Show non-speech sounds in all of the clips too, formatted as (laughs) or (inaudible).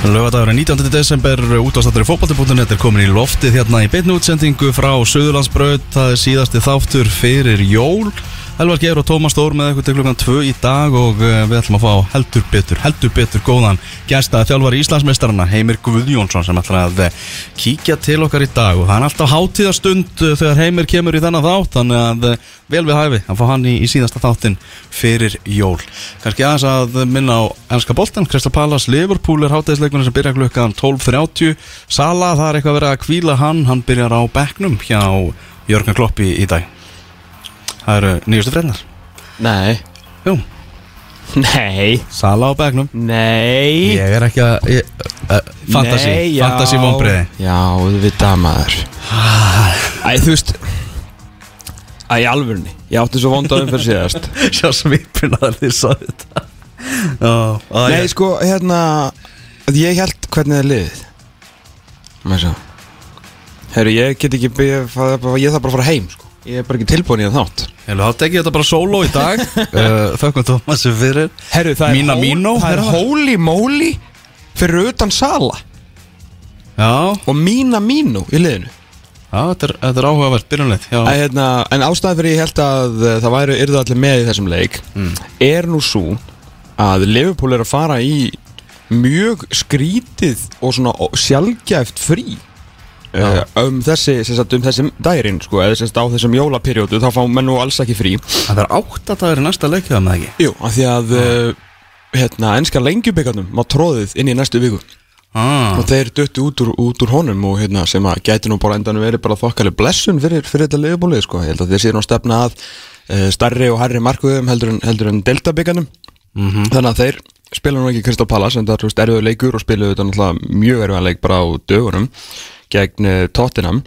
Lögadagurinn 19. desember útvastattur í fótballti.net er komin í loftið hérna í beinu útsendingu frá Suðurlandsbraut það er síðasti þáttur fyrir jól Elvar Geir og Tómas Stór með eitthvað til klukkan 2 í dag og eh, við ætlum að fá heldur betur, heldur betur góðan gæsta þjálfari Íslandsmeistarana Heimir Guðjónsson sem ætlar að eh, kíkja til okkar í dag. Og það er alltaf hátíðastund eh, þegar Heimir kemur í þennan þátt þannig að vel við hæfi að fá hann í, í síðasta þáttin fyrir jól. Kannski aðeins að minna á ennska boltan Crystal Palace Liverpool er hátíðisleikunum sem byrja klukkan 12.30 Sala það er eitthvað verið að kvíla hann hann Jörgen Klopp í, í dag það eru nýjustu frednar Nei. Jú, Nei. Sala á bekknum. Nei. Ég er ekki að ég, uh, Fantasy, Nei, já. fantasy vonbreiði Já, þú veit að maður Æ, þú veist Æ, í alvörni Ég átti svo vondaðum fyrir síðast. (laughs) Sjá svipin að þið sá þetta. Já, að Nei, ég- sko, hérna Ég held hvernig það er liðið. Með svo Herru, ég get ekki Ég, ég þarf bara að fara heim, sko Ég er bara ekki tilbúin í það þátt. Þá tekið þetta bara solo í dag. (laughs) Uh, Þökkum Tómasi fyrir. Herru, það Mína er, mínó, það er holy moly Fyrir utan sala. Já, Og mína mínú í liðinu. Já þetta, er, þetta er áhugavert Æ, hérna, En ástæðan fyrir ég held að uh, það væri yrðu allir með í þessum leik er nú svo að Liverpool er að fara í mjög skrítið og svona sjaldgæft frí uh, um þessi, sagt, um þessi dærin sko, eða sagt á þessum jólaperiódu þá fá menn nú alls ekki frí. Það er áttadagur í næsta leikjaða með ekki? Jú, af því að uh, hérna, enska lengjubíkarnum má tróðið inn í næstu viku. Ah, og þeir döttu út út úr honum og hérna, sem að gæti nú bara endan verið bara þokkaleg blessun fyrir, fyrir þetta liðbólið sko. ég held að þeir séu nú að stefna að uh, starri og herri markvöðum heldur en, heldur en deltabíkarnum þannig að þeir spila nú ekki Crystal Palace en það er erfiður leikur og spiluðu þetta mjög erfiðan leik bara á dögunum gegn uh, Tottenham.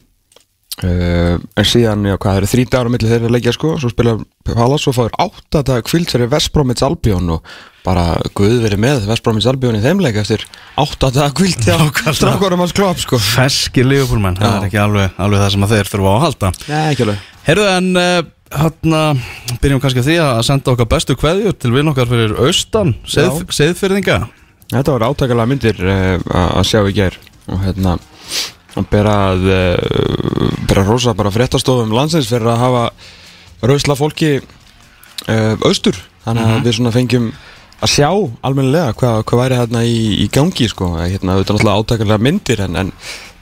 Uh, en síðan, já hvað, það eru þrý dagar á milli þeirra að leikja sko, svo spila Palace og fáður áttadag kvild fyrir Vestbrómits Albion og bara guð verið með Vestbrómits Albion í þeim leik eftir áttadag kvild hjá Nákvæmlega. strákurum hans klopp sko. Feski Liverpoolmenn, það er ekki alveg, alveg það sem að þeir þurfa að halda. Nei, ekki alveg. Herðu en uh, hérna byrjum kannski því að senda okkar bestu kveðjur til vinn okkar fyrir austan. Seðfyrðinga Þetta var átakalega myndir uh, að sjá í gær og hérna að bera að uh, bera rosa bara fréttastofum landsins fyrir að hafa rausla fólki uh, austur. Þannig að við svona fengjum að sjá almennilega hvað, hvað væri hérna í, í gangi sko, hérna auðvitað náttúrulega átakalega myndir en, en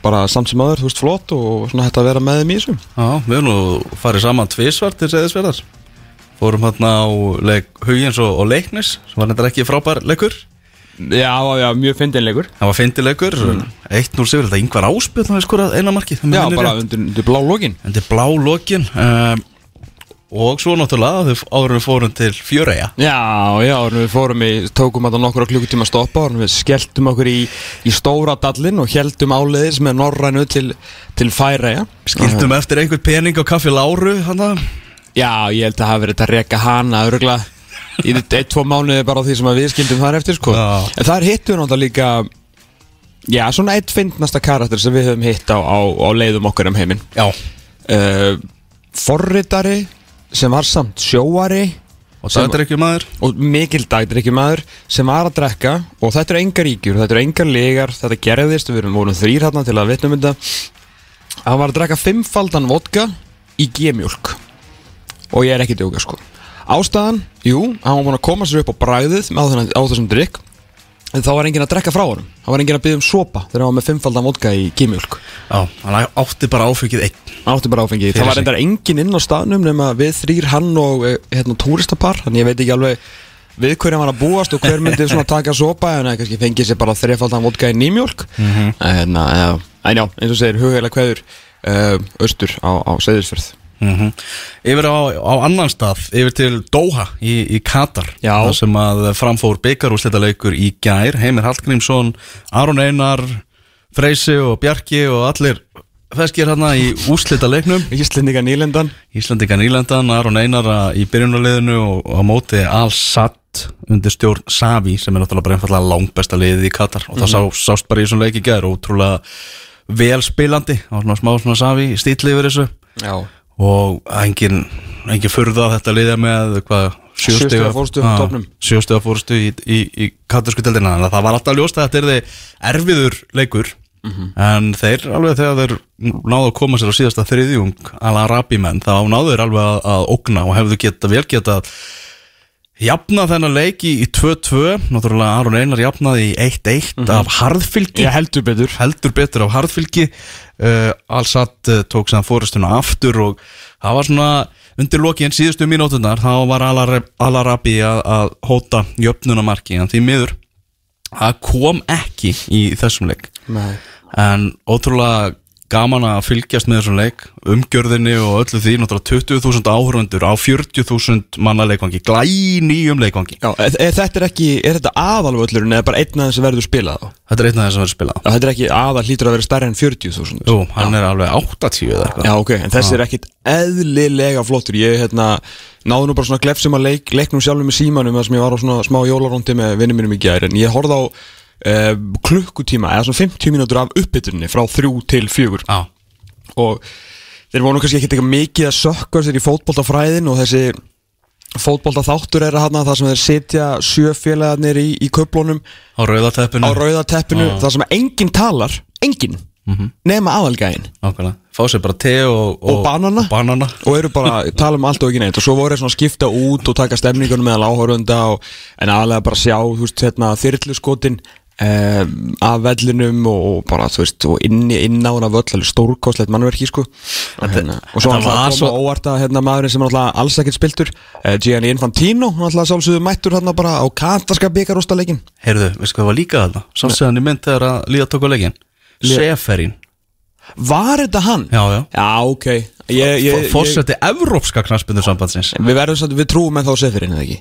bara samt sem aður, þú veist, flott og svona hægt að vera með þeim í þessu. Já, við höfum nú farið saman tvísvart til Seðisverðar Fórum hérna á leik Hugins og, og Leiknis sem var nefndar ekki frábær leikur Já, já, mjög fyndinleikur Það var fyndileikur, mm. 1-0 sigur Þetta yngvar áspil, það er skorað eina marki Já, bara undir, undir blá lokin er blá lokin um, Og svo náttúrulega en við fórum til Fjöreia Já, já, og við fórum í, tókum þetta nokkur á klukkutíma að stoppa og við skelltum okkur í, í stóra dallin og heldum áleiðis með norrænu til, til færæja Skildum eftir einhvern pening á kaffi Láru hana. Já, ég held að það hafi verið að reka hana örugla í eitt, tvo mánuði bara á því sem við skildum þar eftir sko. En þar hittum við náttúrulega líka Já, svona eitt fyndnasta karakter sem við höfum hitt á, á, á leiðum okkar um heiminn. Uh, Forritari sem var samt sjóari Og maður og mikil dagdrykki maður sem var að drekka. Og þetta eru engar ríkjur, þetta eru engar legar þetta gerðist, við erum vorum þrýr hérna til að vitnum þetta. Hann var að drekka fimmfaldan vodka í gemjólk og ég er ekki djóka sko ástæðan, jú, hann var búin að koma sér upp á bræðið þennan, á þessum drykk. En þá var enginn að drekka frá hann var enginn að byggja um sopa þegar hann var með fimmfaldan vodka í gemjólk Já, hann átti bara áfengið einn. Átti bara áfengi, Fyrir það var sig. endar enginn inn á staðnum nema við þrýr hann og eh, hérna túristapar, þannig ég veit ekki alveg við hverju hann var að búast og hver myndi svona taka sopa en það kannski fengið sér bara þrefaldan vodka í nýmjólk mm -hmm. en, já, en já, eins og segir hugheila kveður uh, austur á, á Seyðisfjörð Mhm. Yfir á, á annan stað, yfir til Doha í, í Katar Já. Sem að framfór byggarúslitaleikur í gær. Heimir Hallgrímsson, Aron Einar Freysi og Bjarki og allir feskir hérna í úslitaleiknum (laughs) Íslendinga nýlendan. Íslandika nýlendan, Aron Einara í byrjunarliðinu og á móti Al-Sadd undir stjórn Savi sem er náttúrulega bara einfallega langbesta liðið í Katar. Og það sá, sást bara í þessum leik í gær ótrúlega vel spilandi. Og svona smá svona Savi stíli yfir þessu. Já og engin, engin furða að þetta liðja með sjóstega fórstu í, í, í katarsku deildina. Þannig að það var alltaf ljóst að þetta er þið erfiður leikur. Mhm. en þeir alveg þegar þeir náðu að koma sér á síðasta þriðjung ala rabimenn þá náðu þeir alveg að, að ógna og hefðu geta vel geta jafna þennan leiki í 2-2 náttúrulega Aron Einar jafnaði í 1-1 af harðfylgi. Ég heldur betur. Heldur betur af harðfylgi. Uh, Al-Sadd uh, tók sér fórustuna aftur og það var svona undir lokiðin síðustu mínútunar þá var Al-Arabi Al að, að hóta jöfnunamarki en því miður það kom ekki í þessum leik. Nei. En ótrúlega gaman að fylgjast með þessum leik umgjörðinni og öllu því náttúrulega 20.000 áhörundur á 40.000 manna leikvangi, glæ nýjum leikvangi. Já, er, er þetta er ekki, er þetta aðalvöllurinn eða bara einn af þess að verður spilað? Á? þetta er einn af þess að vera spilað. Já, þetta er ekki aðal hlýtur að vera stærri en 40.000 Jú, hann er alveg 80 eða eitthvað. Já, ok, en þessi er ekkit eðlilega flottur. Ég, hérna, náðu nú bara svona glefsum að leik, leiknum sjálfum með símanum uh, klukkutíma, eða svona 50 mínútur af uppbytunni frá þrjú til fjögur. Já, og þeir voru nú kannski ekkert eitthvað mikið að sökka sér í fótboltafræðin og þessi fótboltaþáttur er að hana það sem þeir setja sjöfélagarnir í, í köflunum. Á rauðateppinu á rauðateppinu, það sem enginn talar enginn, nema aðalgæðin Nákvæmlega, fá sér bara te og, Og banana. og banana. og eru bara að (laughs) tala um allt og ekki neitt. Og svo voru þeir svona að skipta út og taka stemningunum meðal áhörunda og, en aðalega bara sjá, þú veist, hérna þyrluskotin um, af vellinum og, bara, þú veist, og inn, inn á hana völl, alveg stórkostlegt mannverki, sko. Og, hérna, og svo þetta hann var kom svo- svo... óvart að hérna maðurinn sem alltaf alls ekkert spiltur uh, Gianni Infantino, hann alltaf sálsögðu mættur hérna bara á katarska byggarústaleikin Heyrðu, veistu hvað var líka þarna? Sástu hann í mynd þegar að líða tók á leikin Seferin Var þetta hann? Já, já. Já, ok. Fórseti evrópska knaspindur sambandsins Við verðum samt, við trúum en þá sefirinn, eða ekki?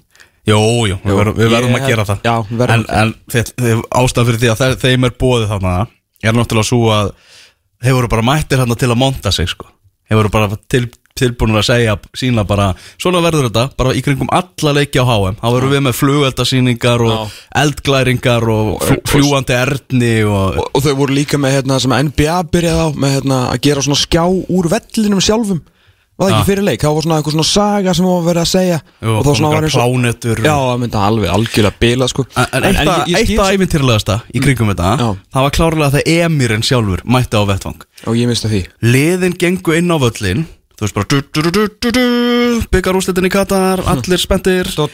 Jú, jú, við verðum, við verðum að gera það. já, við En, en ástæðan fyrir því að þeir, þeim er bóðið þarna Er náttúrulega svo að Þeir voru bara mættir þarna til að monta sig sko. Þeir voru bara til, tilbúinur að segja Sína bara, svona verður þetta Bara í kringum alla leiki á HM Þá verðum við með flugeldasýningar og eldglæringar Og fl fljúandi erni og, og, og þau voru líka með hérna, NBA byrjaði á með hérna, að gera svona skjá úr vellinum sjálfum var það ekki fyrir leik, það var svona eitthvað svona saga sem var verið að segja. Jú, og þá svona var eins og plánetur. Já, það myndi alveg algjörlega bila sko. En, en en, ég, ég eitt skil- af æfintýrlegasta í kringum þetta Já. Það var klárlega það emirinn sjálfur mætti á vettvang. Og ég minnst að því. Liðin gengu inn á völlin Þú veist bara du, du, du, Byggar úrslitin í Katar, (laughs) allir do.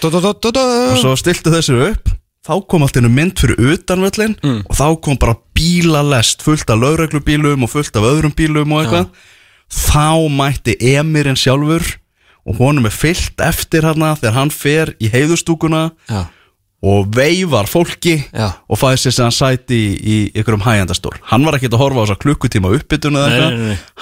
Og svo stiltu þessu upp Þá kom allt einu mynd fyrir utan völlin Og þá kom bara bílalest Fullt af lögreglubílum og fullt af öðrum bílum og eitthvað Þá mætti emirinn sjálfur Og honum er fyllt eftir hana Þegar hann fer í heiðustúkuna já, og veifar fólki Já. og fæði sér sem hann sæti í, í ykkurum hægjandastól hann var ekkert að horfa á þessa klukkutíma uppbytun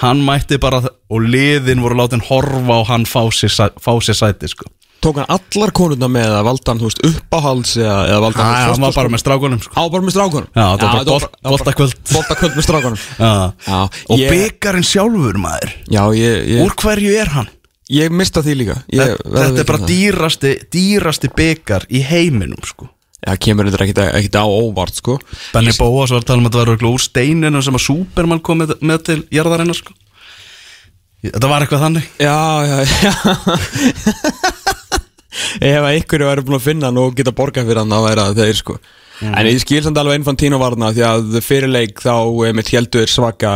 hann mætti bara og liðin voru látin horfa og hann fá sér, fá sér sæti sko. Tók hann allar konurna með að valda hann, þú veist, uppáhalds eða, eða valda hann hann var bara með strákunum sko. á bara með strákunum Já, þetta var bara bolt- boltakvöld. (laughs) boltakvöld með strákunum (laughs) Já. Já, og ég- byggarinn sjálfur maður já, ég, ég, úr hverju er hann? ég mista því líka ég, þetta, er bara það. dýrasti dýrasti byggar í heiminum sko. Já, kemur þetta ekkit, ekkit á óvart, sko Benny Bóas var að tala um að þetta var úr steininu sem að Superman kom með, með til jarðarinnar sko. Þetta var eitthvað þannig Já, já, já (laughs) Ef ykkur eru búin að finna hann og geta borgað fyrir hann þá er það þeir sko. En ég skil samt alveg Infantino varna því að fyrirleik þá mitt heldur svaka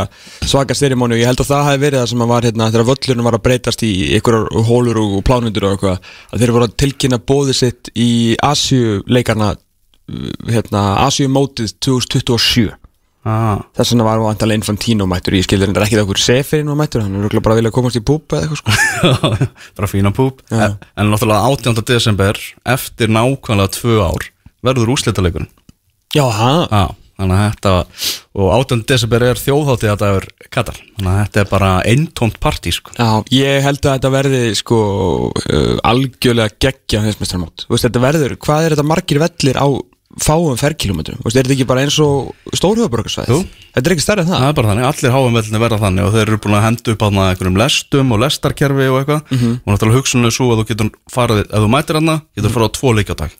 svaka styrimóni og ég held að það hafi verið það sem var hérna þegar völlurinn var að breytast í ykkur hólur og plánundur og eitthvað að þeir voru að tilkynna bóðið sitt í Asju leikarna hérna Asju mótið 2027 ah. Þess vegna var vantalega Infantino mættur Ég skilur þetta ekki það okkur Seferin var mættur Hann er bara að vilja komast í púp eða eitthvað sko (laughs) bara fína púp en, en náttúrulega 18. desember eftir nákvæmlega tvö ár verður úrslitaleikurinn Já, ah. þannig að þetta og 18. desember er þjóðháttið að það er Katar þannig að þetta er bara eintómt partí sko. Já, ég held að þetta verði sko uh, algjörlega geggja þú veist, þetta verður hvað er þetta margir vellir á fáum ferkilometrum, þú veist, er þetta ekki bara eins og stórhjóðaborgarsvæð, þetta er ekki stærri en það. Það er bara þannig, allir háumveldinni verða þannig og þeir eru búin að henda upp að einhverjum lestum og lestarkerfi og eitthvað. Mhm. og náttúrulega hugsunlega svo að þú getur farið, ef þú mætir hana, getur farið á tvo leiki á dag.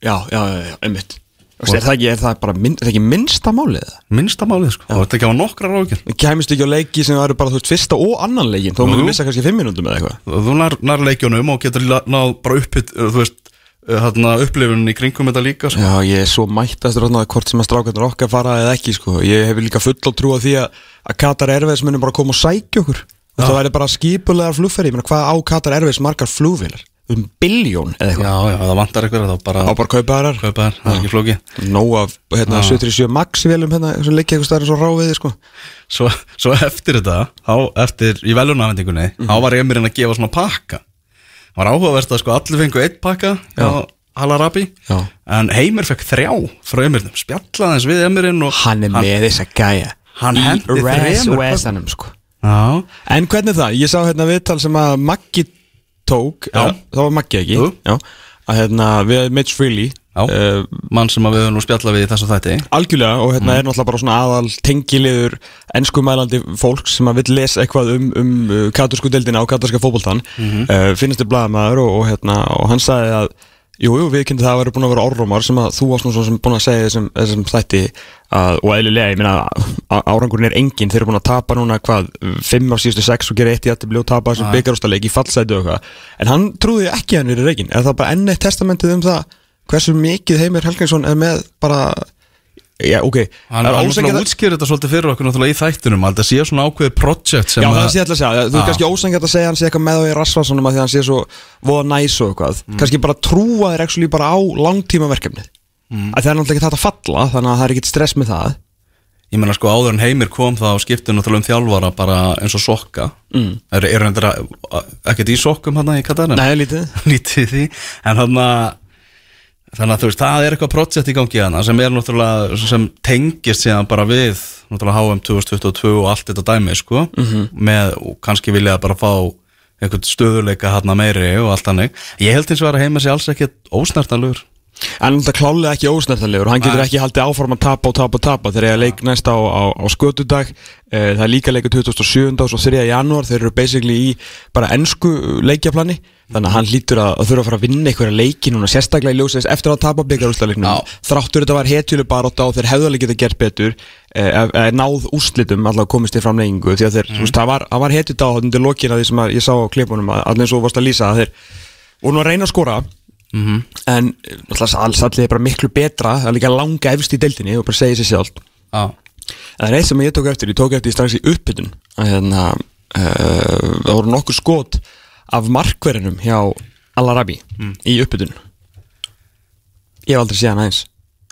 Já, já, já, einmitt. Þú er það ekki, er það bara, minn, er það minnsta málið? Það? minnsta málið sko, og þetta ekki á nokkra rákir Kæmist ekki á leiki sem eru bara, þú veist, fyrsta og annan leikin, Jú. múið missa kannski fimm minútum eða eitthvað? Þú nær, nær leikjunum og getur náð bara upphitt, þú veist hérna upplifun í kringum þetta líka sko. Já, ég er svo mættastur þarna hvort sem að strákarnir okkar fara eða ekki sko. Ég hef líka full á trú á því að, að Katar Airways munum bara koma og sækja okkur. Og það væri bara skipulegar flugferði Hvað á Katar Airways margar flugvilar? Um biljón eða eitthvað? Já, já, það vantar eitthvað þá bara Á bara kaupa þarar kaupa þær, það er ekki flóki Nó af hérna, 77 Max vélum hérna, sem liggja eitthvað stærri svo ráfiði sko. svo, svo eftir þetta þá, eftir, í velunafendingunni þá var var áhugaverst að sko allir fengu eitt pakka hjá Halarabi Já. en Heimir fekk þrjá frá Emirinn spjallaði eins við Emirinn og Hann er með þessa gæja hann hendi Westanum sko. já, En hvernig er það? Ég sá hérna viðtal sem að Maggi tók Já. Það var Maggi ekki Jú. Já. Að hérna við Mitch Freely. Uh, mann sem við höfum nú spjallað við í þessu þætti. Algjörlega og hérna er náttúrulega bara svona aðal tengiliður enskumælandi fólks sem að vill lesa eitthvað um, um uh, katursku deildina og katurska fótboltan uh, finnst þið blaðamaður og, og, hérna, og hann sagði að jú, jú, við kynntum það að vera búin að vera orðrómar sem að þú svo sem búin að segja þessum þætti að, og eðlilega, ég meina á- árangurinn er engin, þeir eru búin að tapa núna hvað, fimm af síðustu sex og gera eitt í að og tapa þessum byggarústaleik í fallsætu og eitthvað, en hann trúði ekki hann er reikin, er það bara enn eitt testamentið um það? Hversu mikið Heimir Helginsson er með bara Já, ok. Hann Það er ósanngjarnt að útskýra þetta svolítið fyrir okkur náttúrulega í þættinum að þetta sé svona ákveðið project sem Já, að það sé alltaf að segja, þú er kannski ósangjart að segja hann sé eitthvað með á í rasvarsunum að því að hann sé svo voða næs og eitthvað. Mm. kannski bara trúa þér actually bara á langtíma verkefnið Mm. að það er náttúrulega ekki þetta að falla þannig að það er ekkit stress með það Ég meina sko áður en Heimir kom þá skipti náttúrulega um þjálfara bara eins og sokka mm. Er, er hann ekkert í sokkum hann í Katarinn? Nei, lítið (laughs) Lítið því En hann Þannig að þú veist, það er eitthvað projekt í gangi hana sem er náttúrulega, sem tengist síðan bara við, náttúrulega HM 2022 og allt þetta dæmi, sko Mhm. með, og kannski vilja bara fá einhvern stöðuleika hann meiri og allt hannig. Ég held eins og að heima sér alls ekkert ósnertanlegur. En þetta klálega ekki ósnertanlegur. Hann getur ekki haldið áform að tapa og tapa og tapa. Þegar ég leik næst á, á, á skötudag. Eh, Það er líka leikur 2007 og svo 3. janúar. Þeir eru basically í bara ennsku leikjaplani Þannig að hann hlýtur að, að þurfa að fara að vinna einhverja leiki núna Sérstaklega í ljósins eftir að tapa byggarústaleiknum Já. Þráttur þetta var hetjuleg baróta og þeir hefðu alveg getað gert betur eh, ef- eh, Náð úrslitum allavega komist í framleggingu Því að þeir, þú veist, það var, það var hetjudag á Þetta lokin að því sem ég sá á klipunum að, að og nú að reyna að skora Mhm. en náttúrulega alls allir er bara miklu betra það er líka langa efst í deildinni og bara segja sér sjálf Já. en það er eitt sem ég tók eftir, ég tók eftir strax í uppbytun hérna uh, það voru nokkur skot af markverðinum hjá Al-Arabi í uppbytun ég hef aldrei séð hann aðeins.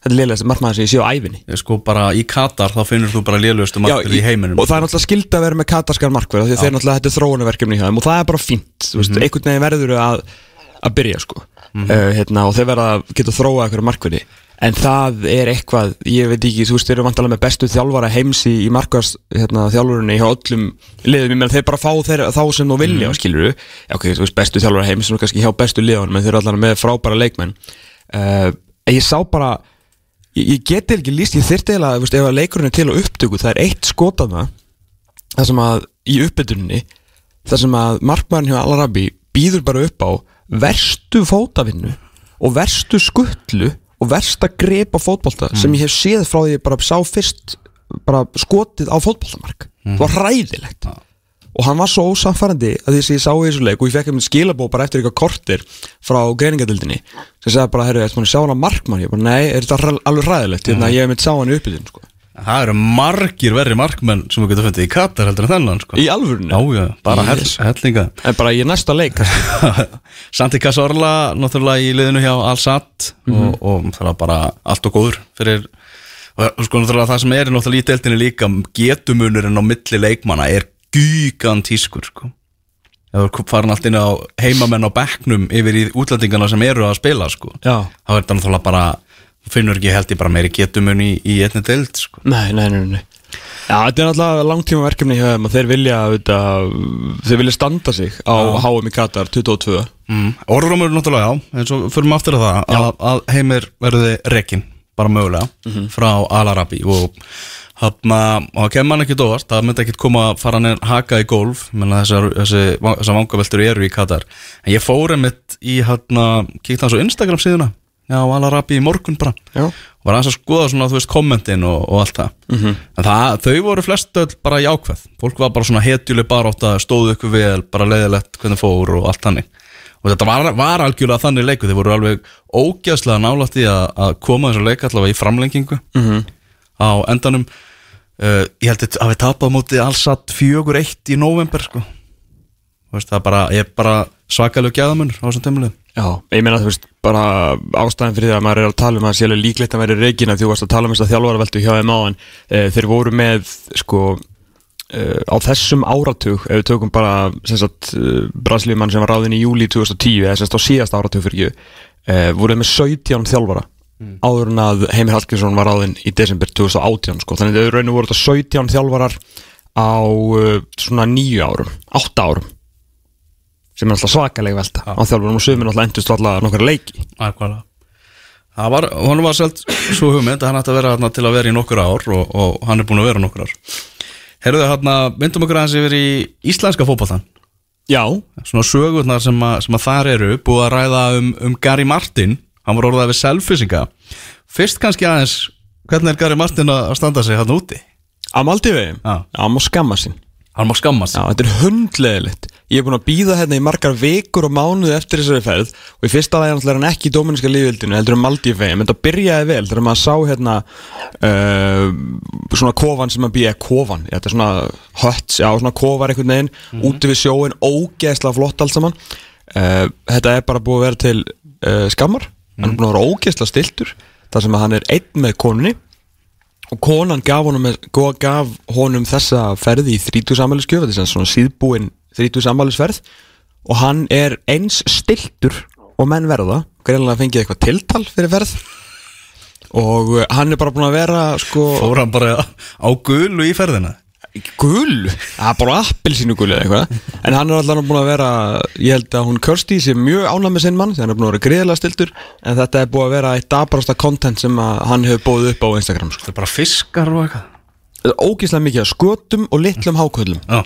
Þetta er liðlega markmaður sem ég sé á æfinni Ég sko bara í Katar þá finnur þú bara lélugustu markið í heiminum. og það er náttúrulega skild að vera með katarskar því að þeir náttúrulega þetta er þróunarverkefni hjá þeim og það er bara fínt, þú veist, einhvern veginn verður að, að byrja sko. Uh, hérna, og þeir verða að geta þróa eitthvað markverði en það er eitthvað, ég veit ekki þú veist, þeir eru vantalega með bestu þjálfara heims í, í markvars hérna, þjálfurinni hjá öllum liðum, ég meina þeir bara fá þeir, þá sem þú vilja, mm. skilur já, ok, þú veist, bestu þjálfara heims er nú kannski hjá bestu liðunum en þeir eru allan með frábæra leikmenn. Uh, ég sá bara ég, ég geti ekki líst, ég þú veist, ef að leikurinn er til á upptöku, það er eitt skot af það það sem að í uppbytuninni það sem að markmaðurinn hjá Al-Arabi býður bara upp á verstu fótavinnu og verstu skuttlu og versta grip á fótbolta sem ég hef séð frá því ég bara sá fyrst bara skotið á fótboltamark. Það var hræðilegt. Og hann var svo ósamfærandi að því sem ég sá í þessu leik og ég fekk einhvern skilabó bara eftir eitthvað kortir frá greiningadildinni sem segði bara, herru, eftir að sjá hann að markmann? Ég bara, nei, er þetta alveg hræðilegt? Mm. ég hef mitt sá hann í uppbytun sko. Það eru margir verri markmenn sem við getum fundið í Katar heldur en þennan sko. í alvörunni Já, já, bara Yes. hellinga en bara í næsta leik. (laughs) Santi Cazorla náttúrulega í liðinu hjá Al-Sad og, og það er bara allt og góður fyrir og sko náttúrulega það sem er náttúrulega í deildinni líka getumunurinn á milli leikmanna er gigantískur sko er farin allt inn á heimamenn á bekknum yfir í útlendingana sem eru að spila sko Já. þá er þetta náttúrulega bara finnur ekki held ég bara meiri getumun í, í einni deild sko. Nei, nei, nei, nei. Já, þetta er náttúrulega langtíma verkefni hjá þeim og þeir vilja, þetta, þeir vilja standa sig á HM í Katar 22 mm. Orðrumur náttúrulega já, eins og fyrir maður aftur að það að, að heimir verði rekin bara mögulega frá Al-Arabi og hann að kemur hann ekki dóast, það myndi ekki koma að fara hann haka í golf menna þessar, þessi, þessar vangaveltur eru í Katar. En ég fór einmitt í hann að kíkta hans á Instagram síðuna já, Al-Arabi í morgun bara Já. og var hans að skoða svona, þú veist, kommentin og, og allt það Mhm. en það, þau voru flest öll bara jákvæð fólk var bara svona hetjuleg bara átt að stóðu ykkur vel, bara leiðilegt hvernig fór og allt þannig og þetta var, var algjörlega þannig leiku, þeir voru alveg ógæslega nálægt í að, að koma þessu leik allavega í framlengingu Mhm. á endanum uh, ég held að við tapað á móti allsatt fjögur eitt í november sko. Það er bara, bara svakalegu gæðamunur á þessum tömulegum Já, ég meina þú veist, bara ástæðan fyrir því að maður er að tala um að alveg líklegt að vera reygin að þú varst að tala um þess að þjálfaraveltu hjá þeim áðan e, þeir voru með, sko e, á þessum áratug ef við tökum bara, sem sagt e, Brasilíumann sem var ráðinn í júli 2010 eða sem sagt á síðast áratug fyrir ekki e, voruð með 17 þjálfara áður en að Heimir Hallgrímsson var ráðinn í desember 2018, sko, þannig að þau rauninu voru þetta 17 þjálfarar á svona nýju árum, 8 árum sem er alltaf svakalega velta á þjálfurum og sömur alltaf endust alltaf nokkar leiki. Ækvæða Það var, honum var selt svo hugmynd að hann ætti að vera þarna til að vera í nokkur ár og, og hann er búin að vera nokkur ár. Herruðu hérna, myndum okkur aðeins yfir í íslenska fótboltan Já, Svona sögurnar sem, að, sem að þar eru búið að ræða um, um Gary Martin. Hann var orðað við selfisinga Fyrst kannski aðeins, hvernig er Gary Martin að standa sig hann úti? á Maldífi Já. Já, má skamma sín Hann má skammast Já, þetta er hundleðilegt Ég er búin að býða hérna í margar vikur og mánuði eftir þessari ferð og í fyrsta náttúrulega er hann ekki í dóminíska lífildinu heldur um Maldífi, en þetta byrjaði vel þegar maður sá hérna uh, svona kofan sem að býja kofan, þetta er svona hött já, svona kofar einhvern veginn, úti við sjóin ógeðslega flott allt saman. Uh, Þetta er bara búið að vera til uh, skammar, hann er búin að vera ógeðslega stiltur þar sem að hann er einn með konunni. Og konan gaf honum, gaf honum þessa ferði í 30 sammæliskjöf 30 sammælisferð og hann er eins stiltur og menn verða. Greinlega fengið eitthvað tiltal fyrir ferð. Og uh, hann er bara búin að vera sko Fór hann bara á gulu í ferðina? Gul, það er bara appelsínu gul eða eitthvað. En hann er alltaf búin að vera ég held að hún Kirsti sé mjög ánæg með sinn mann þannig að hann er búin að vera greiðlega stiltur en þetta er búið að vera eitt dabarasta content sem hann hefur bóðið upp á Instagram sko. Það er bara fiskar og eitthvað. Ógeðslega mikið af skötum og litlum háköllum. Já,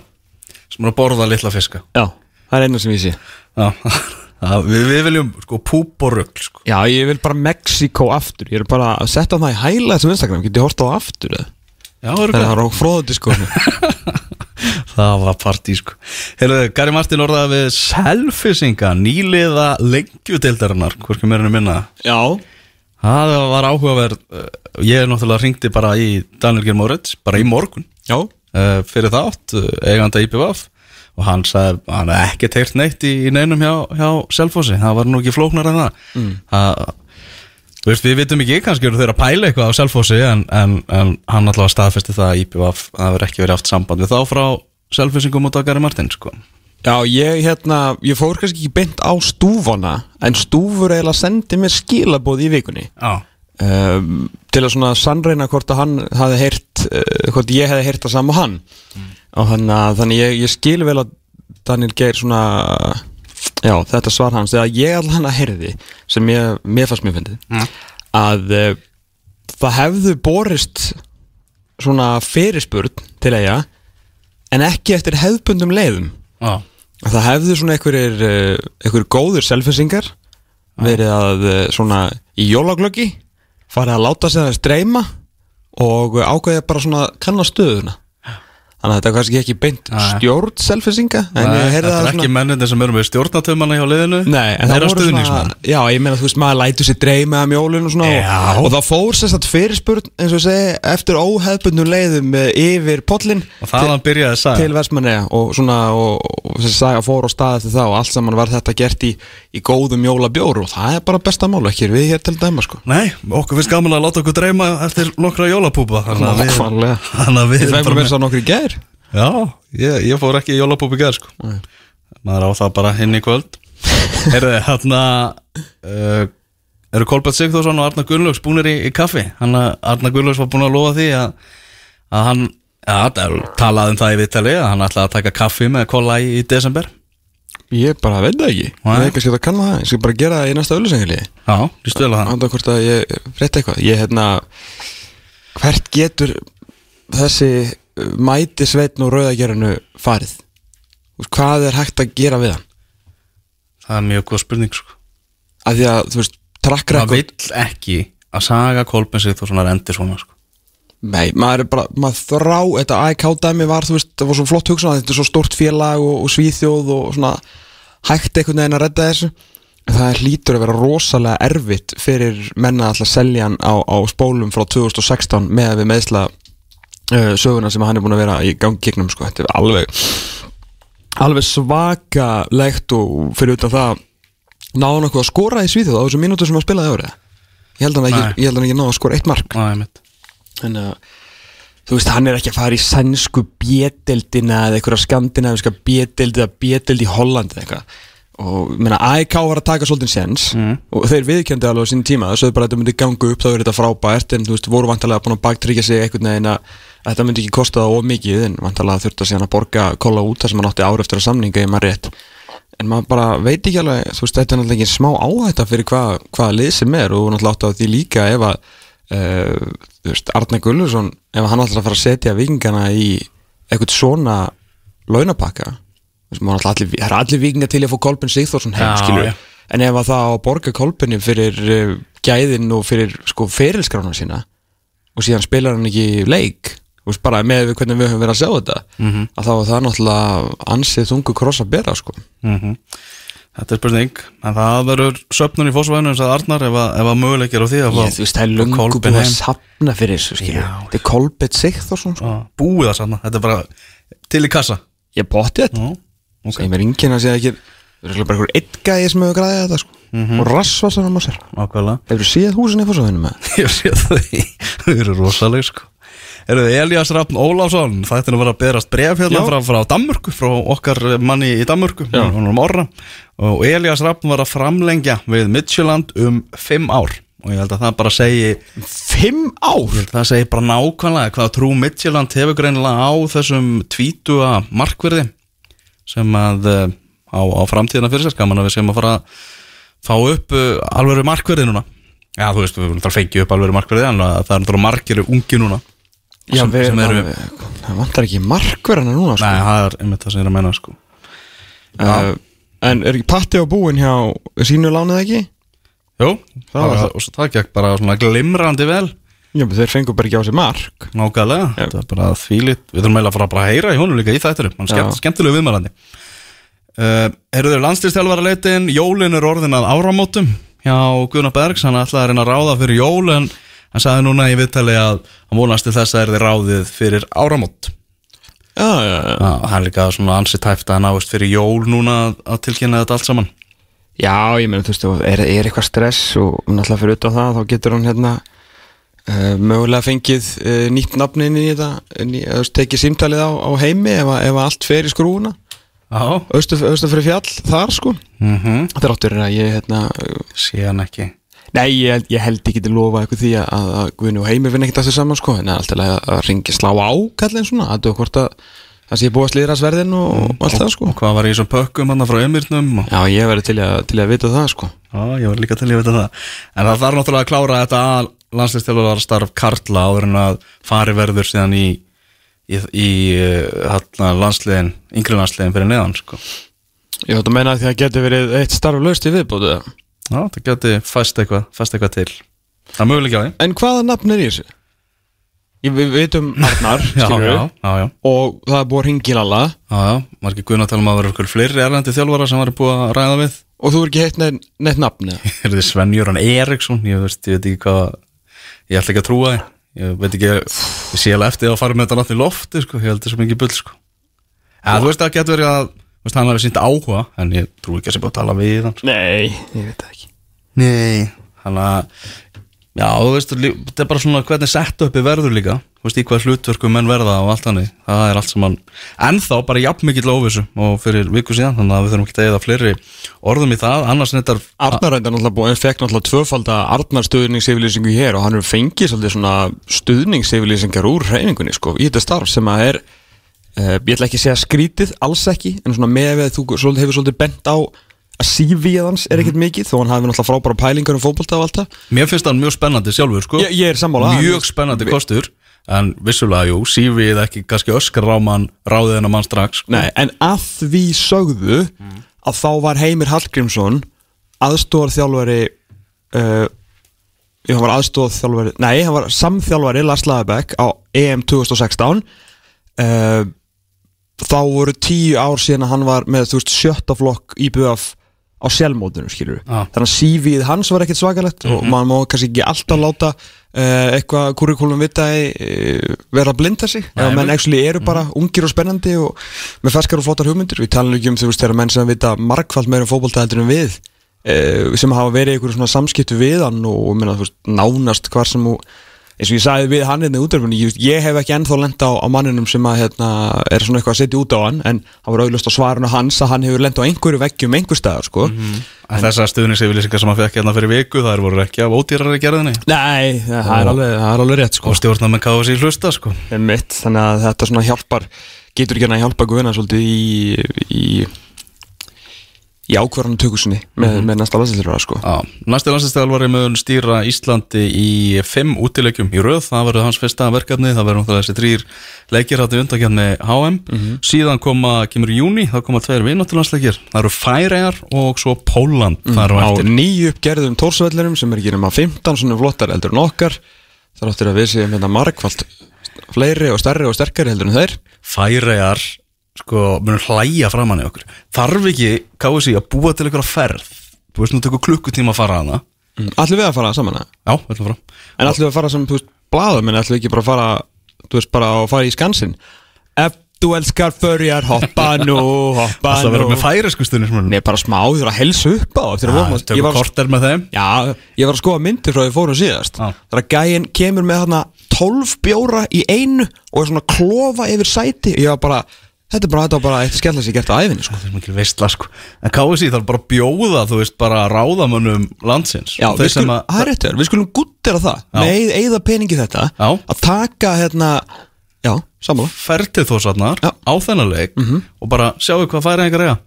sem er að borða litla fiska. Já, það er eina sem ég sé. Já, (laughs) við, við viljum sko púp og rugl sko. Já, ég vil bara Mexiko aftur. Ég er bara að setja það í hæla þessum Instagram. Getið hort á það aftur eða? Já, það er á fróðandi sko Það var partí sko. Heyrðu, Gary Martin orðaði við selfisinga nýliða lengjudeildarinnar hvorki meira en minna. Já. Það var áhugaverð uh, Ég er náttúrulega ringdi bara í Daniel Geir Moritz bara í morgun. Já uh, fyrir þátt, uh, eiganda IPVF og hann sagði, hann hef ekki teirt neitt í, í neinum hjá, hjá Selfossi það var nú ekki flóknar en það mm. Þú veist, við vitum ekki kannski eru þeir að pæla eitthvað á Selfossi en, en, en hann allavega staðfesti það að IPVF það verður ekki verið haft samband við þá frá Selfossingum og Dagari Martin sko. Já, ég hérna, ég fór kannski ekki beint á stúfana En stúfur eiginlega sendi mér skilabóð í vikunni Já, um, Til að svona sannreina hvort að hann hafi heyrt Hvort ég hefði heyrt það saman og hann. Og þannig að þannig ég, ég skil vel að Daniel Geir svona Já, þetta svar hans Þegar ég allan að heyrði Sem ég, mér fannst mér fyndið Mm. Að uh, það hefðu borist Svona fyrirspurn til eiga En ekki eftir hefðbundum leiðum. Að það hefðu svona einhverjir einhverjir góður selfisingar verið að svona í jólaglöggi farið að láta sig það streyma og ákveðið bara svona að kanna stöðuna þannig að þetta er kannski ekki beint stjórn selfisinga þetta það er ekki mennindi sem eru með stjórnatömanna hjá liðinu. Nei, en það svona, stuðningsmenn. já, ég meina, þú veist, maður lætur sér dreyma um jólun og svona og, og það fór sérst að fyrirspurn, eins og segi, eftir óhefbundum leiðum eh, yfir pollin og þaðan byrjaði að til sagja Vestmanneja og svona og, og þessi saga fór á stað eftir það og allt saman var þetta gert í, í góðum jólabjór og það er bara besta mál ekki er við hér til dæma sko. Nei, okkur finnst gaman að láta okkur dreyma eftir nokkra jólapúpa Þannig að við, þannig að við bara Já, ég, ég fór ekki í jólapúpi gær sko. Maður á það bara hinn í kvöld. Heyrðu, hérna uh, eru Kolbjörn Sigþórsson og Arnar Gunnlaugs búinir í, í kaffi? Hann að Arnar Gunnlaugs var búin að lofa því að, að hann ja, það talaði um það í viðtali að hann ætlaði að taka kaffi með kolla í, í desember. Ég bara veit það ekki. Nei. Ég er kannski að kanna það. Ég skal bara gera það í næsta öllusengili Já, lístu vel að það. Ánda hvort að ég frétta eitthvað. Ég hérna Hvert getur þessi uh, mæti sveitn og rauðagerinu farið? Þú Hvað er hægt að gera við hann? Það er mjög góð spurning sko. Af því að, þú veist, trakkra Það vill ekki að saga Kolbjörn Sigþórsson að endi svona sko. Nei, maður er bara, maður þrá Þetta AIK-dæmi var, þú veist, það var svo flott hugsan Þetta er svo stórt félag og, og svíþjóð og svona hægt einhvern veginn að redda þessu Það hlýtur að vera rosalega erfitt fyrir menna að selja hann á, á spólum frá 2016 með við meðsla söguna sem hann er búin að vera í gangi gegnum sko, þetta er alveg alveg svakalegt og fyrir utan það náðu hann eitthvað að skora í Svíþjóð á þessu mínútu sem hann spilaði árið ég held hann ekki, Nei. ég held hann ekki náðu að skora eitt mark. Mitt Þannig að þú veist, hann er ekki að fara í sænsku bjedeldina eða einhverja skandinaviska bjedeldi eða bjedeldi í Hollandi eða eitthvað og meina AIK var að taka svolítið sens og þeir viðkjöndi alveg á sín tíma þess að bara þetta myndi ganga upp þá er þetta frábært en þú veist, voru vantarlega búin að baktryggja sig einhvern veginn að þetta myndi ekki kosta það of mikið en vantarlega þurfti að síðan að borga kolla út þar sem hann átti ár eftir að samninga ef maður rétt. En maður bara veit ekki alveg þú veist, þetta er náttúrulega ekki smá áhætta fyrir hvað, hvað lið sem er og náttúrulega átti á því líka ef að uh, þú veist, Arne Gulluðsson ef hann að fara að setja vikingana í eitthvað svona launapakka það er allir vikinga til að fá Kolbin Sigþórsson heim, skilur já. en ef að það á að borga Kolbinni fyrir uh, gæðin og fyrir sko ferilskrána sína og síðan spilar hann ekki leik veist, bara með hvernig við höfum verið að sjá þetta Mhm. að þá er það náttúrulega ansið þungu kross að bera sko. Mm Þetta er spurning. En það verður söpnun í fósvæðinu eins og Arnar ef að, ef að möguleikir á því að Ég, þú veist, það er löngu Kolbeinn búið að heim. sapna fyrir þessu þetta er Kolbett Sigþórsson sko. Búið það sann Þetta er bara til í kassa. Ég bótti þetta okay. ég með ringina að segja ekki það er bara einhver einn gæði sem hefur græðið þetta sko. og rassvasan á sér hefur þú séð húsin í fórsvæðinu með (laughs) Ég sé þau, þau eru rosaleg sko. Eru þið Elias Það ætti nú að vera að berast bref hérna frá, frá Danmörku Frá okkar manni í Danmörku. Hún er um orra. Og Elias Rafn var að framlengja við Midtjöland um fimm ár. Og ég held að það bara segi fimm ár? Það segi bara nákvæmlega Hvað trú Midtjöland hefur greinilega á Þessum tvítuga markverði Sem að eh, á, á framtíðina fyrir sér Skaman að við séum að fara að Fá upp uh, alvöru markverði núna Já, þú veist, við viljum það fengja upp alveg markverði en það er náttúrulega margir ungi núna Já, sem, við, sem eru, það, það vantar ekki markverðana núna sko. Nei, það er einmitt það sem ég er að menna sko. uh, En er ekki patti á búin hjá sínu lánið ekki? Jú, Það það það. það gekk bara svona glimrandi vel Já, þeir fengu bara ekki á sig mark. Nákvæmlega, Já. þetta er bara þvílit Við þurfum eiginlega að fara bara að heyra í honum líka í þætturum Hann skemmt, Já. skemmtilegu viðmælandi. Uh, Eru þeir landslýstjálfara leitin Jólin er orðin að áramótum Hjá Gunnar Bergs, hann ætlaði að reyna að ráða fyrir jól En hann sagði núna í viðtali að Hann vonast til þess að er þið ráðið fyrir áramót. Já, já, já. Já, hann er líka svona ansi tæft að náist fyrir jól núna að- að tilkynna þetta allt saman. Já, ég meina, þú veist, er, er eitthvað stress og náttúrulega fyrir utan það, þá getur hann hérna mögulega fengið uh, nýtt nafn inn í þetta, veist, tekið símtalið á, á heimi ef, að- ef að allt fer í austu fyrir fjall, þar sko. mm -hmm. Það er áttur að ég, hérna, hann ekki nei, ég, ég held ekki til að lofa eitthvað því að, að Guðni og heimi finna ekkert aftur saman sko, en alltaf að, að ringi slá á kallin svona, að þú hvort að það sé búið að slíðra sverðin og, og allt það sko. Og hvað var í þessum pökkum hann frá Emirnum og... Já, ég verði til, að- til að vita það sko. Já, ég var líka til að vita það En það þarf náttúrulega að klára þetta að landslýstjálfara starf Karla áður en að fari verður síðan í í, í uh, landsliðin yngri landsliðin fyrir neðan sko. Ég ætla að meina að því að það getur verið eitt starf löst í viðbútu? Já, það geti fæst eitthvað, fæst eitthvað til Það er möguleika á því En hvaða nafn er í þessu? Ég, við vitum Arnar, (laughs) skilur já, Og það er búið að ringi Lalla já, já Var ekki guðna að tala um að vera ykkur fleiri erlendi þjálfara sem var búið að ræða við Og þú er ekki heitt neitt, neitt nafn eða? (laughs) Er þið Svenjörn Eriksson Ég, veist, ég veit ekki hvað Ég ætla ekki að trúa því Ég veit ekki, ég sé alveg eftir að fara með þetta nátt í lofti sko. Ég held þessu mikið bull sko. ja, Þú veist það getur verið að veist, Hann hafi sínt áhuga En ég trú ekki að sé búið að tala við hann sko. Nei, ég veit það ekki Nei Þannig að Já, þú veist, þetta er bara svona hvernig sett uppi verður líka. Þú veist, í hvað hlutverkum menn verða og allt hannig Það er allt saman Ennþá bara jafn mikill óvissu og fyrir viku síðan Þannig að við þurfum ekki að eða fleiri orðum í það. Annars neyttar Arnar reyndar náttúrulega búið, fekk náttúrulega tvöfalda Arnar stuðningsyfirlýsingu hér og hann hefur fengið svolítið svona stuðningsyfirlýsingar úr reyningunni sko, í þetta starf sem að er uh, ég ætla ekki að segja skrítið, alls ekki en svona með að CV-ið hans er ekkert mikið þó hann hafi náttúrulega frábæra pælingar um fótbolta og allt það. Mér finnst það mjög spennandi sjálfur, sko. Ég, ég er sammála Mjög spennandi kostur En vissulega, jú, sífið ekki kannski öskar á mann ráðið hennar mann strax sko. Nei, en að því sögðu að þá var Heimir Hallgrímsson aðstóðarþjálfari uh, hann var aðstóðarþjálfari nei, hann var samþjálfari Lars Lagerbäck á EM 2016 uh, þá voru tíu ár síðan að hann var með þú veist sjötta flokk í BF á sjálfmótunum skilur Já. þannig að CV-ið hans var ekkert svakalegt og maður má kannski ekki alltaf láta uh, eitthvað kurrikulum vitaði uh, vera að blinda sig. Nei, menn men- actually eru bara ungir og spennandi og með ferskar og flottar hugmyndir. Við talum ekki um þú veist þegar menn sem vita margfald meira um fótbolta heldur en við uh, sem hafa verið í einhverju svona samskiptu við hann og, minna, veist, nánast hvar sem þú eins og ég sagði við hann hérna í útverfinu ég, ég hef ekki ennþá lenda á, á manninum sem að hérna, er svona eitthvað að setja út á hann en hann var auðlust á svarinu hans að hann hefur lenda á einhverju veggjum einhver staðar sko. En þessar stuðningsyfirlýsingar sem hann fekk hérna fyrir viku Það er voru ekki af ódýrari gerðinni. Nei, það er alveg, það er alveg rétt sko. Og stjórnar með KFC hlusta, sko. Mitt, þannig að þetta hjálpar getur ekki hann að hjálpa guðina svolítið í í, í ákvarðanum tökusinni með, með næsta landslýra sko. Næsti landsinstegalvari mun stýra Íslandi í fimm útilegjum í röð, það verður hans fyrsta verkefni, það verður náttúrulega þessi þrýr leikir hætti undakjarni HM, síðan koma, kemur í júni, þá koma tveir vinnátturlandsleikir, það eru Færegar og svo Póland, það eru á nýju uppgerðum tórsvellinum sem er ekki nema 15 svona flottar heldur en okkar. Þar áttur að við séum hérna margfald fleiri og stærri og sterkari heldur en þeir. Færegar, sko, munum hlæja framann í okkur. Þarf ekki KFC að búa til einhverja ferð, þú veist nú tekur klukkutíma að fara hana. mm. Allir við að fara saman eða? Já, við ætlum frá. En allir við að fara sem, þú veist, blaðum en allir við ekki bara að fara, þú veist, bara að fara í skansin Ef þú elskar förjar, hoppa nú, hoppa Það nú verður með færesku stuðnismunum. Nei, bara smá, þú þurfa að helsa upp á að að- Tökum korter með þeim. Já, ég var að skoða myndir frá því fórum síðast Já. Það er að gæinn kemur með þarna 12 bjóra í einu og er svona að klofa yfir sæti Ég var bara, þetta er bara, þetta var bara eitt skemmtilega sem ég gert á æfinni sko. Það er mikil veistla sko En KSI þarf bara að bjóða, þú veist, bara ráðamönnum landsins Já, við skulum, að það er rétt, hjá þér, við skulum guttera það Já. með eigða peningi þetta Já. að taka hérna, já, sammála fertið þósarnar Já. Mhm. á þennan leik Og bara sjáu hvað færi einhver eiga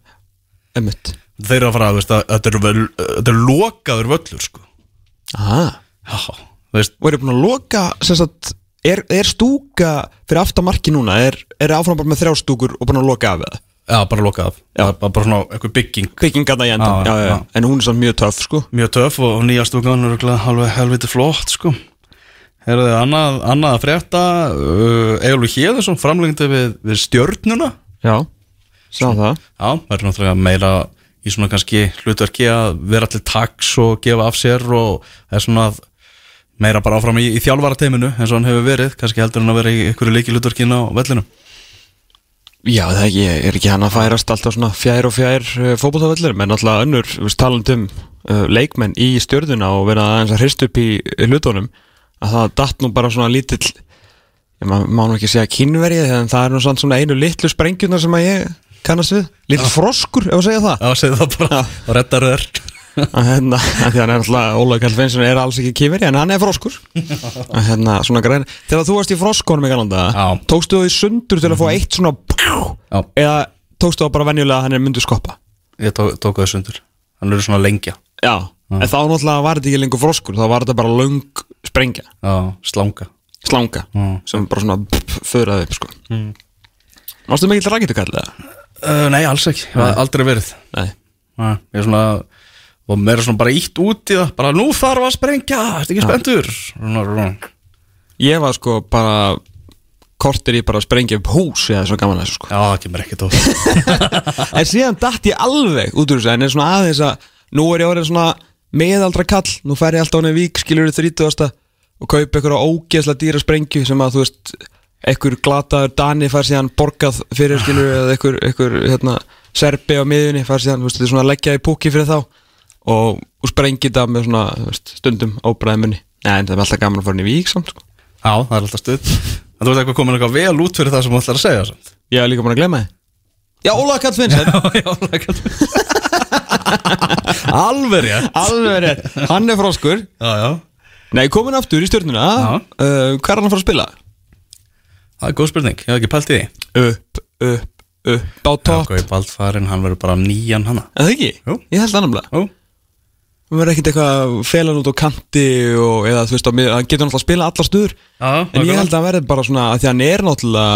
Emmitt Þeir eru að fara, þú veist, að þetta er, vel, þetta er lokaður völlur sko Aha. Já, þú veist, Og eru búin að loka, sem sagt er, er stúka fyrir aftamarki núna? Er, er áfram bara með þrjá stúkur og búin að loka af það já, bara lokað af. Já. bara, bara svona eitthvað bygging. Byggingarna í endan, Já, já, já, en hún er samt mjög töff sko. Mjög töff og nýja stúkan er alveg helviti flott sko. Herðu þið annað, annað að frétta uh, Egilur Hjeðursson framlengdi við, við stjörnuna. Já, sá það. Já, verður náttúrulega meira í svona kannski hlutverki að vera til taks og gefa af sér og það er svona að meira bara áfram í, í þjálfarateiminu eins og hann hefur verið, kannski heldur hann að vera í einhverju leiki hlutverkin á vellinu. Já, það er ekki, er ekki hann að færast alltaf svona fjær og fjær uh, fótboltavöllir menn alltaf önnur, við veist, talandi um uh, leikmenn í stjörðuna og vera aðeins að hrist upp í, hlutunum að það datt nú bara svona lítill ég má, nú ekki segja kynverið en það er nú svona einu litlu sprengjuna sem að ég kannast við, lítill froskur ef að segja það. Já, segðu það bara. Og reddar þér. Að hérna, að því hann er alltaf Ólaug Kall Finnsson er alls ekki kýferi en hann er froskur að hérna, þegar þú varst í froskonum í galanda tókstu þau sundur til að fá eitt svona Já, eða tókstu það bara venjulega að hann er myndu skoppa ég tók, tók það sundur. Hann er svona lengja. já, en þá náttúrulega var þetta ekki lengur froskur þá var þetta bara löng sprengja Já, slanga. slanga, sem bara svona föðraði upp sko mm. Mástu mikill rækittukall eða? Uh, nei, alls ekki. Aldrei verið. Nei Nei, ég er svona og meira svona bara ítt út í það bara nú þarf að sprengja, þetta ekki spenntur? Svona, svona. Ég var sko bara kortir í bara að sprengja upp hús eða svo gaman að þessu sko. Já, það kemur ekki tóð (laughs) En síðan datt ég alveg út úr þessu En er svona aðeins að Nú er ég orðin svona meðaldra kall. Nú fer ég alltaf á henni vík skilur þið 30. Og kaupa ykkur á ógeðslega dýra sprengju Sem að þú veist Ekkur glataður Dani fær síðan borgað fyrir skilur Eða ykkur, ykkur hérna, Serbi á miðunni fær síðan veist, er svona leggja í púki fyrir þá Og, og sprengi þetta með svona veist, stundum ábræði munni en það er alltaf gaman að fara inn í vík samt sko. Já, það er alltaf stuð En þú veist eitthvað komin eitthvað vel út fyrir það sem þú ætlar að segja samt. Ég hef líka búin að glemma þið Já, Ólaður Kall Finnsen (laughs) Já, það er (laughs) Alveg rétt. Alveg rétt, hann er froskur. Já, já. Nei, komin aftur í stjórnuna Já. uh, Hvað er hann að fara að spila? Það er góð spurning, ég hef ekki pælt í því. Upp, upp, upp á topp. Gói Baldfarin, hann verður bara nýjan hana. Er það ekki? Jú. Ég held það nefnilega. Jú, Við verðum ekkert eitthvað að fela hann út á kanti og, eða þú veist, hann getur náttúrulega að spila alla stuður En ég held að hann verði bara svona að því hann er náttúrulega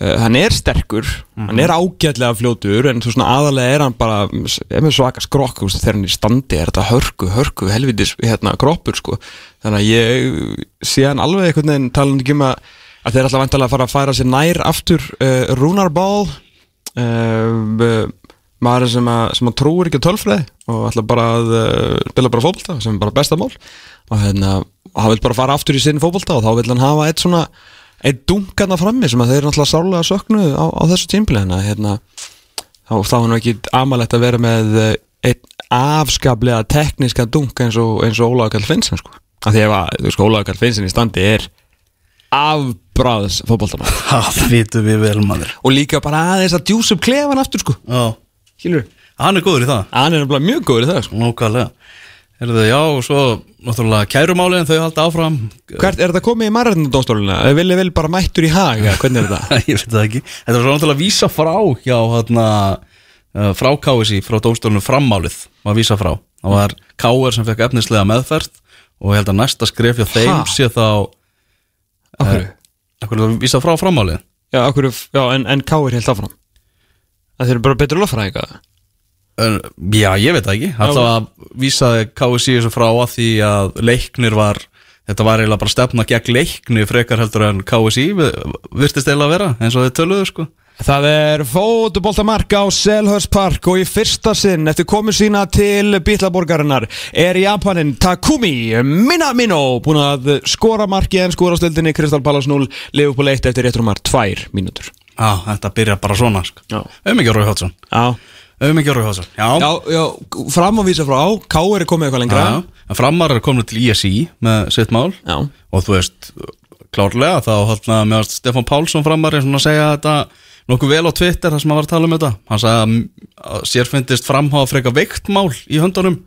uh, hann er sterkur hann er ágætlega fljótur en svona aðalega er hann bara er svaka skrokk, þú veist, þegar hann er í standi er þetta hörku, hörku, helvitis hérna, kroppur sko, þannig að ég sé hann alveg einhvern veginn talandi ekki um að, að þeir alltaf vantalega að fara að færa sér nær aftur uh, Rúnar Ball uh, uh, maður sem að, sem að trúir ekki á tölfræði og ætla bara að uh, spila bara fótbolta sem er bara besta mál. Og hérna, hann vil bara fara aftur í sinn fótbolta og þá vil hann hafa eitt svona eitt dungarna frammi sem að þeir náttúrulega sárlega söknu á, á þessu tímpli hérna, hérna þá, er hann ekki amalegt að vera með eh, einn afskaplega tekníska dunk eins og, og Ólaður Karl Finnsen sko. af því að, veist, Ólaður Karl Finnsen í standi er afbráðs fótboltamann (laughs) Það vitum við vel maður. Og líka bara aðeins að djúsa upp klefan aftur sko, skilur hann er góður í það hann er nefnilega mjög góður í það sko. Nókvæðlega Herðu, já, og svo náttúrulega kærumálin þau halda áfram Hvert er þetta komið í marrætnindónstóluna? Vilja vel bara mættur í haga? Hvernig er þetta? (laughs) Ég veit það ekki Þetta var svo náttúrulega að vísa frá hjá hérna, uh, frá KSI, frá dómstólunum frammálið var að vísa frá Það var KR sem fekk efnislega meðferð og ég held að næsta skref hjá þeim sé þá Akkur? Akkur að vísa frá frammálið Já, akkur, já en, en K er helt áfram Það þeir eru bara betur löffræðinga En, Já, ég veit það ekki. Alltaf að vísaði KSI þessu frá að því að leiknir var Þetta var eiginlega bara stefna gegn leikni frekar heldur en KSI vi- virtist eiginlega að vera eins og þau töluðu sko. Það er fótboltamark á Selhurst Park og í fyrsta sinn eftir komu sína til Bítlaborgarinnar er Japanin Takumi Minamino búin að skora marki en skora á stildinni Kristal Pallas 0 Liverpool 1 eftir réttrumar 2 mínútur Já, þetta byrja bara svona sko. Já. Auðmikið Rói Hótsson Já, Auðmikið Rói Hótsson Já, já, já fram að vísa frá. K er komið eitthvað lengra. En framar er komin til ISI með sitt mál. Já. og þú veist, klárlega þá haldna með Stefán Pálsson framar er svona að segja þetta nokkuð vel á Twitter þar sem hann var að tala um þetta. Hann sagði að, að sér finnist framháða freka veikt mál í höndunum.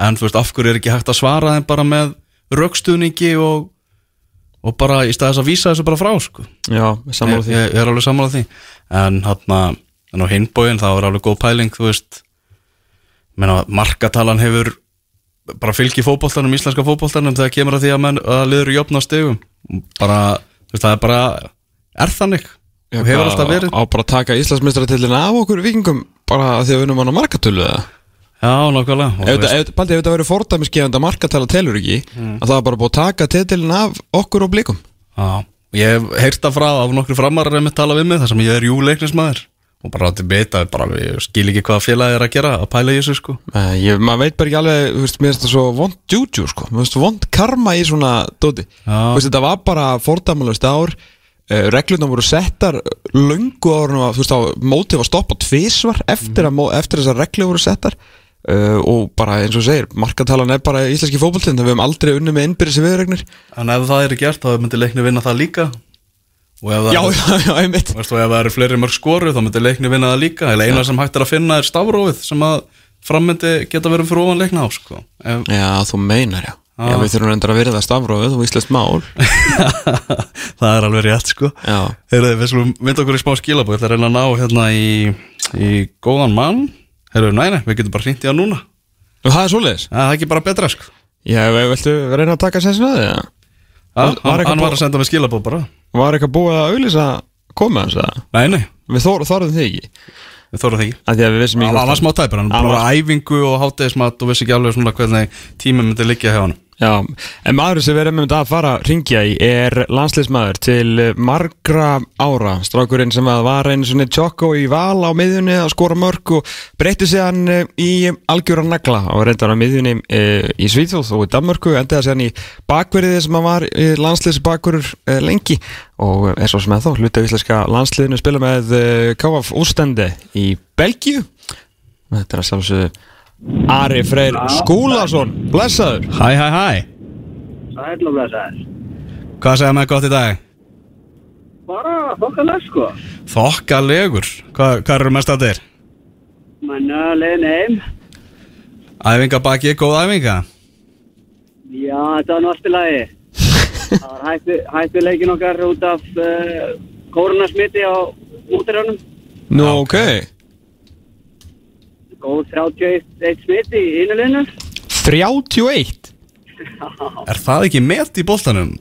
En þú veist, af hverju er ekki hægt að svara þeim bara með raukstuðningi og, og bara í staðis að vísa þessu bara frá sko. Já, ég, ég, er alveg sammála því. En hann á hinbóin þá er alveg góð pæling þú veist. Meina, markatalan hefur bara fylgi fótboltanum, íslenska fótboltanum þegar kemur að því að, menn, að liður jöfna stegum bara, þú veist, það er bara er þannig. Og hefur alltaf verið. Á bara að taka Íslandsmeistaratillina af okkur vikingum bara því að við unum hann á markatölu eða já, nákvæmlega. Og, Ef þetta- verið fordæmisgefandi að markatala telur ekki að það er bara búið að taka titilin af okkur og blikum já, ég hef heyrt það frá af nokkru framarar með tala við mig þar sem ég er júleiknismæður og bara til beta, bara, ég skil ekki hvað félagi er að gera að pæla í þessu sko. Nei, ég, maður veit bara ekki alveg, þú veist, mér finnst það svo vond juju, sko, mér finnst það vond karma í svona dóti, þú veist, þetta var bara fordæmalust ár, uh, reglurnar voru settar löngu árunum að, þú veist, mótið var stoppað tvisvar eftir, að, mó- eftir þessar reglur voru settar uh, og bara eins og segir, markatalan er bara íslenski fótboltinn, það við höfum aldrei unni með innbyrðis viðregnir en ef það er gert þá myndi leikni vinna það líka. Og ef það Já, (laughs) já, já, einmitt. Veist, og ef það eru fleiri mörg skoru þá myndir leikni vinna það líka. Eða eina sem hægt er að finna er stafrófið sem að frammyndi geta verið fyrir ofan leikna á sko. ef, Já, þú meinar, já. Já. Já, við þurfum endur að virða stafrófið og íslenskt mál. (laughs) Það er alveg rétt sko. Já, Heyrðu, við mynda okkur í smá skilabóð ég ætla að reyna að ná hérna í, í góðan mann Heyrðu, næ, nei, við getum bara hringt í það núna. Og það er svoleiðis? Það er ekki bara betra sko. Já, viltu reyna að taka sensin að þið, já hann, var búið- að senda mig skilabóð bara. Var eitthvað búið að auðlýsa koma hans að Nei, nei, Við þor, þorðum þig ekki? Við þórum það ekki. Að að ekki var, smá tæpur, hann var- var æfingu og hátegismat og vissi ekki alveg svona hvernig tími myndi liggja hjá hann Já, en maður sem við erum með að fara að ringja í er landsliðsmaður til eh, margra ára. Strákurinn sem var einu svona tjokko í val á miðjunni að skora mörg og breytti hann eh, í algjöra nagla. Og reyndar á miðjunni e, í Svíþjóð og í Danmörku endaði hann í bakverðið sem var landsliðsbakverður e, lengi. Og er svo sem að þá íslenska landsliðinu spila með KF Ústende í Belgíu. Þetta er að sjálfsögðu Ari Freyr Skúlason, blessaður Hæ, hæ, hæ Sæl og blessaður. Hvað segja með gott í dag? Bara þokkalega sko. Þokkalegur Hvað, hvað eru mest að þér? Menna, leiðin heim. Æfinga baki, góð æfinga Já, þetta var lagi. (laughs) Það var hættu, hættu leikin okkar út af uh, koronasmiti á útirjónum. Nú, ok Góð 31 smiti í innulinu. 31 Er það ekki met í boltanum?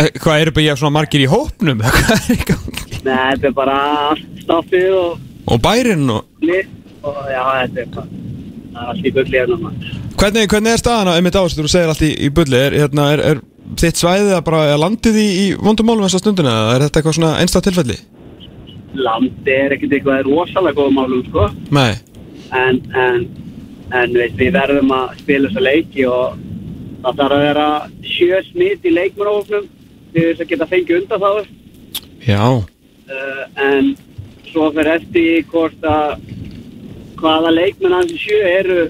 Eh, Hvað eru bara svona margir í hópnum? (laughs) Er? Nei, þetta er bara allt staffið og Og bærin og. Og já, þetta er bara, það er allt í bulli hérna. Hvernig, hvernig er staðan á einmitt á þessu? Þú segir allt í, í bulli er, hérna, er, er þitt svæðið að bara landið í, í vondumálum þessa stundina eða er þetta eitthvað svona einstað tilfelli? Landi er ekkert eitthvað rosalega góð málum, sko. Nei en, en, en veist, við verðum að spila þessa leiki og það þarf að vera sjö smitt í leikmannófnum til þess að geta fengið undan þá Já. Uh, en svo fyrir eftir hvort að hvaða leikmenn hans í sjö eru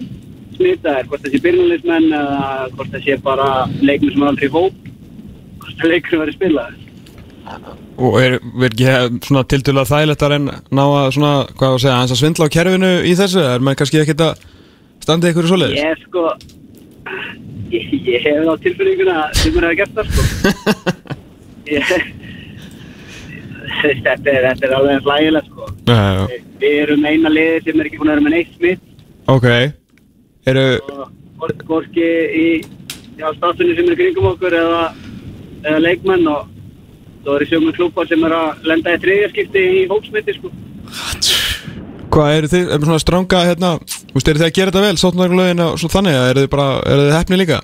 smittaðir, hvort það sé byrjunleismenn eða hvort það sé bara leikmenn sem er aldrei hóp. Hvort það leikur verið spilaðir Og er, er ekki eh, svona tildulega þægilegt að reyna ná að svona, hvað að segja, hans að svindla á kerfinu í þessu? Er maður kannski ekkert að standa ykkur í svoleiðis? Ég sko ég, ég hef á tilfinninguna sem mér hefði gert það sko (laughs) ég, þetta, er, þetta er alveg hlægilegt sko Já, já, Við erum eina liði sem er ekki búin að vera með neitt smitt ok Eru, og hvorki í já, stafsunni sem er kringum okkur eða, eða leikmenn og svo eru sjöfum klúpar sem er að lenda í þriðjarskipti í hópsmitti sko. Hvað eru þið, er svona stranga hérna, þú veist, eru þið að gera þetta vel, sótnarlögin og svo þannig, eða eru þið bara, eru þið hefni líka?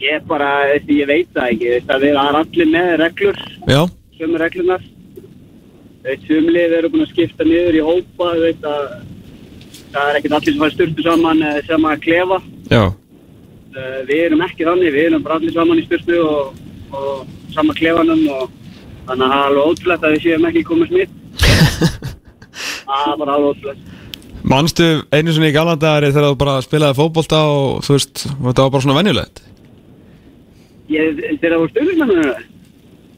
Ég bara, ég veit það ekki veist, að við erum allir með reglur Já, sömu reglunar Sumlið eru búin að skipta niður í hópa þú veit að það er ekkert allir sem fara styrtu saman eða sama að klefa. Já, uh, við erum ekki þannig, við erum bara allir saman í styrtu og, og sama klefanum og þannig að það er alveg ótrúlegt að við séum ekki komið smitt (laughs) það er bara alveg ótrúlegt. Manstu einu sinni í galandagari þegar þú bara spilaði fótbolta og þú veist, þetta var bara svona venjulegt? Ég, þegar það voru styrnismennur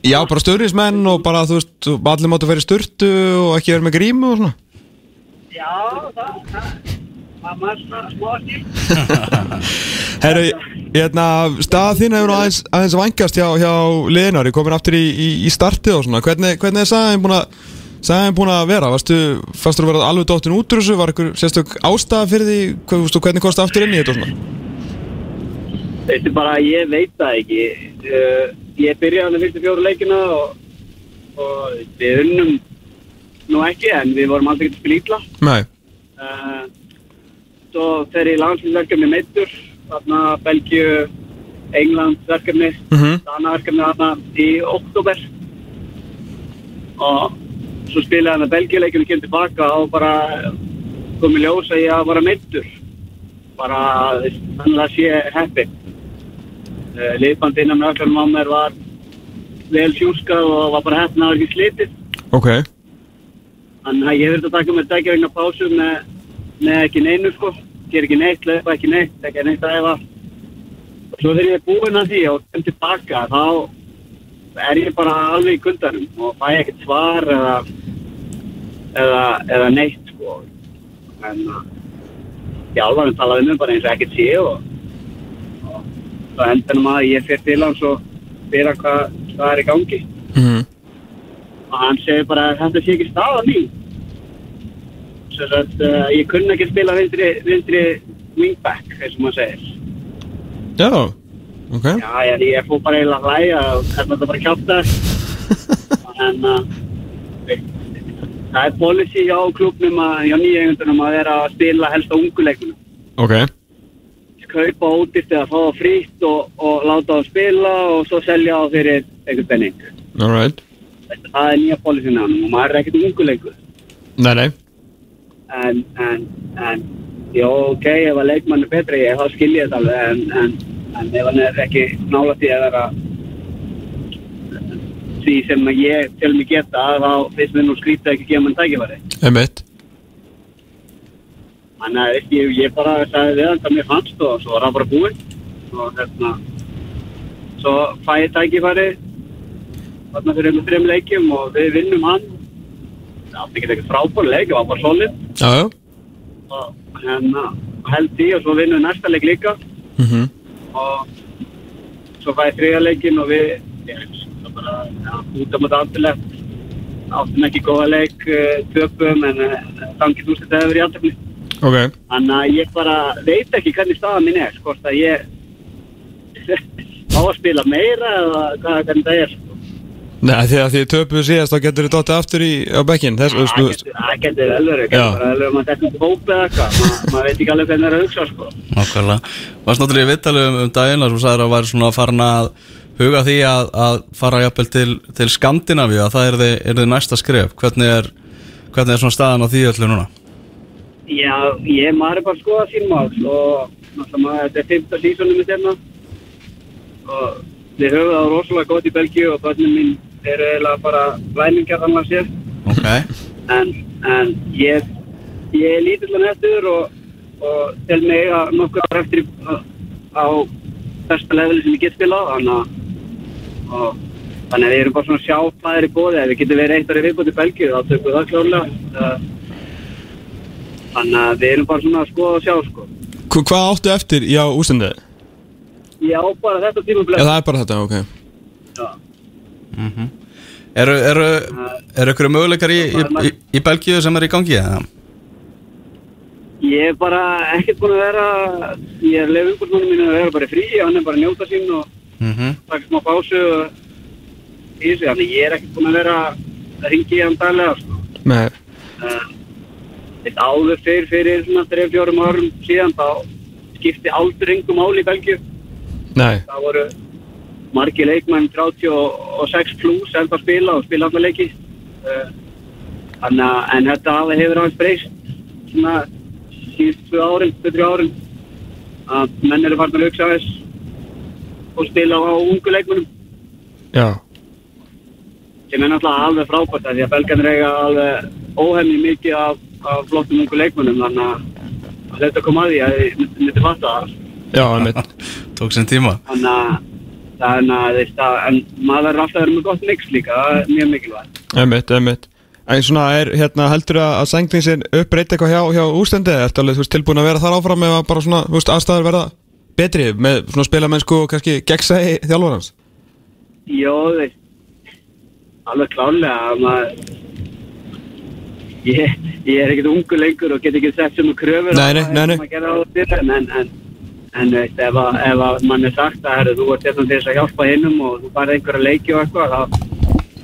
Já, bara stöðnismenn og bara, þú veist, allir máttu að vera í sturtu og ekki vera með grímu og svona. Já, það það það (laughs) Herru, hérna, stað þín hefur aðeins, aðeins vangast hjá, hjá liðinari, komin aftur í, í, í startið og svona, hvernig, hvernig er sagan búin að sagan búin að vera, varstu fastur að vera alveg dóttin út úr þessu, var eitthvað sérstök ástæða fyrir því, hvað, veistu, hvernig kosti aftur inn í þetta og svona? Veistu bara, ég veit það ekki. Uh, ég byrjaði hann að fyrstu fjóru leikina og, og við unnum nú ekki, en við vorum aldrei getið spila ítla. Nei, Uh, svo fer ég landslýsverkefni meittur, þarna Belgíu, England verkefni, Mhm. Dana verkefni þarna í oktober. Og svo spilaði hann að Belgíu leikinu kemur tilbaka og bara kom í ljós að ég var að meittur. Bara þannig að sé heppi. Uh, Liðbandi innan með öllum á mér var vel sjúskað og var bara það var ekki slitið. ok, Þannig að ég verði að taka mér dækja vegna pásu með, með ekki neinu sko. Ger ekki neitt, löpa ekki neitt, ekki neitt að efa. Og svo þegar ég er búinn að því og kem tilbaka þá er ég bara alveg í kundanum og fæ ekkert svar eða, eða, eða neitt sko. En uh, þjálfarinn talaði mér bara eins og ekkert sé og, og svo endanum að ég fyrir til hans og spyrir hvað, hvað er í gangi mhm, og hann segir bara þetta sé ekki staðan mín svo að uh, ég kunni ekki spila vindri, vindri wingback eins og maður segir. Já, ok. Já, ég, ég fór bara eiginlega að hlæja og þetta er bara að kjáta (laughs) en uh, það er policy hjá klubnum að hjá nýjöngundunum að vera að spila helst á unguleikunum Ok, kaupa ódýrt eða fá það frítt og, og láta það spila og svo selja það fyrir einhvern penning. Alright. Það er nýja policy hann og maður er ekkert unguleikur Nei, nei, en, en, en já, ok, ef að leikmann er betri ég, þá skil ég þetta alveg en, en, en ef hann er ekki nála því að vera því sem ég til mig geta þá finnst mér nú skrítið ekki að gefa mann tækifæri. Emitt þannig að ég, ég bara sagði við hann hvað mér fannst og svo var það bara búinn. Og hérna svo fæ ég tækifæri þarna fyrir einhvern þreim leikjum og við vinnum hann átti ekki frábæri leik, það var bara solid. Já, já. Og hérna held í og svo vinnum við næsta leik líka. Mm og svo fæ ég þriða leikin og við ég, svo bara, ja, út á móti afturlegt áttum ekki góða leik uh, töpum en þannig þú þetta hefur verið í afturlegt Ok. Þannig að ég bara veit ekki hvernig staðan mín er, hvort að ég (laughs) á að spila meira eða hvað hvernig það er. Sko. Nei, því að því töpuðu síðast þá getur þið dottið aftur í, á bekkin Þess, Það getur- það getur vel verið, getur maður þetta er hóp eða eitthvað, Ma- maður veit ekki alveg hvernig það er að hugsa sko. Nákvæmlega Varst náttúrulega í vittali um, daginn að þú sagðir að væri svona farin að huga því að, að fara jafnvel til, til Skandinavíu að það er þið, er þið næsta skref hvernig er, hvernig er svona staðan á því öllu núna? Já, ég maður er bara að skoða sín mál og þetta er fymta sísonum mitt hérna og við höfum það rosalega gott í Belgíu og börnum mín eru eiginlega bara læningar annars sér. Ok. En, en ég, ég er lítillan eftir og, og tel mig að nokkuð ára eftir á, á besta leveli sem ég get spilað þannig að þannig að við erum bara svona að sjá hvað er í bóði ef við getum verið eitt ári viðbúti í Belgíu þá tökum við það klárlega. Uh, þannig að við erum bara svona að skoða og sjá sko. Hva- hvað áttu eftir í á ústendið? ég á bara þetta tíma Já, blöð það er bara þetta, ok Eru, eru, eru ykkur möguleikar í, í, í, í Belgíu sem er í gangi? eða? ég er bara ekkert búin að vera ég er leið umbúrsmannum mínu að vera bara frí hann er bara að njóta sín og Mm taka smá pásu og í þessu, þannig ég er ekkert búin að vera að ringi í hann daglega sko. Nei, Eitt áður fyrir, fyrir svona 3-4 árum síðan þá skipti aldur engum máli í Belgíu nei, það voru margi leikmenn 36 plus enda að spila og spila allar leiki. Uh, þannig að en þetta hafa hefur aðeins breyst svona síðust 2 árin, 2-3 árin að menn eru farin að hugsa þess og spila á ungu leikmennum já. Sem er náttúrulega alveg frábært af því að belgarnir eiga alveg óhemmi mikið af, af flottum ungu leikmennum þannig að þetta kom að því að þið myndi fatta það. Já, einmitt. (laughs) Tók sinn tíma. Þannig að þannig að en maður verður alltaf að vera með gott mix líka, er mjög mikilvægt. Einmitt, einmitt En svona er, hérna, heldur að, að sængningsin uppbreyta eitthvað hjá, hjá ústendið? Ertu alveg, þú veist, tilbúin að vera þar áfram eða bara svona, þú veist, aðstæður verða betri með svona spilamennsku og kannski gegnsæði þjálfarans? Jó, þeir, alveg klálega að maður, ég, ég er ekkert ungu lengur og get ekki sett sem kröfur nei. sem að gera á því, en, en, en, veist, ef, að, ef að mann er sagt að herri, þú ert hérna til þess að hjálpa hinnum og þú farið einhverja leiki og eitthvað, þá,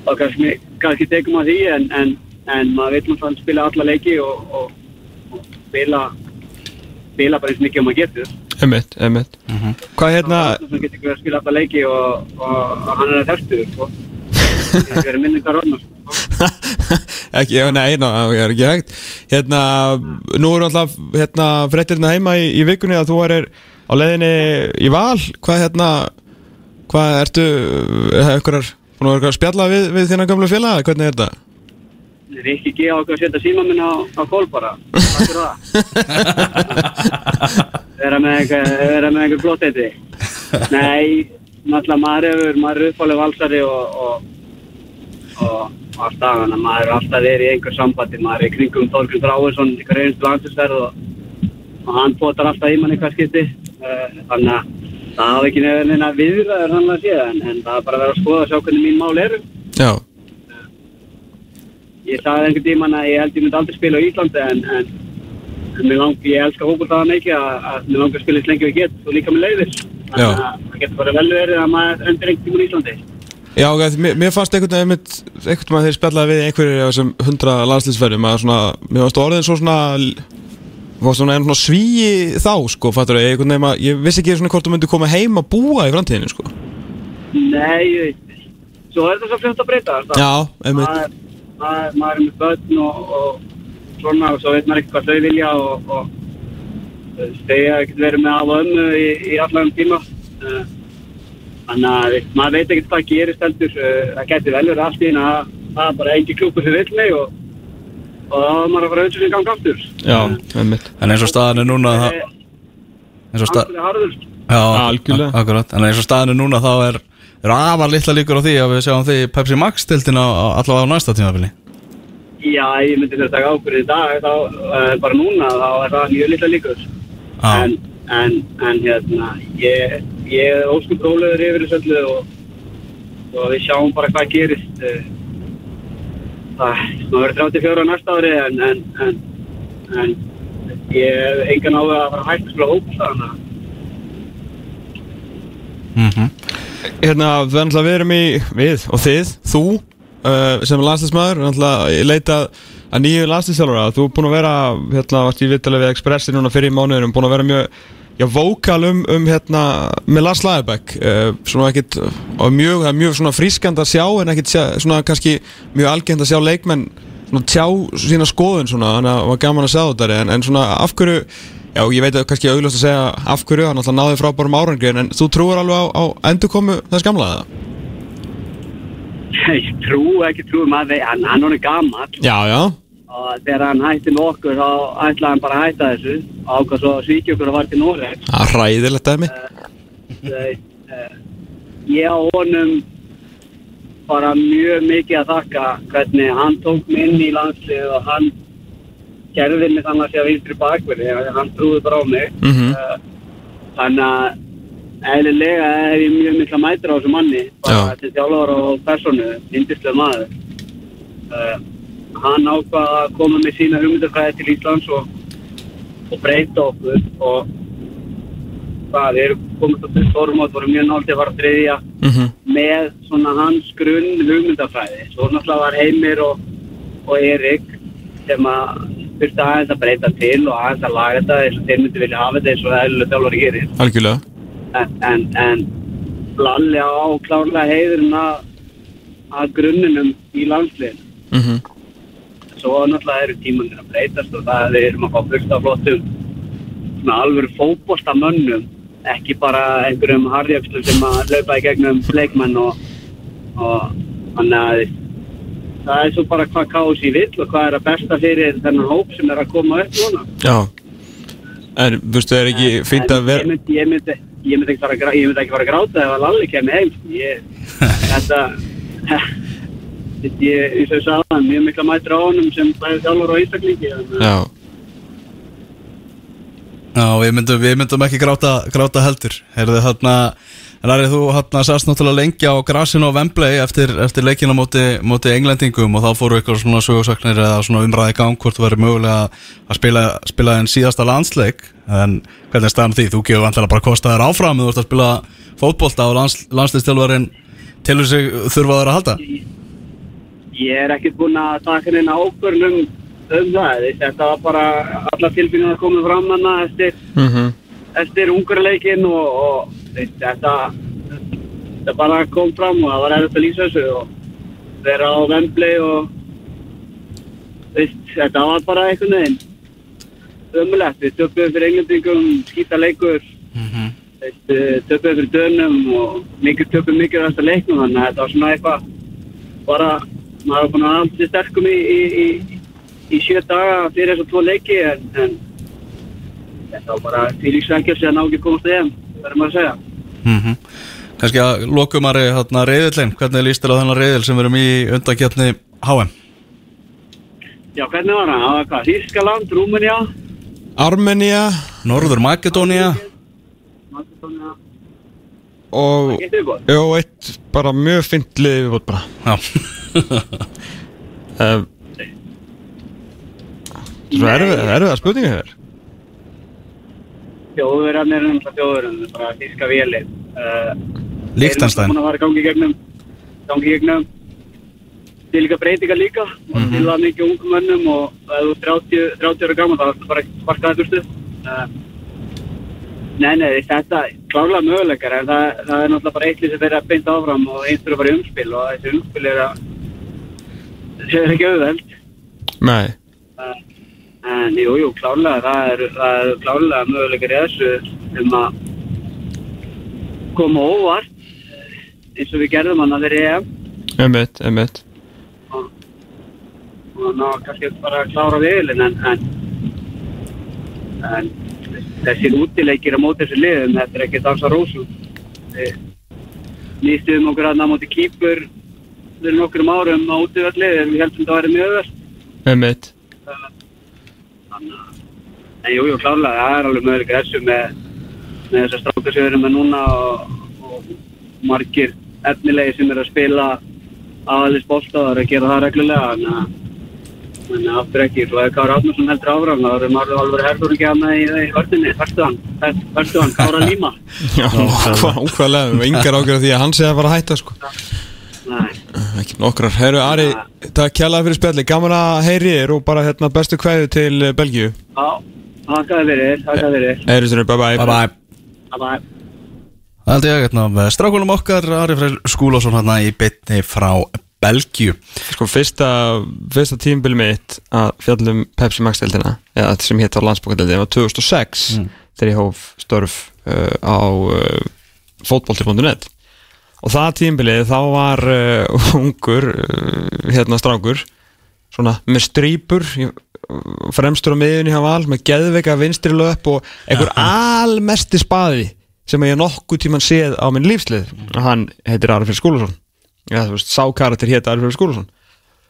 þá kannski, kannski tekum að því, en, en, en maður vil náttúrulega spila alla leiki og, og, og spila, spila bara eins mikið og maður getur. Einmitt, einmitt Hvað hérna, Það getur ekki að spila alla leiki og, og, og hann er að þerstu. Það verið minningar orðna, sko. (laughs) ekki, já, nei, ná, það er ekki hægt Hérna, nú eru alltaf hérna, fréttirna heima í, í vikunni að þú er á leiðinni í val Hvað hérna, hvað ertu, er einhverjar, búin að vera að spjalla við, við þína gamlu félaga, hvernig er þetta? Það er ekki geða okkur að setja síma minn á, á kól bara. Takk fyrir það. Vera með eitthvað, vera með eitthvað flott eitthvað. Nei, náttúrulega maður hefur, maður er uppálega valsari og, og, og alltaf, þannig að maður er alltaf verið í einhver sambandi. Maður er í kringum Þorgrun Dráinsson, ykkur einstu landsisverð og, og hann potar alltaf í mann eitthvað skipti. Þannig að það hafa ekki nefnir neina viðræður hann að séð, en, en það er bara að vera að skoða að sjá hvernig mín mál eru. Já, Ég sagði einhvern tíman að ég held ég myndi aldrei spila á Íslandi en, en, en mér lang, ég elska hókultaðan ekki að, að mér langar að spila eins lengi og ég get og líka með leiðis. Þannig að það getur bara vel verið að maður endur einhvern tíman í Íslandi. Já, mér, mér fannst einhvern veginn veginn þegar spjallaði við einhverjir af þessum hundra landslýsverðum að svona, mér fannst orðin svo svona var svona einn svona svíi þá sko, fattur ég, einhvern veginn að ég vissi ekki svona hvort þú myndi koma heim að búa í framtíðinu sko. Nei, ég veit. Svo er þetta svo fljótt að breyta. það. Já, einmitt, Maður, er með börn og, og svona og svo veit maður ekki hvað þau vilja og, og þau segja ekkert verið með af ömmu í, í allan tíma. Eh, Þannig að maður veit ekkert hvað gerist heldur. Eh, Það getur vel verið allt í hérna að það er bara engi klúpur sem vill mig og, og þá er maður að fara auðvitað í gang aftur. já, einmitt En eins og staðan er núna það, Það eins og stað, er harður. Já, Algjörlega. ak- akkurat En eins og staðan er núna þá er eru afar litla líkur á því að við sjáum því Pepsi Max tildina allavega á næsta tímafili Já, ég myndi að taka ákvörðu í dag þá, uh, bara núna, þá er það mjög litla líkur Já. en, en, en hérna ég, ég er óskum rólegur yfir þessu öllu og, og við sjáum bara hvað gerist uh, það verður 34 á næsta ári en, en, en, en ég hef engan á að fara að hægt að spila hóp þannig að. Mm Hérna, við erum í, við og þið, þú uh, sem ætlum að leita að nýju landslisþjálfara, þú er búin að vera hérna, varst í vittalega við Expressi núna fyrir í mánuðinum, búin að vera mjög já, vókal um, um hérna með Lars Lagerbäck, uh, svona ekkit og mjög, mjög svona frískand að sjá en ekkit sjá, svona kannski mjög algjönd að sjá leikmenn svona tjá sína skoðun svona, þannig að það var gaman að sjá þetta en, en svona af hverju Já, ég veit að kannski auðvitað að segja af hverju, hann alltaf náði frábærum árangri en þú trúir alveg á, á endurkomu þess gamla eða? ég trú ekki trú maður, hann, hann er gammal Já, já og þegar hann hætti með okkur þá ætlaði hann bara að hætta þessu. Og svo að svíkja okkur að var til Noreg Það er ræðilegt dæmi ég á honum bara mjög mikið að þakka hvernig hann tók mig inn í landslið og hann gerði mig þannig að sé að vinstri bakverði hann trúði bara á mig. Mhm. uh, þannig að eðlilega hef ég mjög mikla mætur á þessu manni bara Já. til þjálfur og personu indislega maður. Uh, hann ákvað að koma með sína hugmyndafræði til Íslands og, og breyta okkur og það, erum komið til stórmót, vorum mjög nált að fara að þriðja Mhm. með svona hans grunn hugmyndafræði. Svo náttúrulega var Heimir og, og Erik sem að þurfti aðeins að breyta til og aðeins að laga þetta eins og þeir myndi vilja hafa þetta eins og það eðlulega þjálfur gerir. Algjörlega En, en, en Lalli á klárlega heiðurinn að, að grunninum í landsliðinu. Mhm. Svo náttúrulega eru tímanir að breytast og það er erum að fá fullt af flottum svona alvöru fótboltamönnum ekki bara einhverjum harðjöfslum sem að laupa í gegnum leikmenn og, og þannig að það er svo bara hvað kási vill og hvað er að besta fyrir þennan hóp sem er að koma upp núna Já En, veist, það er ekki fínt að En vera ég ég myndi, ekki fara að ég myndi ekki fara að gráta ef að Lalli kemur heim sko. ég, (laughs) þetta ég, eins og ég sagði hann mjög mikla mætur á honum sem bæði þjálfur og einstaklingi að- Já. Já, við myndum, við myndum ekki gráta, gráta heldur. Heyrðu þarna Rærið þú hann sast náttúrulega lengi á grasinu á Wembley eftir, eftir leikina móti, móti englendingum og þá fóru eitthvað svona sögursaknir eða svona umræði í gang hvort þú verið mögulega að spila, spila en síðasta landsleik. En hvernig er á því? Þú gefur vantilega bara kosta þér áfram þú ert að spila fótbolta og lands, landsleistjálfarinn tilur sig þurfa þær að halda ég er ekkert búinn að taka neina ákvörnum um það. Þetta var bara alla tilbyrjum að koma fram hana eftir, Mhm. eftir ungurleikin og, og þetta þetta bara kom fram og það var erfitt að lýsa þessu og vera á Wembley og veist, þetta var bara einhvern veginn ömulegt, við töpum fyrir englendingum skýta leikur. Veist, eh, töpum fyrir dönum og mikið töpum mikið af þetta leiknum þannig að þetta var svona eitthvað bara, maður var búin að halda sterkum í, í, í, í sjö daga fyrir þess að tvo leiki en, en þetta var bara fylgsvenkjast að ná ekki komast þeim, verður maður að segja mm Kannski að lokumari hérna reyðillin, hvernig líst þér á þennan reyðil sem við erum í undakjöfni HM? Já, hvernig var hann? Það var hvað? Þískaland, Rúmenja Armenia Norður Makedónia Makedónia og Það Jó, eitt bara mjög fint liðið við bara. Já, (laughs) um, Svo erfið, erfið að spurninga hér Þjóðverðan er náttúrulega þjóðverðan bara þíska véli uh, Liechtenstein. Þeir eru náttúrulega búin að fara að gangi í gegnum gangi í gegnum til líka breytingar líka og til það mikið ungum mönnum og ef þú er 30, 30 ára gaman þá er það bara sparkaði fyrstu uh, Nei, nei, þetta klárlega möguleikar en það, það er náttúrulega bara eitthvað sem þeirra beint áfram og eins fyrir að fara í umspil og þessi umspil er að það er ekki auðveld. Nei. En jú, jú, klárlega, það er, það er klárlega möguleikar í þessu um að koma óvart eh, eins og við gerðum hann að þeirri EM. Emmett, emmett og, og ná kannski bara að klára viðlinn en, en, en þessir útileikir á móti þessu liðum, þetta er ekki dansa rósum. Við, nýstuðum okkur að ná móti kýpur fyrir nokkrum árum á en við heldum það að vera mjög öðvöld. með mitt En jú, jú, klárlega, það er alveg möguleika þessu með, með þessar erum með núna og, og margir efnilegi sem eru að spila og eru að gera það reglulega. Þannig að Þannig að aftur ekki, svo ef Kára Átnarsson heldur áfram, þá erum maður alveg herður ekki að með í, í vördinni, verstu hann, verstu hann, Kára Líma. Já, ókvæðlega, við yngar ágjörð því að hann sé að fara að hætta sko. Nei, Ekki nokkrar, herru Ari, takk kjærlega fyrir spjalli Gaman að heyri þér og bara hérna bestu kveðu til eh, Belgíu. Já, þakkaði fyrir, þakkaði fyrir. Heyri sér, bye bye Bye bye Bye bye. Það held ég hérna Strákunum okkar Ari Freyr Skúlásson hérna í bytni frá Belgíu. Sko fyrsta, fyrsta tímabili mitt að fjallum Pepsi Max deildina eða þetta sem hétt á landsbókadeildina var 2006 þegar ég hóf störf uh, á uh, fótbolti.net og það tímabilið þá var uh, (laughs) ungur uh, hérna strákur svona með strýpur ég- fremstur á miðunni hjá val með geðveika vinstri löp og einhver almesti spaði sem ég nokkuð tíman séð á minn lífslið og hann heitir Arfinn Skúlason ja, þú veist, sá karakter hétt Arfinn Skúlason.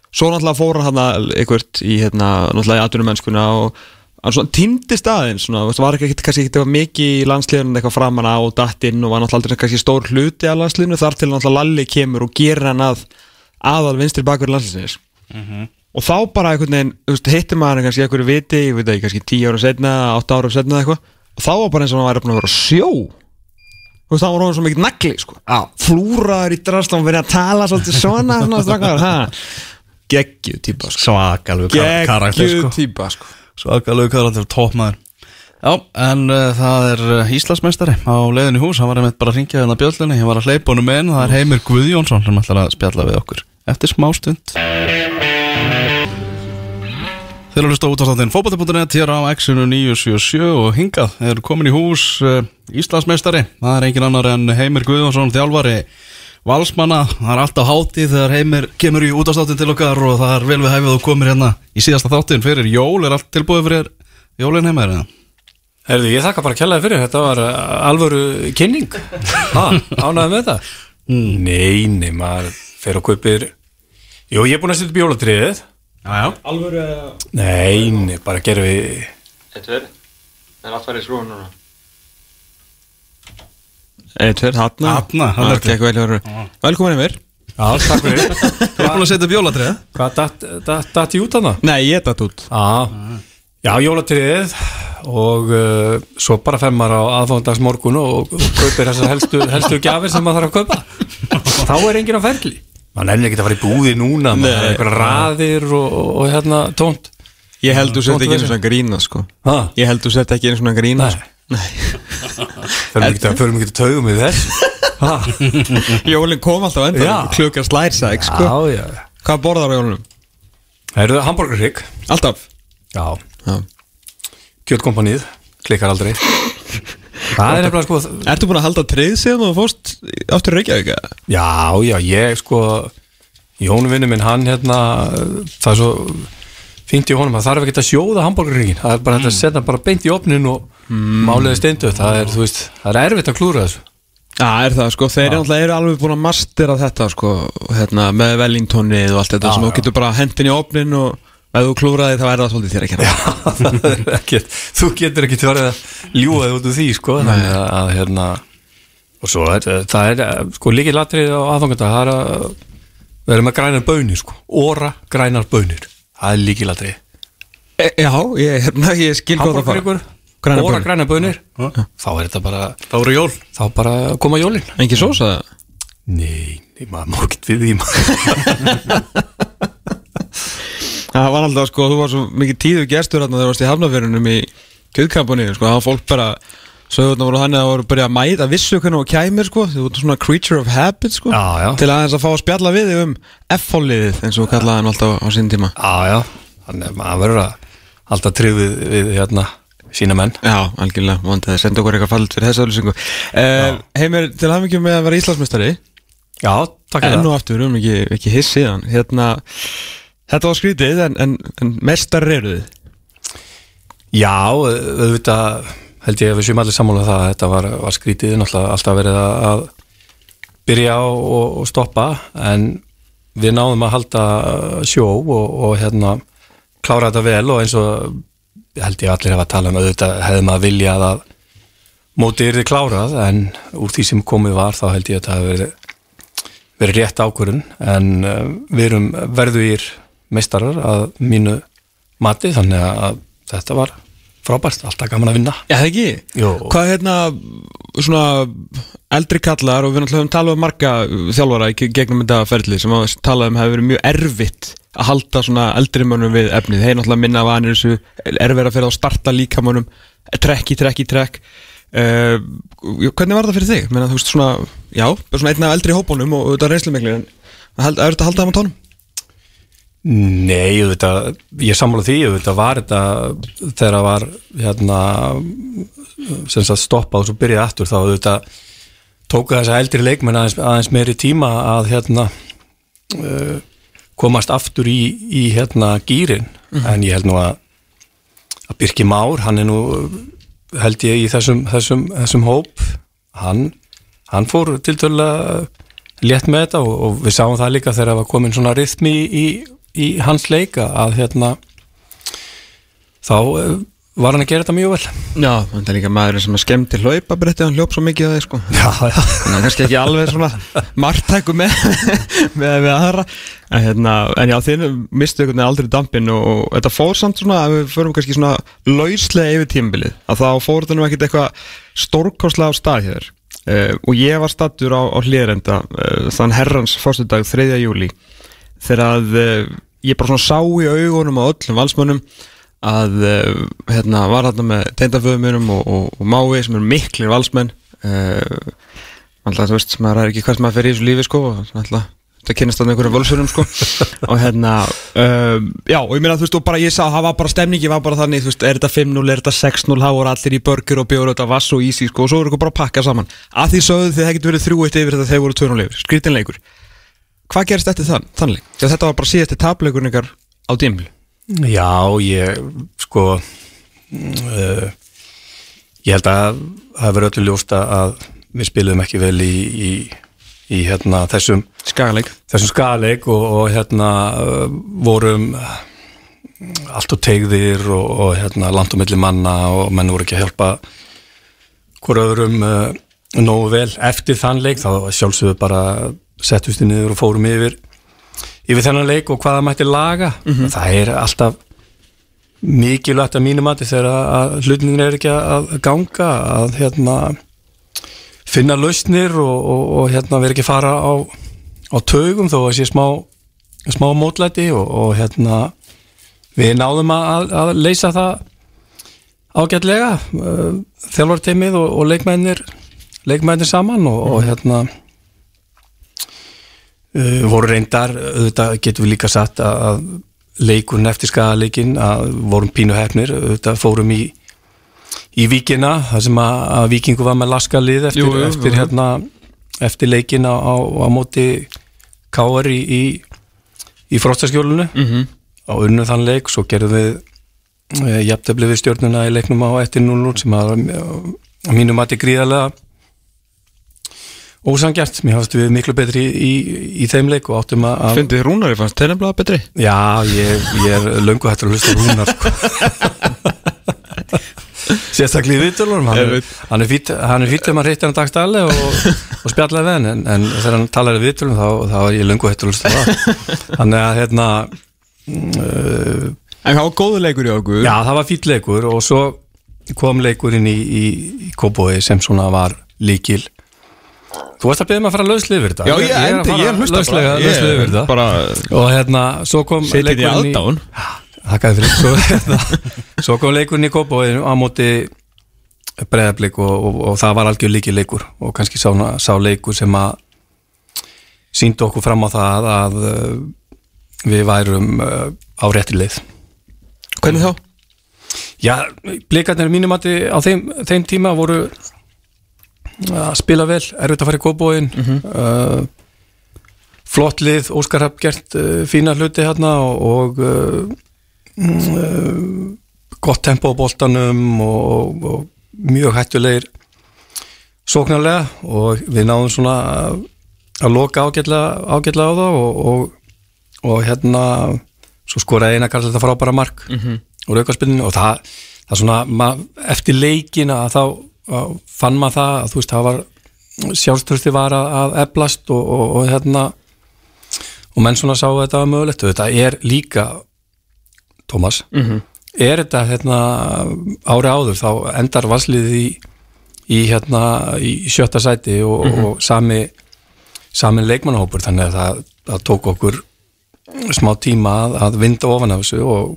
Svo náttúrulega fór hann einhvert í hérna, náttúrulega í atvinnumennskuna og hann svona týndi staðinn svona, veist, var ekki, kannski eitthvað mikið í landsliðunum eitthvað framan á dattinn og var náttúrulega aldrei kannski stór hluti af landsliðinu þar til náttúrulega Lalli kemur og gerir hann að aðal vinstri bakverð landsliðsins. Og þá bara einhvern veginn, þú veist, hittir maður kannski einhverju viti, ég veit ekki, kannski 10 ára setna 8 ára setna eitthvað. Og þá var bara eins og hann væri að vera sjó þú veist, þá var hann svo mikið nagli, sko. Flúraður í drastlum, verið að tala svolítið svona, svona típa, sko. Svakalug karakter geggjuð sko. típa, sko. Svakalug karakter, toppmaður. Já, en uh, það er uh, Íslandsmeistari á leiðinu hús, hann var einmitt bara að ringja hérna bjöllunni, ég var að hleypa honum inn. Það er Heimir Guðjónsson sem ætlar að spjalla við okkur eftir smá stund Þeir eru hlusta út á státtin fótbolti.net hér á X-inu 977 og hingað er komin í hús uh, Íslandsmeistari, það er engin annar en Heimir Guðjónsson, þjálfari Valsmanna, það er alltaf hátíð þegar Heimir kemur í útastáttin til okkar og það er vel við hæfið og komir hérna í síðasta þáttin fyrir jól, er allt tilbúið fyrir jólin Heimir eða? Herðu, ég þakka bara kjallaði fyrir, þetta var uh, alvöru kynning. (laughs) Ha, Ánæði með þetta? Nei, nei, maður fer og kaupir Jú, ég er búin að setja upp jólatriðið Já, já. Nei, nei, bara gerum við Eitt verð, það er allt farið í skrúin núna. Eitt verð, hatna Þarna, þarna ertu. Gekk vel hjá þér. Velkomin yfir. Já, takk fyrir. (laughs) Þú er búin að setja upp jólatrið Hvað ég út hana? Nei, ég datt út. Já, já jólatriðið og uh, svo bara fer maður á aðfóndags morgun og, og kaupir þessar helstu, helstu gjafir sem maður þarf að kaupa. Þá er enginn á ferli maður nefnir ekki að fara í búði núna með Nei. einhverja raðir og, og, og hérna tónt Ég held þú sett ekki einu svona grína sko Ha? Ég held þú sett ekki einu svona grína Nei. sko. förum ekki að förum ekki að taugum við þess ha? (laughs) Jólin kom alltaf enda. Klukar slærsæk sko já, já Hvað borðar á jólunum? Það eru hambúrgarrygg Alltaf kjötkompanið klikkar aldrei það er nefnilega sko Ertu búin að halda treyð síðan og fórst aftur í Reykjavík? eða? Já, já, ég sko Jón vinnu minn, hann hérna það er svo fínt í honum að það þarf ekki að sjóða hambúrgarringin það er bara hægt að setja bara beint í opnin og mm. máliði steindu, það er, þú veist það er erfitt að klúra þessu Já, er það sko, þeir alltaf eru alveg búin að mastera þetta sko, hérna, með Wellingtonið og allt þetta Já, sem þú getur bara hendin í opnin og ef þú klúraði þá er það svolítið þér ekki (laughs) það er ekkert, þú getur ekki verið að ljúa þig út úr því sko þannig að, að hérna og svo er, það er sko líkið latrið á aðfanganda það er að vera með grænar bönir sko óra grænar bönir það er líkið latrið e, Já, ég, hérna, ég skil hvað það óra grænar bönir þá er þetta bara Það voru jól. Þá bara koma jólin. Engi sósa? Það? Nei, nei maður má ekki við því maður. (laughs) Það var alltaf sko, þú var svo mikið tíðu gestur hérna þegar þú varst í hafnafjörunum í kjöðkampunni sko, það var fólk bara sögurnar voru þannig að það voru að byrja að mæta vissu hvernig og kæmir sko, þú voru svona creature of habit sko, Já, já. til aðeins að fá að spjalla við um F-fóliðið eins og þú kallaði hann alltaf á sín tíma. Já, já, þannig að maður verður að alltaf trið við, við hérna sína menn. Já, algjörlega, vonandi að senda okkur eitthvað fallit fyrir þessa öllusingu uh, Heimir, til hafmyggjum með að vera Íslandsmeistari. Já, takk fyrir enn það. og aftur, við erum ekki, ekki hiss síðan hérna, þetta var skrítið en, en, en mestar eru þið? Já, auðvitað held ég að við séum allir sammála um það að þetta var, var skrítið. Náttúrulega alltaf verið að, byrja og, og stoppa en við náðum að halda sjó og, og hérna klára þetta vel og eins og held ég allir hefa að tala um auðvitað hefðum að vilja að mótið er þið klárað en úr því sem komið var þá held ég að það hefði verið, verið rétt ákvörun en uh, við erum verðugir meistarar að mínu mati þannig að þetta var frábært, alltaf gaman að vinna Já, það ekki? Jú. Hvað er hérna svona eldri kallar og við náttúrulega höfum talað um marga þjálfara í ge- gegnum þetta ferli sem að talað um hefur verið mjög erfitt að halda svona eldri mönnum við efnið þeir náttúrulega minna vanir þessu erfið að fyrir að starta líkamönnum trekk í trekk í trekk uh, hvernig var það fyrir þig? Menna, þú veist svona, já, svona einn af eldri hópunum og þetta reynslumengli en er þetta að halda það á tónum? Nei, auðvitað, ég sammála því, auðvitað var þetta þegar það var hérna, stoppað og svo byrjaði aftur þá auðvitað tóku þess að eldri leikmenn aðeins, aðeins meiri tíma að hérna uh, komast aftur í, í hérna gýrin en ég held nú að að Birki Már, hann er nú held ég í þessum, þessum, þessum hóp. Hann, hann fór til tölulega létt með þetta og, og við sáum það líka þegar það var komin svona rithmi í, í, hans leika að hérna þá eh, var hann að gera þetta mjög vel. Já, það er líka maður sem er skemmt til hlaupa bretti hann hljóp svo mikið að þið sko. Já, já. Þannig að kannski ekki alveg svona margtæku með, (laughs) með, með aðra. En, hérna, en já, þið mistu einhvern veginn aldrei dampin og, og þetta fór samt svona að við förum kannski svona lauslega yfir tímabilið að þá fór þetta nú ekkit eitthvað stórkostlega á stað hér. Uh, og ég var stattur á, á hlýðrenda uh, þann herrans fórstudag 3. júli þegar að uh, ég bara svona sá í augunum á öllum valsmönnum að uh, hérna, var hérna með teindaföðumunum og, og, og Mái sem eru miklir valsmenn. Uh, alltaf þú veist, maður er ekki hvert maður fer í þessu lífi sko og alltaf þetta kynast að einhverjum völsurum sko. (laughs) Og hérna uh, já og ég meina þú veist og bara ég sá það var bara stemningi var bara þannig þú veist er þetta 5-0 er þetta 6-0 þá voru allir í burger og bjóður þetta vass og easy sko og svo voru ykkur bara að pakka saman. Að því sögðu þið það getur verið 3-1 yfir þetta þegar voru 2-0 yfir skrítinleikur hvað gerist eftir þann, þannleik? Já, þetta var bara síðasti tapleikurinn ykkar á dýmlu Já, ég sko uh, ég held að það verður öllu ljósta að við spilum ekki vel í, í, í hérna, þessum skaleik og, og hérna uh, vorum allt og tegðir og, og hérna langt og milli manna og menn voru ekki að hjálpa hver öðrum uh, nógu vel. Eftir þann leik þá sjálfsögðu bara settust í niður og fórum yfir yfir þennan leik og hvaða mætti laga. Það er alltaf mikilvægt að mínum mati þegar að hlutningin er ekki að ganga að hérna finna lausnir og, og, og hérna vera ekki að fara á, á taugum þó að sé smá, smá mótlæti og, og hérna við náðum að, að leysa það ágætlega uh, þjálfarteimið og, og leikmennir leikmennir saman og, og hérna uh, voru reyndar auðvitað getum við líka satt að, leikurinn eftir skadaleikin að vorum pínu hefnir auðvitað fórum í í víkina, það sem að, að vikingu var með laskalið eftir, Jú, jú, eftir jú. hérna eftir leikin á, á, á móti káar í, í, í frostaskjólunu mm -hmm. á unnu þann leik, svo gerðum við e, jafntefli við stjórnuna í leiknum á eftir 0-0 sem að, að mínum að þetta gríðarlega ósangjart, mér hafðist við miklu betri í, í, í þeim leik og áttum að, að Fyndið Rúnari fannst tennablaða betri. Já, ég, ég er löngu hættur að hlusta Rúnar sko. (laughs) Sérstaklega í viðtölunum hann, Ég er- fýtt þegar maður reytir hann dagstæli og, og spjallaði við hann en, en þegar hann talar í viðtölunum þá, þá er ég löngu hættur að hlusta það. Þannig að hérna uh, En það var góðu leikur í okkur. Já, það var fýtt leikur og svo kom leikurinn í, í, í Kóbói sem svona var líkil Þú varst að beða mig að fara lauslega yfir þetta Já, ég, að endi, ég hlusta lauslega, bara. lauslega yfir þetta bara og hérna, svo kom setið í leikurinn aðdáun Þakkaði fyrir. Svo, (laughs) hérna, svo kom leikurinn í Kópavóinu á móti breyðarblik og, og, og það var algjör líki leikur og kannski sá, sá leikur sem að síndi okkur fram á það að uh, við værum uh, á rétti leið. Hvernig þá? Já, blikarnir mínum að á þeim, þeim tíma voru að spila vel, erfitt að fara í Kópavóin uh, flott lið, Óskar hafði gert uh, fína hluti hérna og, og uh, uh, gott tempo á boltanum og, og mjög hættulegir sóknarlega og við náðum svona að loka ágætlega, ágætlega á það og, og, og hérna svo skoraði eina kallar þetta frábæra mark -hmm. úr aukarspilinu og það, það svona, eftir leikina þá að fann maður það að þú veist, það var sjálfströsti var að, að eblast og, og, og hérna og menn svona sá þetta að mögulegt. Og þetta er líka Tómas, er þetta hérna ári áður þá endar valsliðið í, í hérna í sjötta sæti og, og sami sami leikmannahópur. Þannig að það, það tók okkur smá tíma að, að vinda ofan af þessu og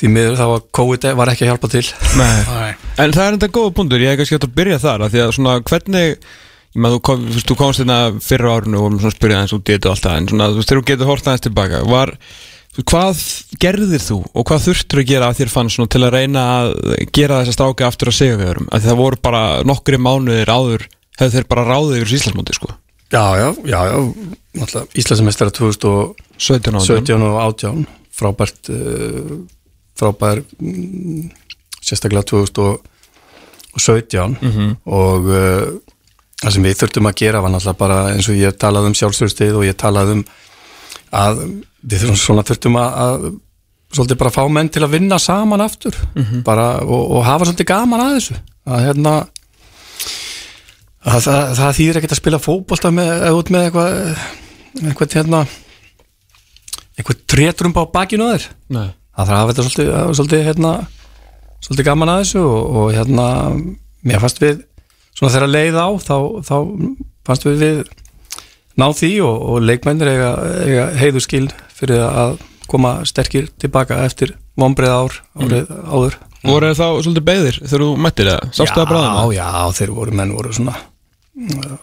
því miður þá var COVID var ekki að hjálpa til. Nei. En það er enda góða punktur, ég hef kannski hægt að byrja þar af því að svona hvernig ég maður, þú, þú, þú komst hérna fyrra árinu og vorum svona að spyrja aðeins út í þetta og allt það en svona, þú veist, þegar þú getur hort aðeins tilbaka var, hvað gerðir þú og hvað þurftur að gera að þér fann svona til að reyna að gera þessa stráka aftur að segja við öðrum, því það voru bara nokkri mánuðir áður, hefur þeir bara ráðið yfir Íslandsmóti, sko, Já, já, já, já Íslandsmeistara 2017 17 ára og 18 frábært uh, frábær mm, sérstaklega 2017 og uh, það sem við þurftum að gera var náttúrulega bara eins og ég talaði um sjálfstöðustið og ég talaði um að við þurfum svona þurftum að, að svolítið bara fá menn til að vinna saman aftur. Bara og, og hafa svolítið gaman að þessu. Að hérna að það, það þýðir ekkert að spila eða út með eitthvað eitthvað hérna eitthvað trétrumba á bakinu þér. Það þarf að þetta svolítið, svolítið hérna svolítið gaman að þessu og, og hérna mér fannst við svona þegar leið á þá, þá fannst við við ná því og, og leikmennir eiga, eiga heiðu skil fyrir að koma sterkir tilbaka eftir vombrið ár árið áður. Voru þá svolítið beðir þegar þú mættir það, sástu það bráðum Já, já, þeir voru, menn voru svona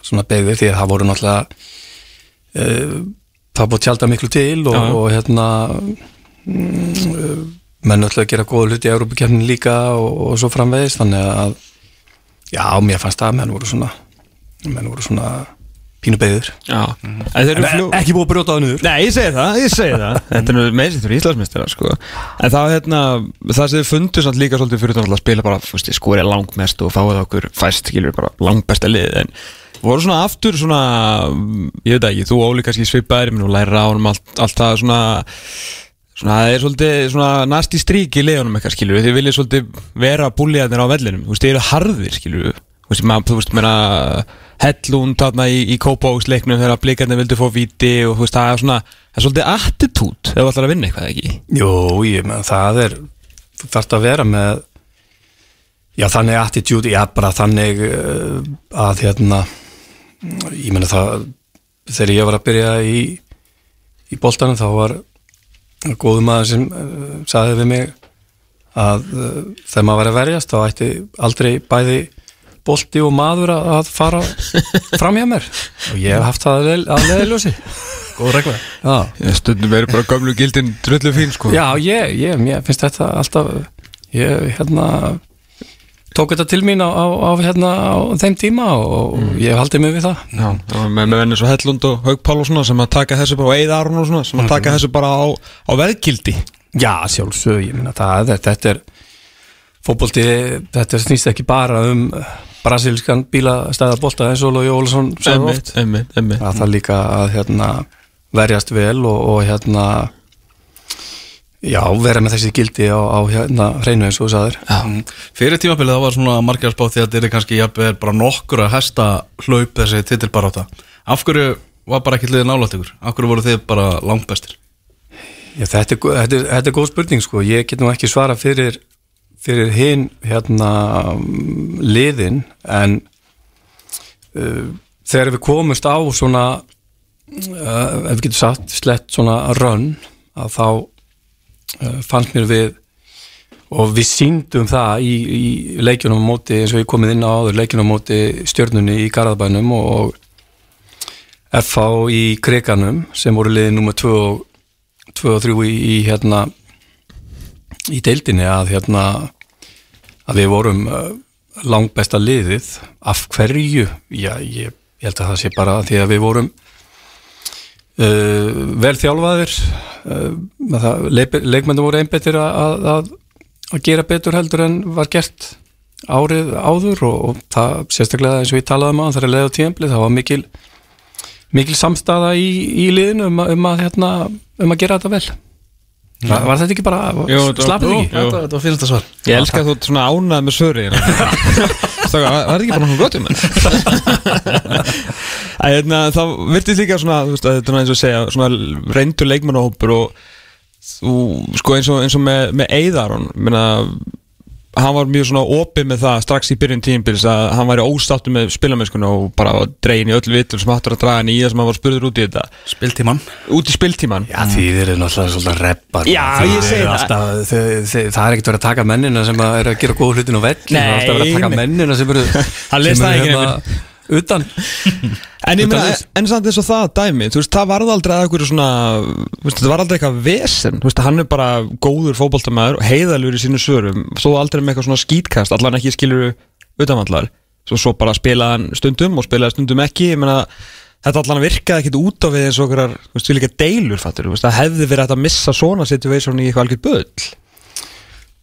svona beigðir því að það voru náttúrulega uh, það búið tjálta miklu til og, og hérna mm, menn náttúrulega gera góða hluti í Európa-kefnin líka og, og svo framvegis þannig að já, mér fannst að menn voru svona menn voru svona pínu eru fljú ekki búið að brjóta það niður. Nei, ég segi það, ég segi það. (laughs) Þetta er fyrir Íslandsmeistara sko. En það, hérna, það sem þið fundu samt líka svolítið fyrir það að spila bara fúst, skori langmest og fáið okkur fæst skilur bara langbesta lið en voru svona aftur svona ég veit ekki, þú Óli kannski svipaðir menn og læra á honum allt, allt það svona svona það er svolítið næst í strík í liðunum eitthvað skilur við, þið viljið svolítið vera búlíðarnir á vellinum, þú veist, þið eru harðir skilur við, þú veist, maður, þú veist, meina hellún þarna í, í kópáksleiknum þegar blikarnir vildu fá víti og þú veist, það er svona, það er svolítið attitút ef þú ætlar að vinna eitthvað ekki? Jú, ég með það er þú þarft að vera með já, þannig attitude, já, bara þannig uh, að hérna ég meina það þegar ég var að byrja í í boltanum þá var góðum maður sem uh, saði við mig að uh, þegar maður var að verjast þá ætti aldrei bæði bolti og maður að, fara fram hjá mér. Og ég hef haft það að, leiðiljósi Góð regla. Já. Stundum er bara gömlu gildin drullu fín sko. Já, ég, ég, mér finnst þetta alltaf ég, hérna tók þetta til mín á, á, á, hérna, á þeim tíma og ég hef haldið mig við það. Já, með, með venni svo Hellund og Haug Pál og svona sem að taka þessu bara og Eið Aron og svona sem að taka þessu bara á, á veðgildi. Já, sjálfsög, ég minna það er, þetta er fótbolti, þetta snýst ekki bara um brasilískan bílastæðarbolta eins og Lói Ólafsson sagði oft. það líka að hérna verjast vel og, og hérna já, vera með þessi gildi á, á hérna hreinu eins og þú sagðir Mm. Fyrir tímabilið það var svona margir að spá því að þetta er kannski jafnveg bara nokkur að hesta hlaup þessi titilbaráta Af hverju var bara ekki liðið nálægt ykkur? Af hverju voru þið bara langbestir? Já, þetta, er, þetta, er, þetta er góð spurning sko, ég get nú ekki svara fyrir, fyrir hinn hérna liðin en uh, þegar við komumst á svona uh, ef við getum sagt slett svona run að þá fannst mér við og við síndum það í, í leikjunum á móti eins og ég komið inn á áður leikjunum á móti stjörnunni í Garðabænum og, og FH í Krikanum sem voru liðið nummer 2 og 2 og 3 í, í hérna í deildinni að hérna að við vorum uh, langbesta liðið. Af hverju? Já, ég, ég held að það sé bara því að við vorum vel þjálfaðir. Leik, leikmennum voru einbettir að, að, að gera betur heldur en var gert árið áður og, og það sérstaklega eins og ég talaði um að það er leið á tíðanblið, það var mikil mikil samstaða í, í liðinu um, að- um, hérna, um að gera þetta vel var, var þetta ekki bara Jú, slappið jú. ekki? Þetta þetta var fyrsta svar Ég elska að þú ert svona ánað með söri (laughs) var var þetta ekki bara um henn? (laughs) hérna, þá virtist líka svona, þú veist, þetta er eins og að segja svona reyndur leikmannahópur og þú, sko eins og, eins og með, með Eiðaron, minna hann var mjög svona opið með það strax í byrjun tímpils að hann væri óstáttu með spilamennskuna og bara dregin í öll vitur sem hattur að draga hann í það sem hann var spurður út í þetta. Spiltíman út í spiltíman Já, því þeir eru náttúrulega svolítið reppar Já, ég segi eru það. alltaf, þau, þau, Það er ekkert verið að taka mennina sem að er að gera góð hlutin á vell Það er alltaf verið að taka Nei, nei. mennina sem eru Hann les sem það ekki, hérna utan. En ég Utan meina, þess. en samt eins og það dæmi, þú veist, það varð aldrei að eitthvað svona, þú veist, það var aldrei eitthvað vesen, þú veist, hann er bara góður fótboltamæður og heiðalur í sínu svörum, þó aldrei með eitthvað svona skítkast, allan ekki skilur utanvallar, svo svo bara spilaði hann stundum og spilaði stundum ekki, ég meina, þetta allan virkaði ekkit út á við eins og okkur, þú veist, við líka deilur, fattur, það hefði verið að missa svona situation í eitthvað algjör böll.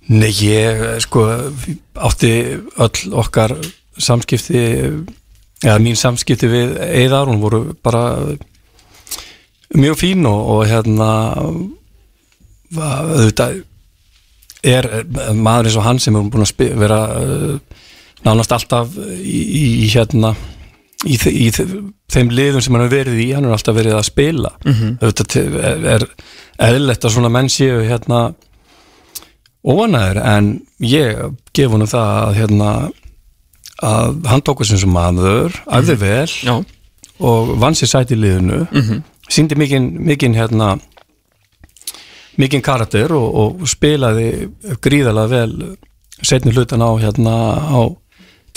Nei, ég sko átti öll okkar samskipti eða mín samskipti við Eidar, hún voru bara mjög fín og, og hérna auðvitað er maður eins og hann sem er búin að vera uh, nánast alltaf í, í hérna í, í þe- þeim liðum sem hann hefur verið í hann er alltaf verið að spila. Auðvitað te- er, er eðlilegt að svona menn séu hérna óanæður en ég gef honum það að hérna að hann tók þessum sem maður æfði vel Já. og vann sér sæti í liðinu mm síndi mikinn mikinn hérna mikinn karakter og, og spilaði gríðalega vel setni hlutan á hérna á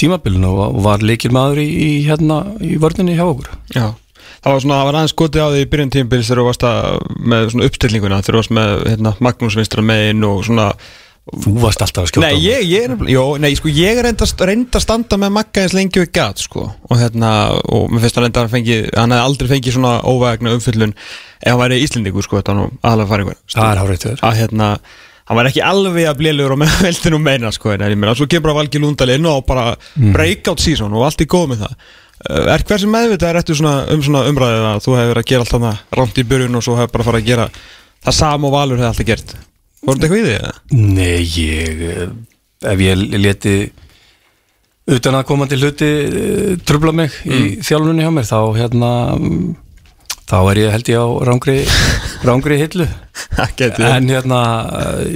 tímabilinu og var leikil maður í, í hérna í vörninni hjá okkur Já. Það var svona, það var aðeins skotið á því í byrjun tímpils þegar þú varst að, með svona uppstillinguna, þegar þú varst með, hérna, Magnús Vinstra megin og svona, Þú varst alltaf að skjóta Nei, ég, ég er Jó, nei, sko, ég er reynda, að standa með Magga eins lengi og ég gat, sko. Og hérna, og mér finnst hann reynda að fengi hann hefði aldrei fengið svona óvægna umfyllun ef hann væri íslendingur, sko, að ykkur Það er hárið þér. Að hérna, hann var ekki alveg að blíðlegur og (laughs) með veldinu meina, sko, en ég meina, svo kemur að Valgi Lundal inn og bara breakout season og allt í góð með það. Uh, er hversu meðvitað er eftir svona, um svona umræðið að þú hefur verið að gera allt þarna rámt í byrjun og svo hefur bara farið að gera það sam og Valur hefði alltaf gert voru þetta eitthvað í því? Nei, ég eh, ef ég leti utan að komandi hluti eh, trubla mig í þjálfunni hjá mér þá hérna mm, þá er ég held ég á rángri (laughs) rángri hillu. En hérna eh,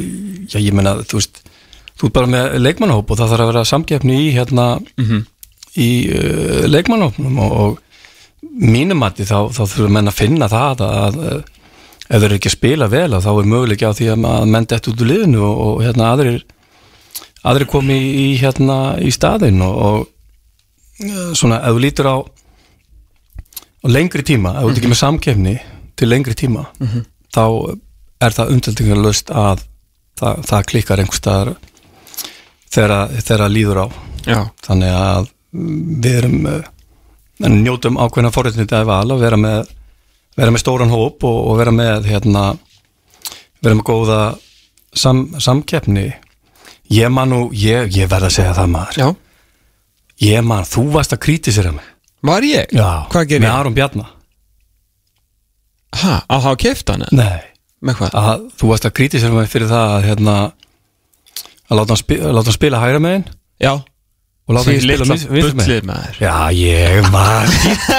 já, ég meina, þú veist þú ert bara með leikmannahóp og það þarf að vera samkeppni í hérna í uh, leikmannahópnum og, og mínum mati þá, þá þurfum menn að finna það að, að ef þeir eru ekki að spila vel að þá er möguleiki á því að að menn dett út úr liðinu og, og hérna aðrir aðrir komi í, í hérna í staðinn og, og eh, svona ef þú lítur á, á lengri tíma, ef þú ert ekki með samkeppni til lengri tíma þá er það umtildingarlaust að það, það klikkar einhvers staðar þegar, þegar líður á. Já, þannig að mm, við erum uh, njótum ákveðna forréttindi að val að vera með, vera með stóran hóp og, og vera með hérna, vera með góða sam, samkeppni ég man nú, ég, ég verð að segja það maður já ég man, þú varst að krítisera mig Var ég? Já, Hvað ger með ég? Aron Bjarnar Ha, að hafa keift hann? Nei, Með hvað? að, þú varst að krítisera mig fyrir það að hérna að láta hann, spi, að láta hann spila hægra megin Já og láta hann ekki spila bullið maður. Já, ég var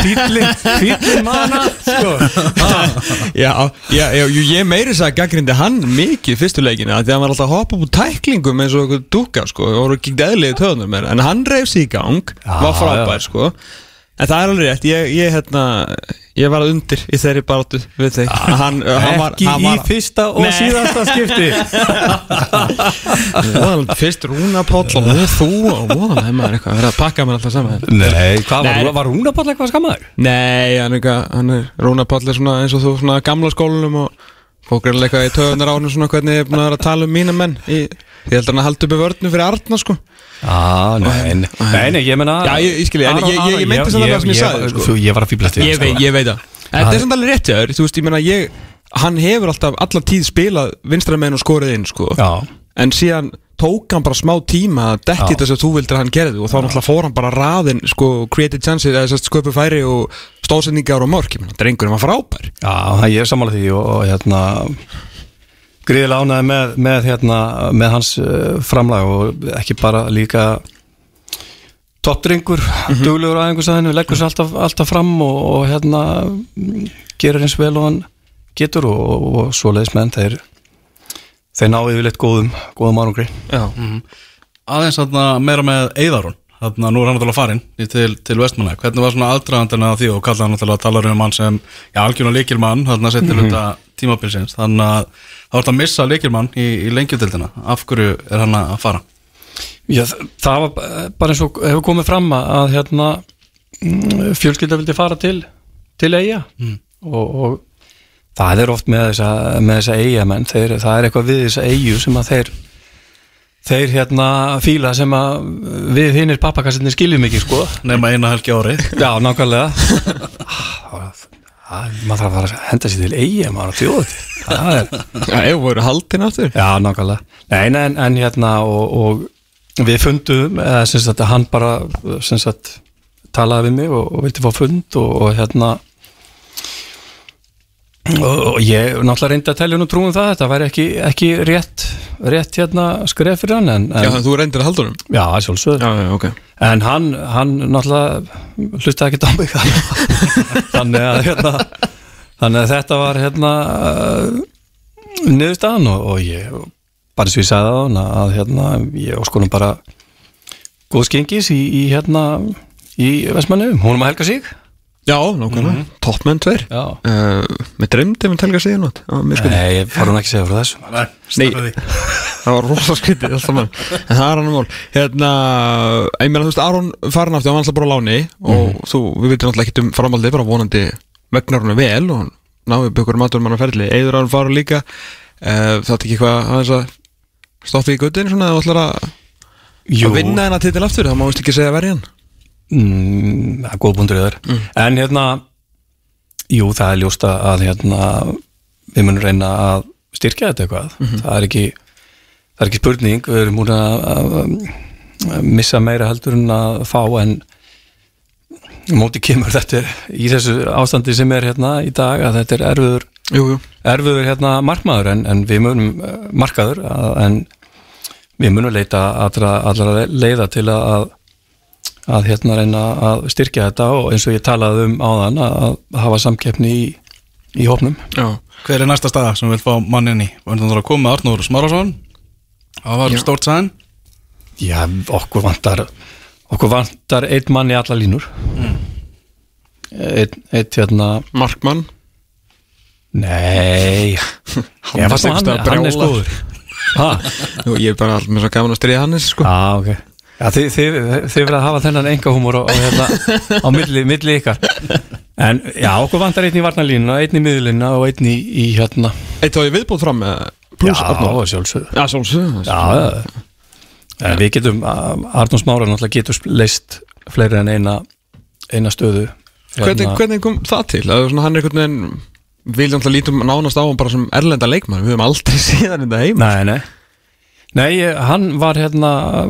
Fýllin, (laughs) fýllin manna Sko. Já, já, já, ég meiri þess að gaggrindi hann mikið fyrstu leikina því að hann var alltaf að hoppa upp úr tæklingum eins og eitthvað dúka sko, og voru ekki eðlið töðunum mér en hann reyf sig í gang, Já, var frábær sko. En það er alveg rétt, ég, ég hérna ég var undir í þeirri baráttu við þig, hann, hann var Ekki var, í fyrsta og Nei. síðasta skipti fyrst Rúna Páll og þú og voðalega maður eitthvað, verið að pakka mér alltaf saman Nei, hvað var, Nei. var að palla eitthvað skammaður? Nei, hann er, hann er Rúna Páll er svona eins og þú svona gamla skólanum og fók er eitthvað í töðunar ánum svona hvernig ég er búin að vera að tala um mína menn í, ég held að hann að halda uppi vörnum fyrir Arna sko. Já, nei, nei, nei, nei, ég menna Já, ég- ég skil, en Aron, ég- ég- ég Aron, meinti samt alveg það sem ég sagði, sko. Ég var að fýblast ég, veit, ég veit það. Þetta er samt alveg rétt hjá þér, þú veist, ég meina ég hann hefur alltaf alla tíð spilað vinstra meginn og skorið inn sko. Já, en síðan tók hann bara smá tíma að detti þetta sem þú vildir að hann gerði og þá náttúrulega fór hann bara raðin sko created chances eða sérst sköpu færi og stóðsendingar og mörk, ég meina, drengurinn var frábær. Já, ég er sammála því og, og hérna gríðilega ánæði með, með, hérna, með hans uh, framlag og ekki bara líka toppdrengur, mm -hmm. duglegur aðeins aðeins, leggur sér alltaf, alltaf fram og, og hérna mm, gerir eins vel og hann getur og, og, og svoleiðis menn þeir þeir ná yfirleitt góðum góðum árangri Já, Aðeins þarna meira með Eiðarún Þarna nú er hann náttúrulega farinn til, til Vestmanna Hvernig var svona aðdragandina af því og kallaði hann náttúrulega talar um hann sem já, algjörna leikilmann þarna setið mm -hmm. Tímabilsins þannig að það vart að missa leikilmann í, í lengjutildina af hverju er hann að fara? Já, það var bara eins og hefur komið fram að, að hérna mm, fjölskylda vildi fara til til eiga og, og það er oft með þessa, með þessa eigamenn, þeir, það er eitthvað við þessa eigu sem að þeir þeir hérna fíla sem að við hinnir pappakassinni skiljum ekki sko. Nefna eina helgi ári. Já, nákvæmlega. (laughs) Það, maður þarf að fara að henda sér til eigi maður að þjóða til það er Já, ef voru haldin aftur Já, nákvæmlega. Nei, nei, en, en hérna og, og við fundum eða sem sagt að hann bara sem sagt talaði við mig og, og vildi fá fund og, og hérna og, ég náttúrulega reyndi að telja nú trúum það þetta væri ekki, ekki rétt rétt hérna skref fyrir hann en, Já, en, þú reyndir að halda honum? Já, sjálfsögð Já, já, ok. En hann, hann náttúrulega hlustaði ekki á mig. (laughs) Þannig að hérna, þannig að þetta var hérna uh, niðurstaðan og, og ég bara eins og ég sagði á hann að hérna ég óskonum bara góð skengis í, í hérna í Vestmannu, hún um að helga sig Já, nákvæmlega, toppmenn tveir. Já. uh, Með dreymdi með telga sig nátt Nei, ég fara hún ekki að segja frá þessu. Nei, Nei. (laughs) Það var rosa alltaf mann En það er hann mál. Hérna, ég meina þú veist Aron farin aftur, hann var alltaf bara á láni Og þú, við veitum alltaf ekki um framaldið Bara vonandi megnar hún vel Og hann náði byggur matur mann að ferli. Eður Aron fara líka. Uh, Það er ekki hvað aðeins að Stoppi í guttinu svona Þú ætlar að, Jú. að vinna hennar titil aftur? Það má veist ekki segja verið hann Mm, góð búndur í þar en hérna jú það er ljósta að hérna við munum reyna að styrkja þetta eitthvað. Það er ekki það er ekki spurning, við erum múin að, að, að missa meira heldur en að fá en móti kemur þetta í þessu ástandi sem er hérna í dag að þetta er erfiður Jú, jú. erfiður hérna markmaður en, en við munum eh, markaður að, en við munum leita allra, allra leiða til að, að að hérna reyna að styrkja þetta og eins og ég talaði um áðan að, að hafa samkeppni í, í hópnum. Já, Hver er næsta staða sem vil fá mannin í? Var hann að koma Arnóður Smárason. Það var Já. stórt sæðin Já, okkur vantar okkur vantar einn mann í alla línur. Einn ein, hérna Markmann? Nei. (laughs) Ég fannst að hann, einhvers staðar hann er brjálaður. skoður ha, Jú, Ég er bara alltaf með svo gaman að stríða Hannes sko. Já, ok Já, þið, þið, þið verða að hafa þennan enga húmor á, á, hérna, á milli, milli ykkar. En já, okkur vantar einn í varnalínuna, einn í miðlínuna og einn í, í hérna. Eitt á ég viðbúð fram með Plus Já, Arnór. sjálfsögðu. Já, sjálfsög Já, en við getum Arnús Mára náttúrulega getur leist fleiri en eina, eina stöðu hvernig, hvernig kom það til? Að svona, hann er einhvern veginn Við náttúrulega lítum nánast á hann bara sem erlenda leikmann Við höfum aldrei (laughs) síðan þetta heima. Nei, nei. Nei, hann var hérna eh,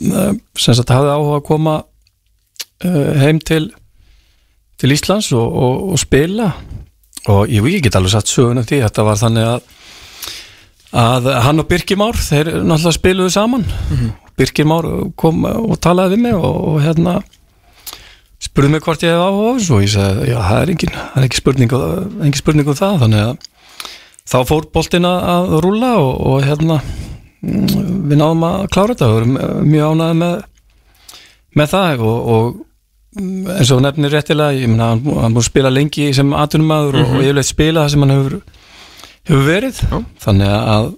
sem sagt hafði áhuga að koma uh, heim til til Íslands og, og, og spila. Og ég, ég get alveg satt söguna því þetta var þannig að að hann og Birkir Már þeir náttúrulega spiluðu saman. Birkir Már kom og talaði við mig og, og hérna spurði mig hvort ég hefði áhuga og ég sagði, já, það er engin, það er ekki spurning, engin spurning um það, þannig að þá fór boltinn að- rúlla og, og hérna mm, við náðum að klára þetta og erum mjög ánæði með með það og, og mm, eins og nefnir réttilega ég meina, hann, hann búið að spila lengi sem atvinnumæður og, og yfirleitt spila það sem hann hefur hefur verið. Já. þannig að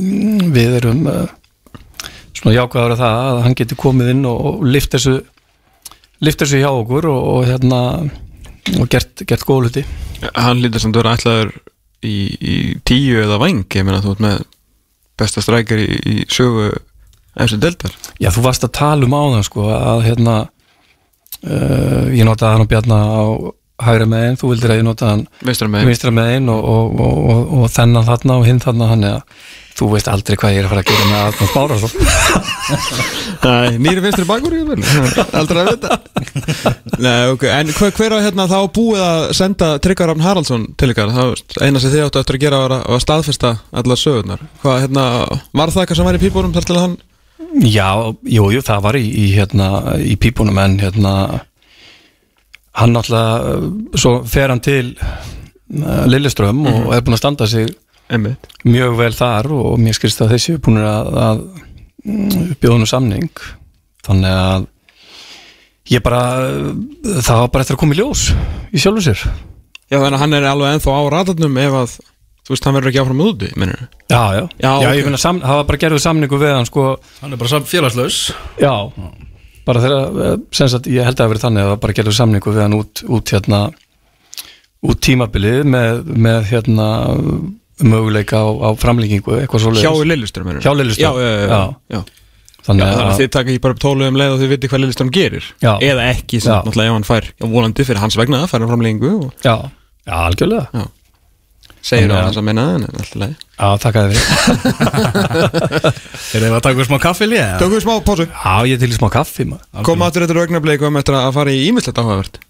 mm, við erum uh, svona jákvæður að það að hann getur komið inn og, og lift þessu lift þessu hjá okkur og, og hérna og gert, gert góð hluti. Hann lítur sem þú er ætlaður í, í tíu eða væng Ég meina þú ert með besta strækjar í, í sögu eftir deildar. Já, þú varst að tala um áðan sko að hérna uh, ég notaði hann og Bjarna á hægra megin, þú vildir að ég notaði hann vinstra megin. og, og, og, og, og þennan þarna og hinn þarna hann eða þú veist aldrei hvað ég er að fara að gera með svo. (laughs) Nei, nýri vinstri bakur Aldrei að vita. Nei, ok, en hver, hver á hérna þá búið að senda Tryggvar Rafn Haraldsson til ykkar? Eina sem þið áttu eftir að gera var að, að staðfesta allar sögurnar. Hvað, hérna, var það eitthvað sem var í pípunum þar til hann Já, jú, jú, það var í, í, hérna, í pípunum en hérna hann uh, svo fer hann til uh, Lilleström og er búin að standa sig einmitt. Mjög vel þar og mér skilst að þessi er búin að, að bjóða nú samning. Þannig að ég bara það var bara eftir að koma í ljós í sjálfu sér. Já, þannig að hann er alveg ennþá á ratarnum ef að, þú veist, hann verður ekki áfram úti, minnur Já, já, Já, ok. ég finna sam, það var bara gerðið samningu við hann sko, Hann er bara félagslaus. Já. Bara þegar, eh, sem sagt, ég held að það verið þannig að það var bara gerðið samningu við hann út, út hérna út tímabilið með, með hérna möguleika á, á framlíkingu eitthvað svo Hjá minnur Hjá Lilleström, Já, já, já, já. já. þannig Þannig að að þið taka ekki bara upp tólu um leið og þið viti hvað Lillistur gerir? Já. Eða ekki, sem náttúrulega ef hann fær volandi fyrir hans vegna, fær hann framlengu og já, já, algjörlega. Segir Þannig á að- hans að menna en alltaf leið Já, takk að þið (laughs) Er það að taka smá kaffi líka? Tökum við smá pásu. Já, ég til smá kaffi Koma aftur þetta augnablik og eftir að fara í ímislegt áhugavert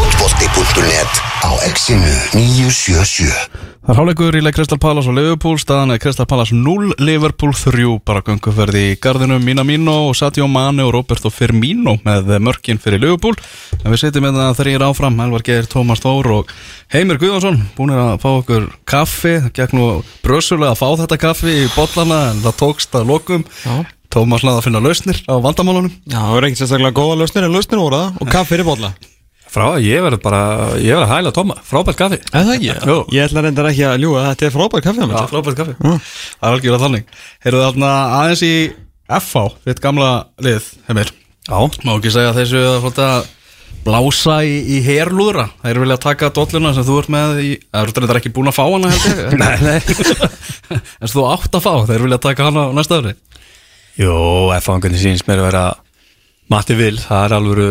Fótbolti.net á exinu 977 Það er hálfleikur í leik Crystal Palace og Liverpool. Staðan er Crystal Palace 0, Liverpool 3 bara gönguferði í gardinum Minamino og Sadio Mane og Roberto Firmino með mörkin fyrir Liverpool. En við setjum með það þrýr áfram. Elvar Geir, Tómas Þór og Heimir Guðjónsson búin að fá okkur kaffi. Það gekk nú brösulega að fá þetta kaffi í bollana en það tókst að lokum. Já. Tómas laði að finna lausnir á vandamálunum. Já, það er ekkert sérstaklega góða lausnir en lausnir voru það og kaffi fyrir bolla Frá, ég verður bara, ég verður að hæla tóma Frábært kaffi. Það ekki? (laughs) Jú. Ég ætla reyndar ekki að ljúga þetta er frábært kaffi Það er frábært kaffi. Það er algjörlega þannig. Heyrðu þarna aðeins í FH Þitt gamla lið, Heimir Já. Má ekki segja að þessu að fóta blása í, í herlúðra? Þeir vilja taka dolluna sem þú ert með í Það eru þetta ekki búin að fá hana held ég. (laughs) (laughs) Nei, nei. En þú átt að fá, þeir vilja taka hana á næsta öðru Jó, ef fangunni síns mér að vera Matti Vil, það er alvöru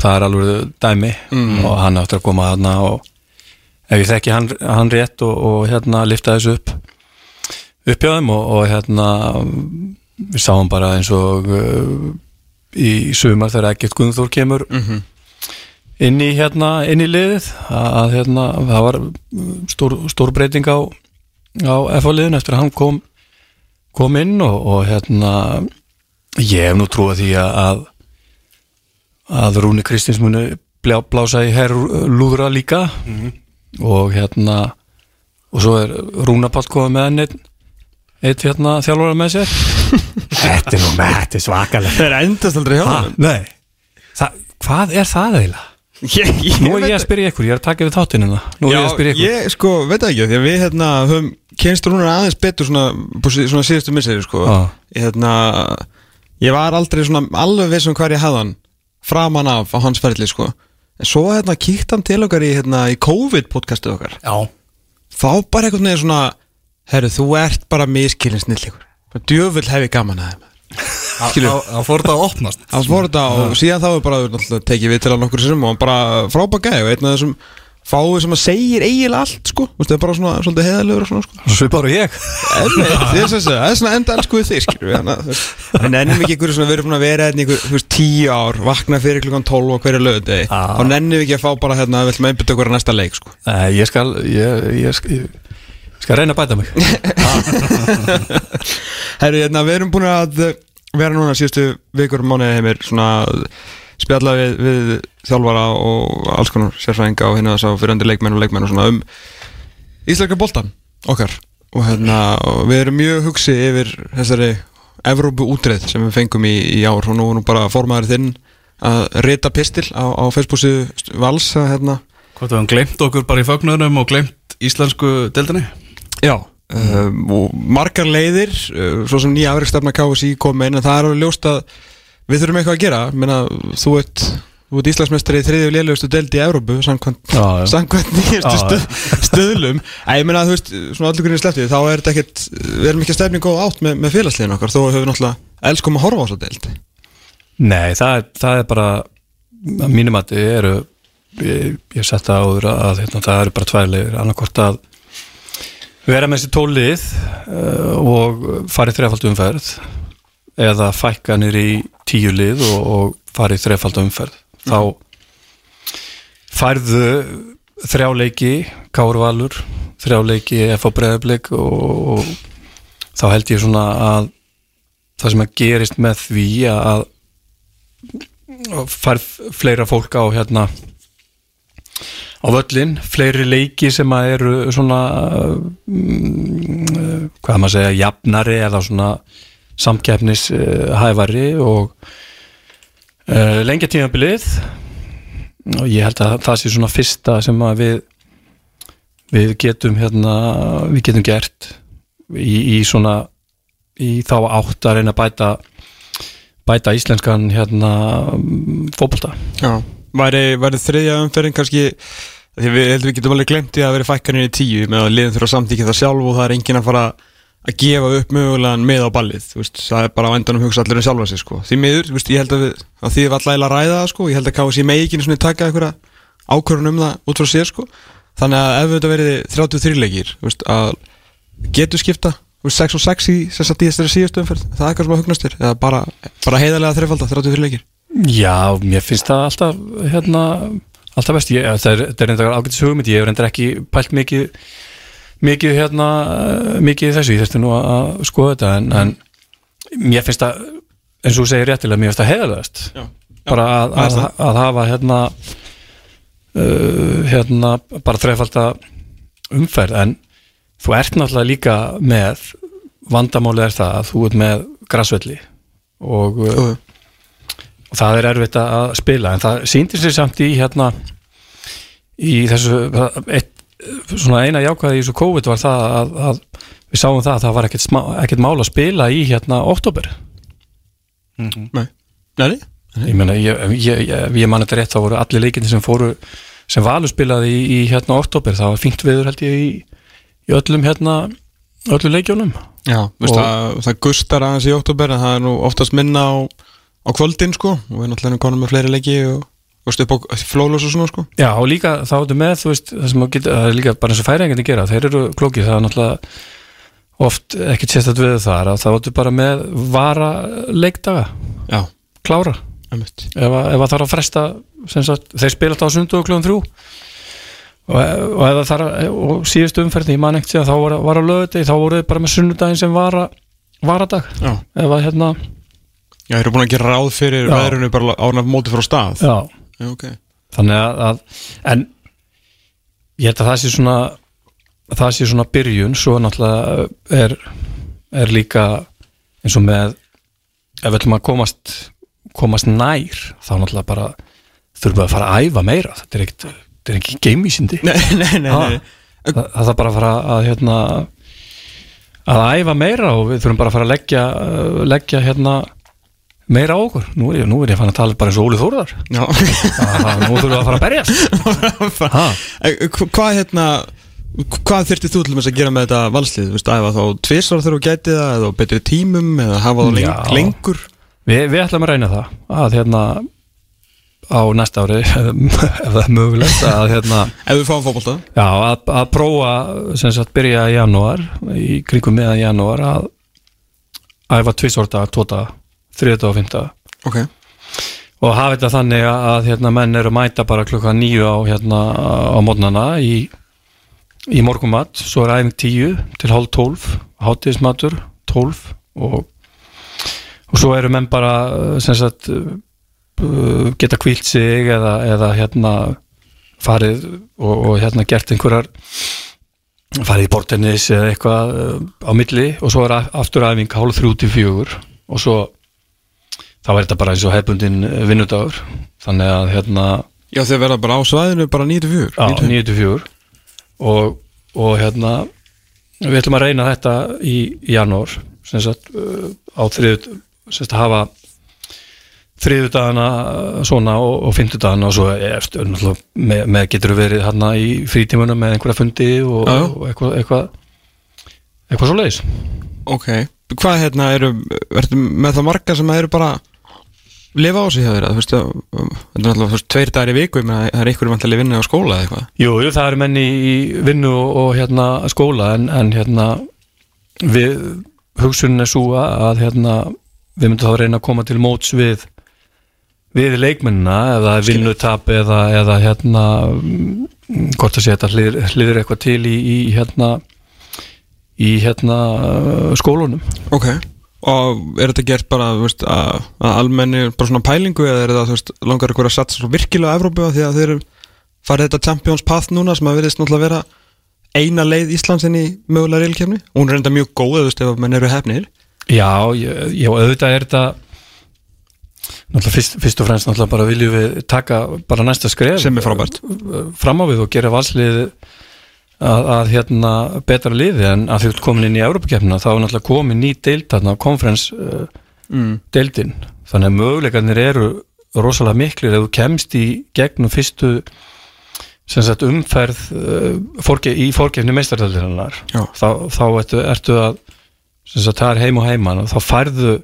það er alvöru dæmi og hann áttur að koma þarna og ef ég þekki hann, hann rétt og, og hérna lifta þessu upp upp hjá þeim og, og hérna við sáum bara eins og uh, í sumar þegar ekkert Guðnþór kemur inn í hérna inn í liðið að, að hérna það var stór, stór breyting á, á FH-liðin eftir að hann kom kom inn og, og hérna ég hef nú trúið því að að, Rúni Kristins muni blása í herr lúðra líka. Og hérna og svo er Rúna Pall komið með hann einn eitt hérna þjálfara með sér. (laughs) Þetta er nú með, þetta er svakalega Það er endast aldrei hjá Ha, Nei, Þa, hvað er það eiginlega? (laughs) Ég, ég Nú er ég að spyrja ykkur, ég er að taka við þáttinu Nú er ég að spyrja ykkur. ég sko, veit það ekki, því að við hérna höfum kynst rúnar aðeins betur svona, svona síðustu misseri sko. Hérna, ég var aldrei svona alveg viss um hver ég hefði hann framan af á hans ferli sko. En svo hérna kíkt hann til okkar í, hérna, í COVID podcastu okkar. Já. Þá bara einhvern veginn svona herru, þú ert bara miskilin snillíkur djöfull hef ég gaman að þeim. (laughs) Það fór þetta að opnast? Það fór þetta og síðan þá er bara tekið við til hann okkur sinum og hann bara frábæk gæði og einn af þessum fáið sem að segir eiginlega allt sko, er bara svona svolítið heðalegur og svona sko. Svipar og ég. Það er svona enda elsku við þig skilur við að, þú veist, En ennum ekki ykkur svona við erum búin að vera hérna ykkur, veist, tíu ár vakna fyrir klukkan 12 og hverju lögudegi Já. og nennum við ekki að fá bara hérna við ætlum að einbytta okkur að næsta leik sko. Nei, ég skal ég, ég, ég skal reyna að bæta mig. (laughs) Herru, hérna, við erum búin að vera núna síðustu vikur mánuði heimir svona að spjalla við, við þjálfara og alls konar sérfræðinga og hérna þess að fyrirandi leikmenn og leikmenn og svona um íslenska boltan okkar. Og hérna við erum mjög hugsi yfir þessari Evrópu útreið sem við fengum í, í ár. Og nú er nú bara formaður þinn að rita pistil á, á Facebooku vals að hérna. Hvort við höfum glemt okkur bara í fögnunum og glemt íslensku deildinni? Já um, og margar leiðir uh, svo sem nýja afreikstafna KSI kom með en það er alveg ljóst að við þurfum eitthvað að gera. Menna, þú ert, þú ert Íslandsmeistari í þriðju lélugustu deild í Evrópu samkvæmt, nýjastu stöð, stöðlum Æ, ég meina, þú veist, svona allur grunni slepptið þá er þetta ekkert, við erum ekki að stefni góð átt með, með félagsliðin okkar, þó höfum við náttúrulega elskum að horfa á þessa deild. Nei, það er, það er bara að mínum að þið eru ég, ég sett það áður að hérna, það eru bara tværlegir, annarkort að vera með þessi tólið uh, og fara í þrefald umferð eða fækka nýr í tíu lið og, og fara í þrefald umferð þá færðu þrjáleiki Káur Valur þrjáleiki F á Breiðablik og, og þá held ég svona að það sem að gerist með því að færð fleira fólk á hérna á völlin, fleiri leiki sem að eru svona mm, hvað maður segja jafnari eða svona samkeppnis hæfari og uh, lengja tímabilið? Og ég held að það sé svona fyrsta sem að við við getum hérna við getum gert í, í svona í þá átt að reyna að bæta bæta íslenskan hérna fókbalta Já, væri, væri þriðja umferðin kannski því við heldum við getum alveg glemt í að vera fækkanir í tíu með að liðin þurfa samtíkið það sjálf og það er enginn að fara að gefa upp mögulegan með á ballið veist, það er bara á endanum hugsa allir um sjálfa sig sko. því miður, veist, ég held að, við, að því við alltaf að ræða það, sko, ég held að KSI megi ekki taka einhverja ákvörðun um það út frá sér, sko, þannig að ef þetta verið 33 leikir, veist, að getur skipta, þú veist, 6 og 6 í þess að þessari síðustu umferð, það er eitthvað sem að hugnast þér, eða bara, bara heiðarlega þreifalda 33 leikir? Já, mér finnst það alltaf hérna, alltaf best, ég, það er, er reyndar ágætis hugmynd, ég hef reyndar ekki pælt mikið mikið hérna mikið í þessu, ég þurfti nú að skoða þetta en, en mér finnst það eins og þú segir réttilega, mér finnst það heiðarlegast. Bara að, að, að hafa hérna uh, hérna bara þreifalda umferð. En þú ert náttúrulega líka með vandamálið er það að þú ert með græsvelli og, uh, og það er erfitt að spila. En það sýndir sér samt í hérna í þessu eitt, svona eina jákvæði í þessu COVID var það að, að við sáum það að það var ekkert, smá, ekkert mál að spila í hérna oktober Nei, nei, ég meina, ég, ég, ég, ég man þetta rétt þá voru allir leikindi sem fóru sem valur spilaði í, í hérna oktober það var fínt viður held ég í, í öllum hérna, öllum leikjónum Já, veist, Og- það, það gustar aðeins í oktober en það er nú oftast minna á, á kvöldin sko. Og við náttúrulega konum með fleiri leiki og stu upp á flólos og svona sko? Já, og líka þá ertu með, þú veist, það sem að geta, það er líka bara eins og færinginni gera, þeir eru klókið, það er náttúrulega oft ekkert sérstætt við þar, að þá ertu bara með vara leikdaga, Já, klára, ef, að- ef að þarf að fresta, sem sagt, þeir spila alltaf á sundu og kljóðum þrjú. Og, og ef það þarf, að- og síðustu umferði, ég man ekkert síðan, þá var, var á lögði, þá voru þeir bara með sunnudaginn sem vara, varadag, Já, ef að hérna, Já þeir eru búin að gera ráð fyrir veðrunu bara ánaf móti frá stað. Já, Já, ok. Þannig að, að en ég held að það sé svona það sé svona byrjun svo náttúrulega er, er líka eins og með ef við ætlum að komast komast nær þá náttúrulega bara þurfum við að fara að æfa meira. Þetta er ekkert, þetta er ekki geimvísindi (laughs) Nei, nei, nei, Ha. það, það þarf bara að fara að hérna að æfa meira og við þurfum bara að fara að leggja leggja hérna meira á okkur, nú er ég, nú er ég fann að tala bara eins og Óli Þórðar. Nú þurfum við að fara að berjast. (laughs) Eh, hva- Hvað hérna Hvað þurftið þú til að gera með þetta valslið? Þú veist, æfa þá tvisvar þegar þú gætið það eða betri tímum eða hafa þá leng, lengur? Vi, við ætlum að reyna það að hérna á næsta ári (laughs) ef það er mögulegt að hérna Ef við fáum fótbolta. Já, að, að prófa sem sagt byrja í janúar í kringum meðan janúar að æfa tvisvorta, tóta þriðta og fymta Ok. Og hafa þetta þannig að, hérna, menn eru að mæta bara klukka nýju á, hérna, á mótnana í, í morgumat, svo er æfing tíu til hálf tólf, hátíðismatur tólf og, og svo eru menn bara sem sagt uh, geta kvílt sig eða, eða hérna farið og, og hérna gert einhverjar farið í bortennis eða eitthvað uh, á milli. Og svo er aftur æfing hálf þrjú til fjögur. Og svo þá er þetta bara eins og hefbundin vinnudagur. Þannig að hérna Já þeir verða bara á svæðinu bara 94 á 94 og, og hérna við ætlum að reyna þetta í, í janúar sem sagt uh, á þriðu sem sagt að hafa þriðudagana svona og, og fimmtudagana. Og svo náttúrulega með, með getur verið hérna í frítímunum með einhverja fundi og, Já, já. og eitthvað eitthvað, eitthvað svo leiðis Ok. Hvað hérna eru Verður með það marga sem eru bara lifa á sig hjá þeirra Þú veist um, Þetta er veist, tveir dagar í viku Það er einhverjum vantilega vinna á skóla eða eitthvað? Jú, jú, það eru menni í vinnu og, hérna skóla en, en hérna við hugsunin er svo að hérna við myndum þá reyna að koma til móts við við leikmennina eða vinnutap eða, eða hérna hvort að sé þetta hlýður, hlýður eitthvað til í, í hérna í hérna uh, skólunum. Ok Og er þetta gert bara, veist, að, að almenni bara svona pælingu eða er þetta, veist, langar ykkur að satsa svo virkilega á Evrópu því að þeir farið þetta Champions Path núna sem að veriðist náttúrulega vera eina leið Íslands inn í mögulega reylkefni og hún er enda mjög góð, veist, ef menn eru hefnir Já, ég- já, auðvitað er þetta náttúrulega fyrst, fyrst og fremst náttúrulega bara viljum við taka bara næsta skref Sem er frábært. fram á við og gera valslið að, að hérna betra liði en að þú ert komin inn í Európa-keppnina þá er náttúrulega komin ný deild þarna konferens uh, mm. þannig að möguleikarnir eru rosalega miklir ef þú kemst í gegnum fyrstu sagt umferð uh, fórge, í fórgefni meistaröldirinnar þá, þá ertu, ertu að það er heim og heiman og þá færðu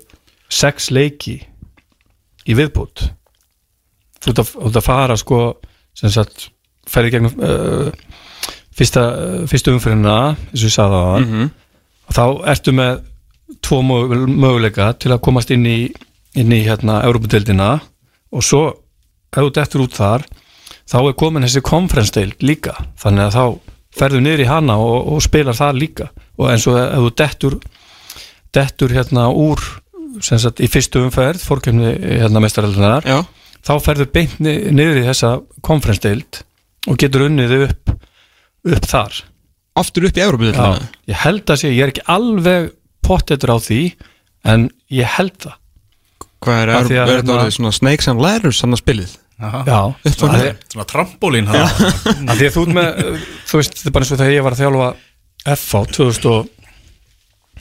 sex leiki í viðbútt þú ert að, að fara sko sem sagt ferði gegnum uh, fyrsta, fyrstu umferðina eins og ég sagði það Mhm. og þá ertu með tvo mög- möguleika til að komast inn í inn í hérna Európa-deildina og svo ef þú dettur út þar þá er komin þessi konferensdeild líka. Þannig að þá ferðu niður í hana og, og spilar það líka. Og eins og ef þú dettur dettur hérna úr sem sagt í fyrstu umferð fórkjöfni hérna meistaraldunar Já, þá ferðu beint ni- niður í þessa konferensdeild og getur unnið upp upp þar. Aftur upp í Evrópu Já, ég held að sé, ég er ekki alveg pottetur á því en ég held það. Hvað er, Af er, því er að þetta hérna- orðið svona snakes and ladders að spilið? Já, Upp og niður. Svona trampolín að (laughs) því að þú ert með þú veist, þetta er bara eins og þegar ég var að þjálfa FH 2000 og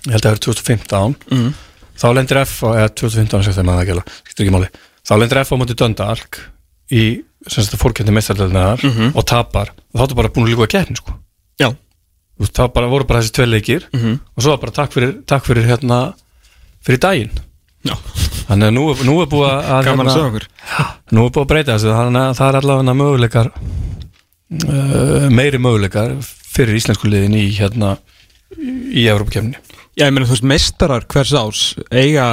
ég held að það er 2015 Mm. þá lendir FH, eða 2015 sem þeim að það alveg, skiptir ekki máli. Þá lendir FH á móti Döndalk í sem sagt fórkjöndi meistardöldnar Mhm. og tapar og þá ertu bara búin að líka að keppni sko. Þá bara, voru bara þessi tvei leikir Mhm. og svo var bara takk fyrir, takk fyrir hérna fyrir daginn já, þannig að nú, nú er búið að hérna, Nú er búið að breyta þessu þannig að það er allavega möguleikar uh, meiri möguleikar fyrir íslensku liðin í hérna í Európa-kefni Já, ég meina þú veist, meistarar hvers ás eiga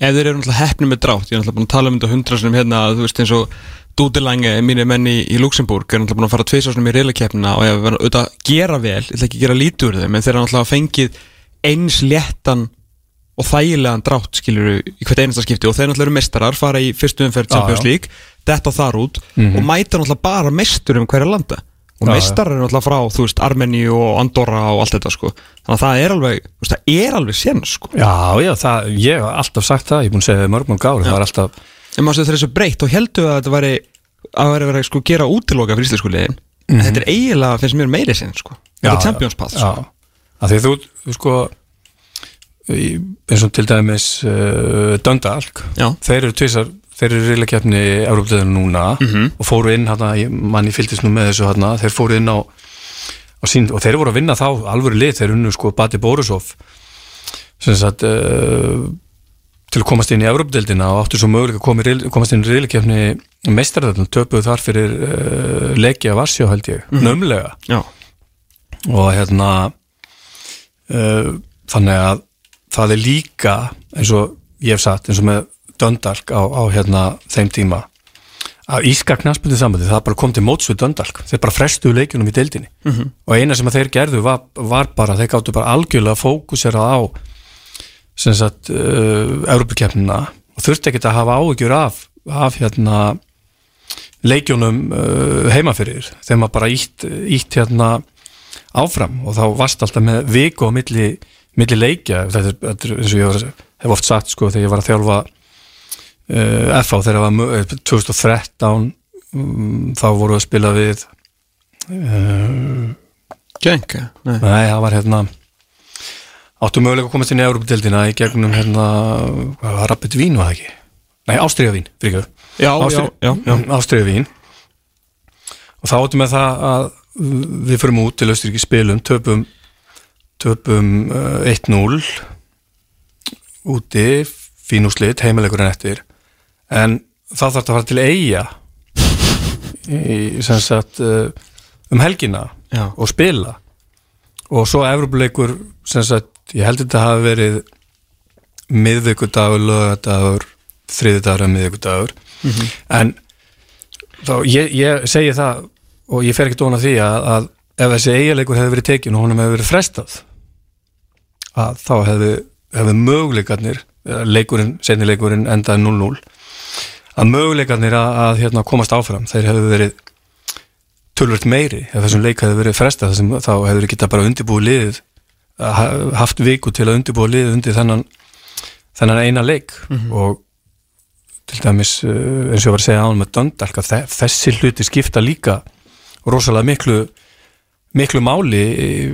ef þeir eru náttúrulega heppni með drátt ég er náttúrulega búin að tala um þetta hundra sinum hérna þú veist eins og Dúdilange, mínir menn í, í Luxemburg er náttúrulega búin að fara tvisásnum í reylakeppnina og verður auðvitað að gera vel. Ég ætla ekki að gera lítið úr þeim en þeir eru náttúrulega fengið eins léttan og þægilegan drátt skilur í hvert einasta skipti. Og þeir náttúrulega eru meistarar fara í fyrstu umferð Champions. League detta þar út Mhm. og mæta náttúrulega bara meistur um hverja landa. Og meistarar eru náttúrulega frá, þú veist, Armeni og Andorra og allt þetta sko. Þannig að það er alveg, veist, það er alveg sén sko. Já, já, það, hef alltaf sagt það er í en maður þessu breytt og heldur að þetta væri að væri verið að sko gera útiloka fyrir íslensku liðin en þetta er eiginlega, finnst mér meiri sinn sko þetta er Champions Path sko. Já, því þú, sko í, eins og til dæmis uh, Döndalk Já. þeir eru tvisar, þeir eru reylakefni Európa-liðinu núna Mhm. og fóru inn hana, manni fylgdist nú með þessu hana, þeir fóru inn á, á sín, og þeir voru að vinna þá alvöru lið, þeir unnu sko Bati Borisov sem sagt uh, til að komast inn í Európa-deildina og áttu svo möguleika að komast inn í reylakefni meistarðarinn, töpuðu þar fyrir uh, leiki af Varsjó held ég, nömlega Já, og hérna uh, þannig að það er líka eins og ég hef sagt eins og með Döndalk á, á hérna þeim tíma að Íska knaspundið sambandi það bara kom til móts við Döndalk þeir bara frestuðu leikjunum í deildinni. -hmm. og eina sem þeir gerðu var, var bara þeir gáttu bara algjörlega fókusera á sem sagt uh, Európa-keppnina og þurfti ekki að hafa áhyggjur af, af hérna leikjunum uh, heimafyrir þegar maður bara ítt, ítt hérna áfram og þá varst alltaf með viku á milli, milli leikja. Þetta er, þetta er eins og ég var, hef oft sagt sko þegar ég var að þjálfa uh, FH þegar það var mö- eh, 2013 um, þá voru að spila við uh, genk Nei. nei það var hérna áttu mögulega að komast inn í Európa-deildina í gegnum hérna hvað var Rappet Vín var það ekki? Nei, Ástriðavín, fyrir ekki Já, já, já, já. Ástriðavín og þá áttum við það að við förum út til Östuríki spilum töpum, töpum uh, 1-0 úti fínúslit, heimilegurinn eftir en þá þarf þetta að fara til eiga í, sem sagt uh, um helgina Já. og spila og svo Evropuleikur sem sagt, ég held þetta hafi verið miðvikudagur, lögadagur þriðudagur eða miðvikudagur en þá ég, ég segi það og ég fer ekki dóna því að, að ef þessi eiginleikur hefði verið tekin og honum hefði verið frestað að þá hefði, hefði möguleikarnir leikurinn, senni leikurinn endaði 0-0 að möguleikarnir að, að hérna, komast áfram þeir hefði verið tölvöld meiri ef þessum leik hefði verið frestað þessum, þá hefur geta bara undirbúið liðið haft viku til að undirbúið liðið undir þennan, þennan eina leik. Og til dæmis uh, eins og ég var að segja án með Döndalk að þe- þessi hluti skipta líka rosalega miklu miklu máli eh,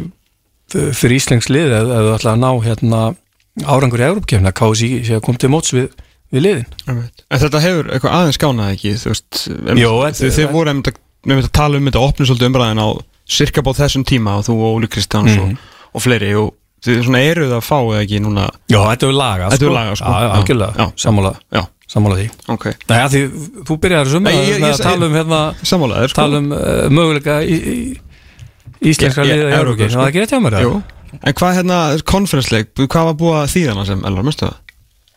fyrir Íslengs lið ef þú ætla að ná hérna árangur í Európkefna að KSI sé að koma til móts við, við liðin. En þetta hefur eitthvað aðeins skánað ekki? Þú veist Jó, þið, þið voru að, að tala um þetta opnum svolítið umræðin á cirka bá þessum tíma og þú og Óli Kristjáns Mhm. og, og fleiri og þið svona eruð að fá eða ekki núna? Já, þetta er lagað Þetta lagað, sko. Já, já, Já. algjörlega, Já. sammála, Já, sammála því. Að því þú byrjar þessum Nei, að, tala um hérna Sammálaðir sko. tala um uh, möguleika í, í, íslenska liða í sko. Það er ekki rétt hjá mér Jú. En hvað hérna, konferensleik, hvað var búið að þýðana sem Elvar, mérstu það?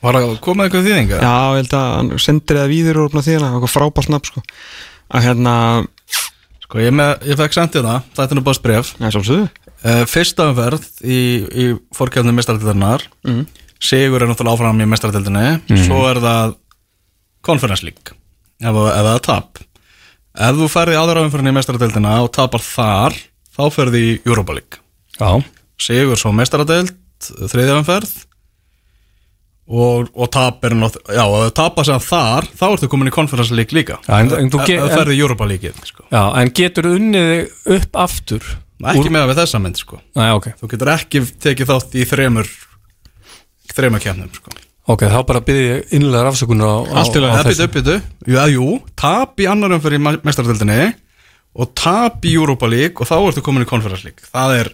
Var að koma eitthvað þýðinga? Já, ég held að hann sendir eða víður og þýðana, eitthvað frábært nafn sko. Að hérna, Sko, ég, með, ég fekk sendið það, þetta er nú bara spref Fyrsta umferð í, í fórkjöfnum mestaradildarinnar mm. Sigur er náttúrulega áfram í mestaradildinni Svo er það Conference League. Það er tap. Ef þú ferði aðra umferðin í mestaradildina og tapar þar þá ferði í Europa League. Já, Sigur svo mestaradeild þriðja umferð. Og, og tap náttúrulega Já, og ef þú tapar sér þar þá ertu komin í Conference League líka. Já, en- en ge- Ef þú ferði í Europa League sko. já en getur unnið upp aftur Ekki með við þessa mynd sko. Nei, ok, Þú getur ekki tekið þátt í þremur þremur kemnum sko. ok, þá bara byrði ég innlega afsökunar á, á, á Það þessu. byttu, byttu Já, jú, tap í annar umferð í mestaradildinni og tap í Europa League og þá ertu komin í Conference League. Það er,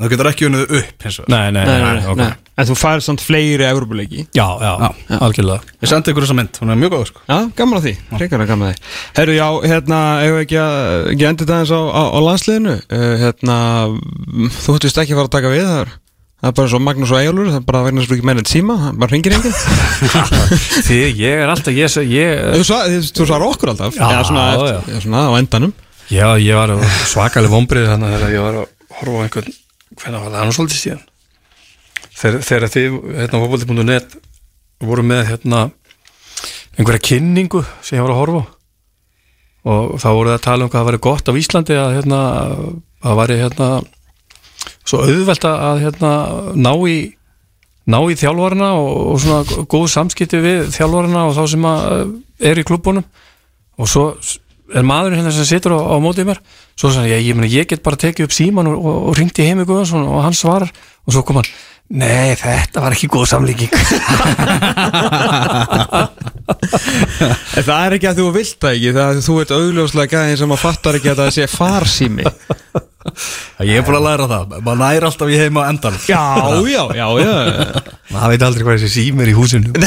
þú getur ekki unnið upp hins vegar. Nei, nei, nei, nei, ok. En þú færið samt fleiri Evropuleiki Já, já, algjörlega. Ég sendi ykkur þessa mynd, hún er mjög góð sko. Já, gaman að því, að gaman að því. Herru, já, hérna, ef ekki að ekki endur það eins á, á, á landsliðinu? Uh, hérna, þú ættist ekki að fara að taka við það er það er bara svo Magnús og Egilur það er bara að verða svo ekki mennið tíma það bara ringir enginn. (laughs) Því ég er alltaf, ég, ég, Þú svar- þú- þú svarar okkur alltaf. Já, eða svona, já. eftir, eða svona á endanum. Já, ég var svakalega vombrið þannig að ég var að horfa á einhvern hvernig var það, var svolítið síðan. Þegar, þegar þið, hérna, fókbalti.net voru með, hérna einhverja kynningu sem ég var að horfa og þá voru það að tala um hvað það væri gott á Íslandi að, hérna, að væri, hérna svo auðvelt að, hérna ná í ná í þjálfarna og, og svona góð samskipti við þjálfarna og þá sem að er í klubbunum og svo er maðurinn hérna sem situr á, á mótið mér. Svo sagði ég, ég, ég get bara tekið upp síman og, og, og ringti heimi Guðansson og hann svarar. Og svo kom hann, nei þetta var ekki góð samlíking. (laughs) Það er ekki að þú vilt það ekki það er að þú ert augljóslega gæðin sem að fattar ekki að það sé farsími. Ég er búin að læra það, maður næri alltaf í heima á endan Já, já, já, já. Maður veit aldrei hvað þessi símur í húsinu. (laughs)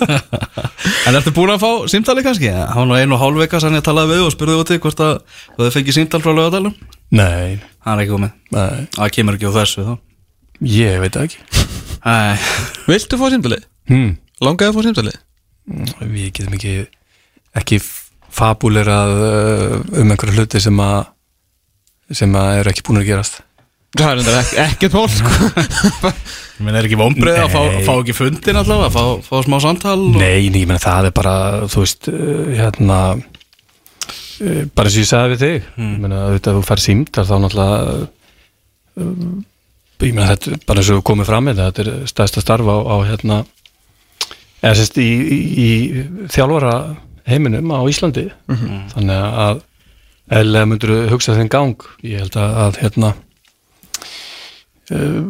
En ertu búin að fá símtali kannski? Hann var einu og hálf veka sann ég talaði við og spurði út í hvort að þú hefði fengið símtal frá lögadalum nei, Hann er ekki komið. Nei, Það kemur ekki á þessu þá ég veit það ekki (laughs) Viltu fá símtalið? hmm. Langaði að fá símtalið? við getum ekki ekki fabulerað uh, um einhverja hluti sem að sem að eru ekki búin að gerast Það er ekki, ekkert mál sko. (laughs) Ég meina er ekki vombrið að fá, Nei. fá ekki fundin allavega, fá, fá smá samtal og... Nei, nei, ég meina það er bara þú veist, uh, hérna uh, bara eins og ég sagði við þig ég meina, auðvitað ef þú fær símtar þá náttúrulega uh, ég meina þetta er bara eins og komum fram með þetta er stæðsta starf á, á hérna eða sérst í, í, í þjálfara heiminum á Íslandi. Þannig að eða myndur hugsa þinn gang. Ég held að, að hérna uh,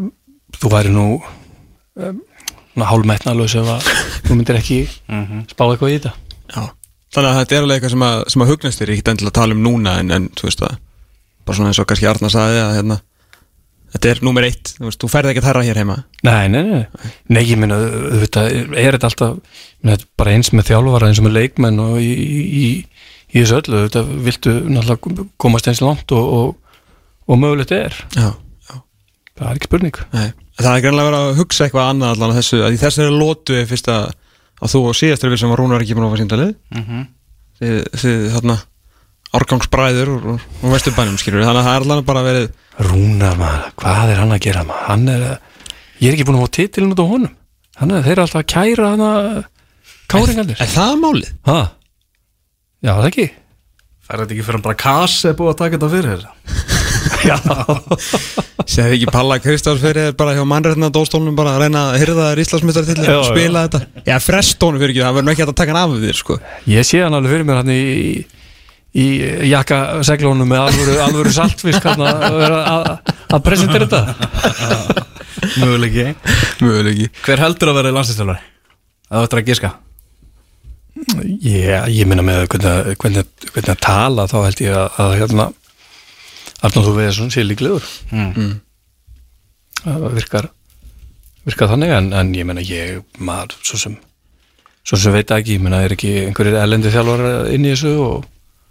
þú væri nú um, hálfmetnalaus ef að þú myndir ekki spá eitthvað í þetta. Já. Þannig að þetta er alveg eitthvað sem að, sem að hugnast þér. Ekki endilega að tala um núna en, en þú veist að bara svona eins og kannski Arna sagði að hérna, þetta er númer eitt. Þú, þú ferð ekki að þarra hér heima. Nei, nei, nei, nei, ég auðvitað, er þetta alltaf þetta er bara eins með þjálfara, eins með leikmenn og í, í, í, í þessu öllu. Auðvitað viltu náttúrulega komast eins langt og, og, og mögulegt er. Já, já. Það er ekki spurning. Nei. Það er greinlega verið að hugsa eitthvað annað allan á þessu að í þessari lótu er fyrst að að þú og síðastur við sem var Rúnar ekki búin að fara síndalið Mhm. þið, þið þarna árgangsbræður úr, úr, úr vesturbænum skilur þannig að það er allavega bara verið Rúnar maður, hvað er hann að gera maður? Hann er, ég er ekki búin að fá titilin út á honum. Hann er, þeir eru alltaf að kæra hann að káringarnir. Er það málið? ha? já, það ekki. Það er þetta ekki fyrir bara Kass er búið að taka þetta fyrir (laughs) já, Segði ekki Palla Kristjáns fyrir bara hjá mannrættina dóstólunum bara að reyna að hyrða þær Íslandsmyndar til Já, að spila þetta? Já, frestónu fyrir ekki, það verður nú ekki að taka hann af þér sko. Ég sé hann alveg fyrir mér hann í í jakkaseglónum með alvöru, alvöru saltfisk að, presentera þetta. Möguleiki. Möguleiki. Hver heldur að vera landsinstelvari? Það ættir að giska. Ég, ég minna með hvernig, hvernig, hvernig að tala þá held ég að, að hérna Arnóð þú veið svona sé líklegur. Mm. það virkar virkar þannig en, en ég meina ég maður svo sem svo sem veit ekki, ég meina er ekki einhverjir elendi þjálfar inn í þessu og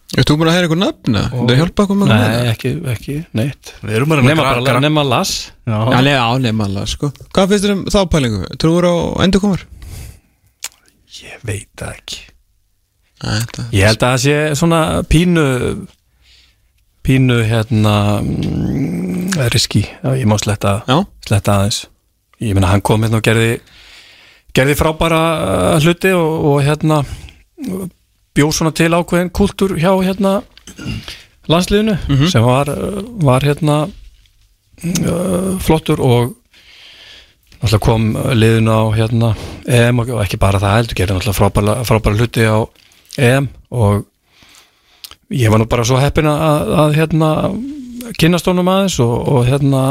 þú búin að heyra eitthvað nöfn? Það hjálpa eitthvað með það? nei, ekki, ekki, neitt. Við erum að reyna nema, að bara, gra- nema las Já, já, nema alveg sko. Hvað finnst þér um þá pælingu? Trúur á endurkomar? ég veit ekki. Þetta ég held að það sé svona pínu pínu hérna mm, riski, Já, ég má sletta Já, sletta aðeins. Ég meina hann kom hérna og gerði gerði frábæra uh, hluti og, og hérna bjóð svona til ákveðin kultúr hjá hérna landsliðinu sem var, var hérna uh, flottur og alltaf kom liðinu á hérna EM og ekki bara það heldur gerði alltaf frábæra, frábæra hluti á EM og ég var nú bara svo heppin að, að hérna kynast honum aðeins og, og hérna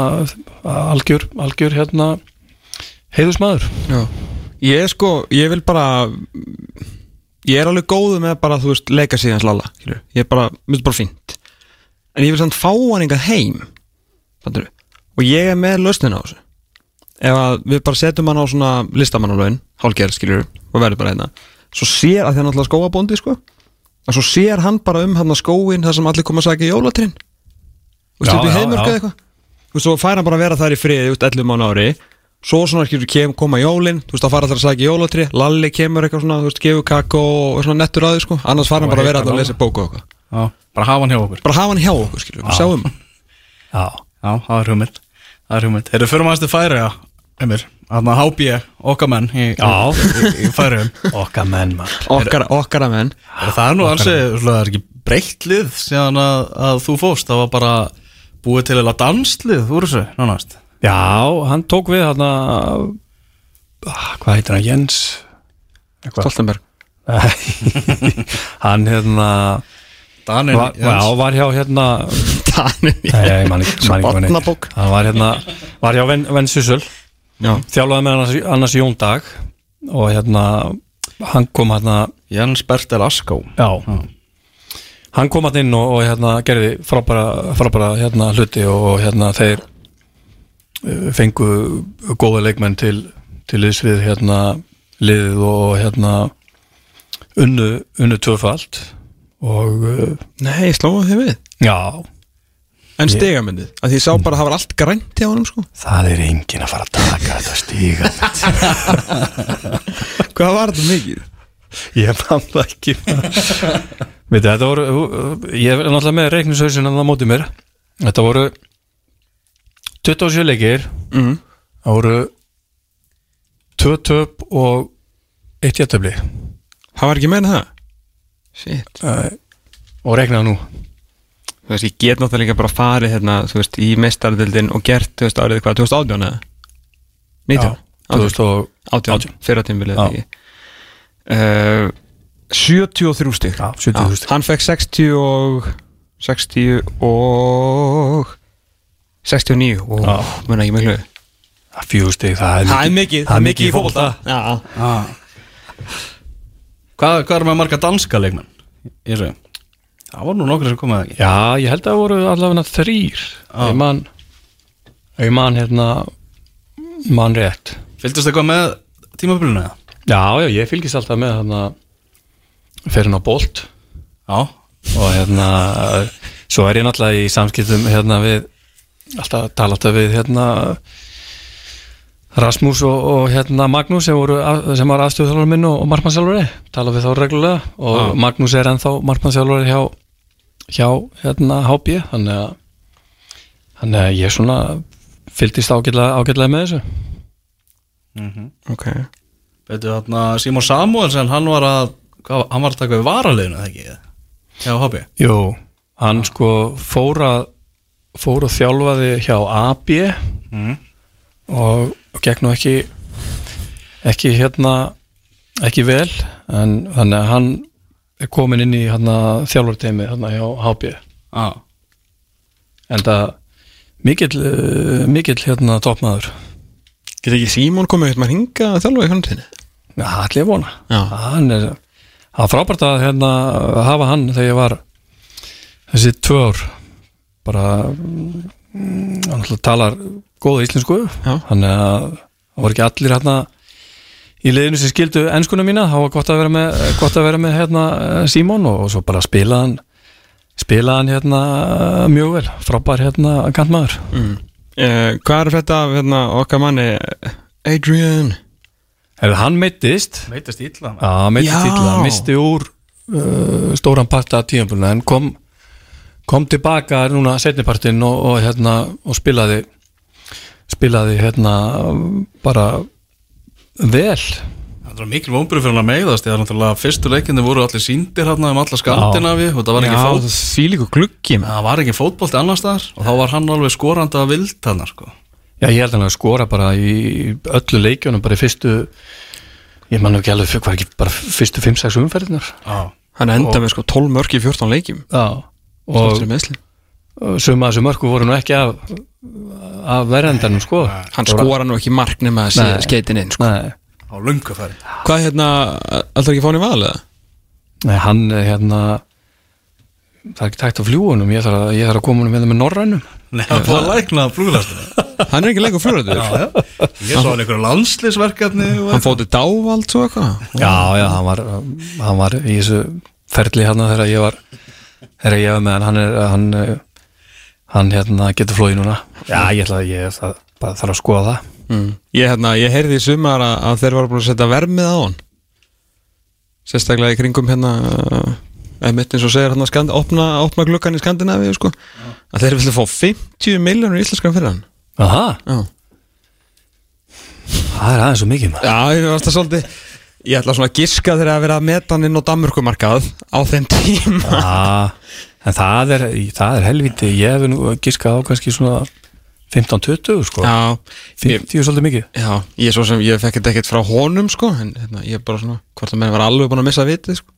algjör, algjör hérna heiðusmaður já. Ég er sko, ég vil bara Ég er alveg góðu með bara, þú veist, leika síðan slala. Ég er bara, finnst bara fínt. En ég vil samt fá hann eitthvað heim Fattur Og ég er með lausnin á þessu. Ef að við bara setjum hann á svona listamannalögin Hálgerð, skilur, og verður bara hérna. Svo sér, að því hann alltaf skóabóndi, sko. Og svo sér hann bara um hann að skóin Það sem allir koma að sagja jólatrinn. Þú veist, upp í já, heimörk já. eða eitthvað. Þú veist, svo fær hann bara að vera þar í friði, þú veist, 11 mánu ári Svo svona, skilur, kem, koma jólin Þú veist, þá fara allir að sagja jólatri Lalli kemur eitthvað svona, þú veist, gefur kakó Og svona nettur að því, sko. Annars fara hann bara að vera að Lalla. lesa bóku og eitthvað. Já, bara hafa hann hjá okkur. Bara hafa hann hjá okkur, skilur, við sjáum. Hann Já, Já, það er hugmynd. Það er hugmynd. Þeir eru fyrir maður færi, já Emir, þarna HB, okkar menn í, Já. í, í færiðum okkar menn maður. Okkar, okkar að menn Það er nú svona, það er ekki breytt lið síðan að, að þú fóst Það var bara búið til eða danslið úr þessu, nánast Já, hann tók við hérna ah, Hvað heitir hann, Jens? Stoltenberg. (laughs) Hann hérna Daninn, var, já, var hjá hérna (laughs) Tannin Nei, ég man ekki man ekki hvað hann. Hann var hérna Var hjá Ven, Ven Sussel Já, Þjálfaði með annars, annars Jón Dag Og hérna Hann kom hérna Jens Bertel Askó. Já. Hann kom hann inn og, og hérna gerði frábæra, frábæra hérna hluti og, hérna þeir fengu góða leikmenn til, til liðs við hérna liðið og hérna unnu, unnu tvöfald og uh, nei, slóðu þið við? Já, En stigamyndið, að því ég sá bara að það var allt grænt hjá honum, sko. Það er enginn að fara að taka þetta stíga (laughs) Hvað var þetta mikið? ég það ekki. Veit þetta voru ég er náttúrulega með reiknisauðsinn að það móti mér. Þetta voru 27 leikir Mm. voru 2 töp og 1 jættöfli Það var ekki meina það? Shit og reiknaði nú Þú veist, ég get náttúrulega bara farið hérna, þú veist, í mestardildin og gert, þú veist, árið hvað, 2018 eða? 19? Já, 2018 18, fyrra tímbilið Já. ekki uh, 73 stig Já, 73 stig. Hann fekk 60 og 60 og 69 og mun ekki miklu. Það er Það er mikið, það er mikið í ah. Hvað, hvað er með marga danska leikmenn? Í þessu? Það var nú nokkur sem komið ekki? Já, ég held að það voru allavega þrýr ég man ég man hérna man rétt. Fylgdist eitthvað með tímabilinu eða? já, já, ég fylgist alltaf með hérna fyrir á Bolt. Já. Og hérna svo er ég náttúrulega í samskiptum hérna við alltaf tala alltaf við hérna Rasmus og, og hérna Magnús sem, voru, sem var aðstöðuþjálfur minn og, og markmannsjálfari tala við þá reglulega og Já. Magnús er ennþá markmannsjálfari hjá, hjá hérna HB þannig að, þannig að ég svona fylgdist ágætlega, ágætlega með þessu. Ok. Veitu þarna Simon Samuelsen, hann var að hvað, hann var að taka við varaleginu, það ekki? Já, hobby Jú, hann sko fór að fór að þjálfaði hjá AB og, og gekk nú ekki ekki hérna ekki vel en þannig að hann er komin inn í hérna þjálfarteimi hérna hjá HB ah. en það mikill, uh, mikill hérna toppmaður Getur ekki Símon komið eitthvað að ringa að þjálfa í framtíðinni? Já, allir vona. Hann er, það er frábært að hérna, hafa hann þegar ég var þessi tvö ár bara mm, hann talar góða íslensku. Já. þannig að það voru ekki allir hérna í liðinu sem skildu ennskuna mína, það var gott að vera með, gott að vera með hérna, Símon og, og svo bara spilaði hann hérna mjög vel, frábær hérna kantmaður. Mm. Eh, hvað er þetta af hérna, okkar manni Adrian? Hefur hann meittist illa. Já, hann meittist hann misti úr uh, stóran part af en kom, kom tilbaka núna setnipartinn og, og, hérna, og spilaði spilaði hérna bara vel. Það var mikil vombrið fyrir hann að meiðast því að náttúrulega fyrstu leikindi voru allir síndir hérna um alla Skandinavi og það var ekki fót því líka gluggi. Það var ekki fótbolti annars staðar og þá var hann alveg skorandi að vild hann sko. Já, ég held hann að skora bara í öllu leikjunum bara í fyrstu ég man nú ekki alveg, hvað er ekki bara fyrstu 5-6 umferðinar ah. Hann enda með sko 12 mörk í 14 leikjum. Já, og suma þessu mörku voru nú ekki af af verðendanum sko. Hann skora nú ekki mark nema að sé skeitin inn sko. Nei, á lungu færi Hvað hérna, alltaf ekki fáin í val eða? Nei, hann er hérna það er ekki tækt á fljúunum ég þarf að, ég þarf að koma honum með það með norrænum. Nei, það var að lækna fluglastur Hann er ekki lengur fljóðrættur Ég svo hann einhverju landslisverkefni og Hann fótið dávald svo eitthvað. Já, já, hann var, hann var í þessu ferli hérna þegar ég var þegar ég var með hann hann, er, hann, eh, hann hérna getur flóið núna. Já, ég ætla að ég það, bara þarf að skoða það. Mm. Ég, hérna, ég heyrði í sumar að, að þeir voru búin að setja vermið á hann. Sérstaklega í kringum hérna eða mitt eins og segir hann að skand, opna, opna glukkan í Skandinavíu sko. Að þeir vilja fá 50 miljónur íslenskan fyrir hann. Aha, Já, það er aðeins svo mikið maður. Já það svolítið Ég ætla svona að giska þegar að vera að meta hann inn á Danmörkumarkað á þeim tíma. Já, (laughs) en það er, það er helviti ég hef nú giskað á kannski svona 15-20 sko. Já, ég, 50 er svolítið mikið. Já, ég svo sem ég fekk þetta ekkert frá honum sko en hérna, ég er bara svona, hvort að menn var alveg búin að missa vitið sko.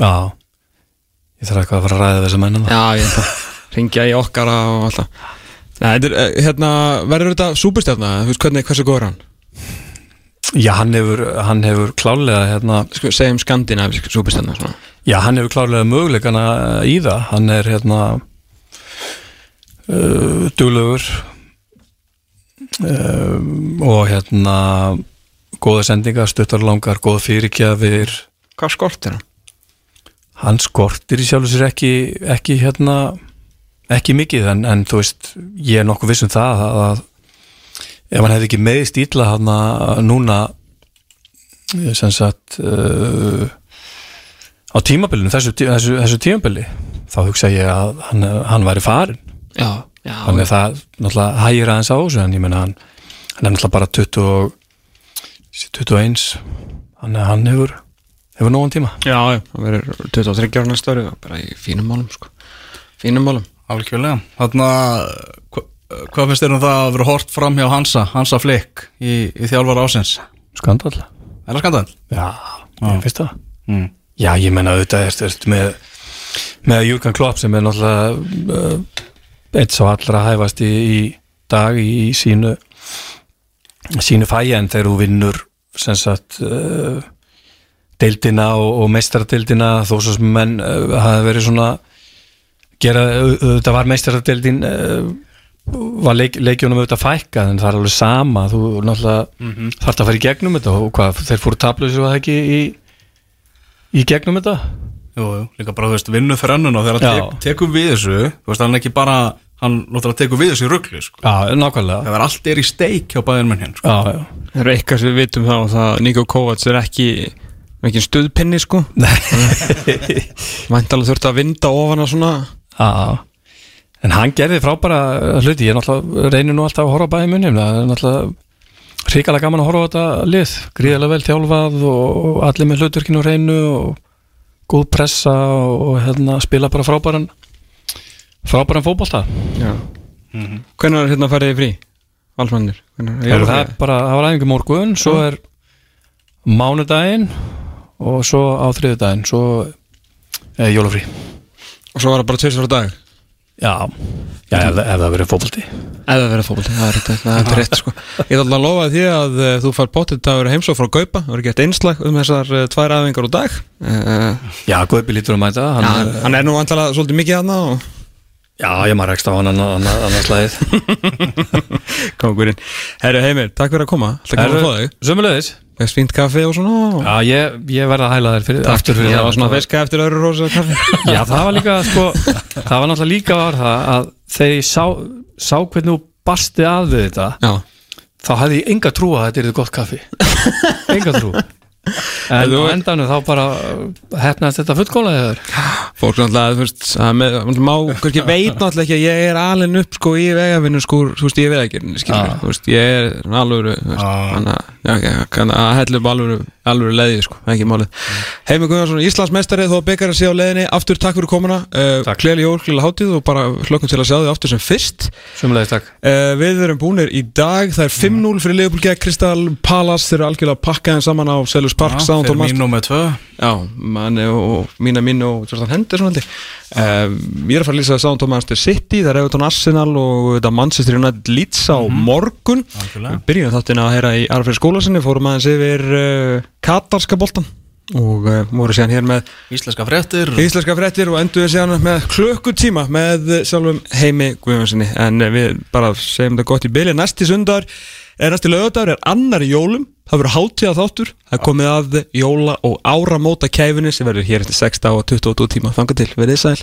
Já, ég þarf eitthvað að fara að ræða þessa mennina Já, ég ætla að ringja í okkar og alltaf. Nei, þetta er, eh, hérna, verður þetta súpustjarna, þú veist hvernig, hversu góður er hann? Já, hann hefur, hann hefur klálega hérna, Sko, segjum skandinavisk svona. Já, hann hefur klálega möguleikana í það. Hann er hérna uh, duglegur um, og hérna góða sendingar, stuttarlangar góða fyrirgjafir Hvað skortir hann? hann skortir í sér ekki, ekki hérna ekki mikið en, en þú veist ég er nokkuð viss um það að, að ef hann hefði ekki meðist ítla hann núna eh, sem sagt uh, á tímabilinu, þessu, þessu, þessu tímabili þá hugsa ég að hann, hann væri farin Já, já, þannig að það náttúrulega hægir aðeins á þessu en ég menna hann, hann er náttúrulega bara 20, og- 21 hann, hann hefur hefur nógan tíma. Já, hann verður 23 ára næsta ári bara í fínum málum sko. Fínum málum. Algjörlega. Þannig að hvað finnst þér um það að vera hort fram hjá Hansa Hansa Flick í, í þjálfar ásins skandal Er það skandal? Já, ég finnst það Mm. Já, ég menna auðvitað er, er, með, með Júrgen Klopp sem er náttúrulega uh, eitt svo allra hæfast í, í dag í, sínu sínu fæja en þegar þú vinnur sem sagt uh, deildina og, og meistaradildina þó sem menn uh, hafi verið svona gera, auðvitað var meistaradeildin uh, var leik, leikjónum auðvitað fækkað en það er alveg sama. Þú náttúrulega mm -hmm. þarf að fara í gegnum þetta. Og hvað, þeir fóru tablusir og það ekki í, í gegnum þetta? Jú, jú, líka bara, þú veist, vinnu fyrir annun og þegar Já. tek, tekum við þessu, þú veist, hann er ekki bara hann náttúrulega tekur við þessu ruggli sko. Já, nákvæmlega. Það er allt er í steik hjá bæðin menn sko. Já, já. Það er eitthvað sem við vitum þá það Nico Kovacs er ekki ekki stuðpinni sko. Væntalega þurfti að vinda ofan að svona. Já, en hann gerði frábæra hluti, ég er náttúrulega reynir nú alltaf að horfa á bæði munum, það er náttúrulega hrikalega gaman að horfa á þetta lið. Gríðarlega vel þjálfað og allir með hlutverkinu á reynu og góð pressa og hérna spila bara frábæran frábæran fótbolta. Já. Hvernig er hérna að fara í frí? Valsmannir er það er bara, það var æfingu morgun svo er mánudaginn og svo á þriðudaginn svo er jólafrí. Og svo var það bara tveist fyrir dag Já, já ef, það- ef það verið fótbolti. Eða verið fótbolti, það er rétt, það er rétt sko. Ég ætla að lofa því að uh, þú fær potið að vera heimsók frá Gaupa Það er gett einslag um þessar uh, tvær aðvingar á dag. Uh, Já, Guðbi lítur að mæta hann, hann, er- nú vantalega svolítið mikið aðna og Já, ég maður rekst á hann annars slæðið (laughs) kongurinn Herru Heimir, takk fyrir að koma. Alltaf gaman að fá þig. Sömmulegis Fæst fínt kaffi og svona. Já, ég, ég verða að hæla þér fyrir, aftur fyrir Ég var svona fiska eftir öðru rosa kaffi. (laughs) Já, það var líka, sko Það var náttúrulega líka var það að þegar ég sá, sá hvernig þú basti að við þetta Já. þá hefði ég enga trú að þetta er gott kaffi. (laughs) Enga trú En á endanum þá bara hefnaðist þetta fullkólaðið þér Fólk náttúrulega, þú veist, með, má, kannski veit náttúrulega ekki að ég er alveg upp sko í vegafinu sko, þú veist, ég veið ekki, skilur, Já. þú veist, ég er alvöru, Já. hann að, hella upp alvöru, alvöru leiði, sko, ekki málið. Heimi Guðnarsson, Íslandsmeistari, þó byggar að sé á leiðinni, aftur takk fyrir komuna, uh, Takk. gleðli jól, gleðli hátíð og bara hlökkum til að sjá þig aftur sem fyrst. Takk Uh, við erum búinir í dag, það er 5-0 fyrir Leopold gegn Kristal Palace, þeir eru algjörlega pakkaðin saman á Selus Park, Sáðan fyrir Tómas. mín og með tvö. Já, manni og mína mín og Jordan Henderson held ég. Um, Ég er að fara að lýsa það Sáðan Manchester City Það er Everton Arsenal og þetta Manchester United Leeds á morgun. Algjörlega. Við byrjum þáttina að heyra í Arfrið skólasinni Fórum aðeins yfir uh, Katarska boltan Og uh, voru síðan hér með Íslenska fréttir. Íslenska fréttir Og endur við síðan með klukkutíma Með uh, sjálfum heimi Guðjónsinni En uh, við bara segjum þetta gott í byrja Næsti sundar er næsti lögadagur er annar í jólum. Það verður hátíða þáttur. Það komið að jóla og áramóta kæfinni sem verður hér eftir 6 og 22 tíma. Þanga til, verðið sæl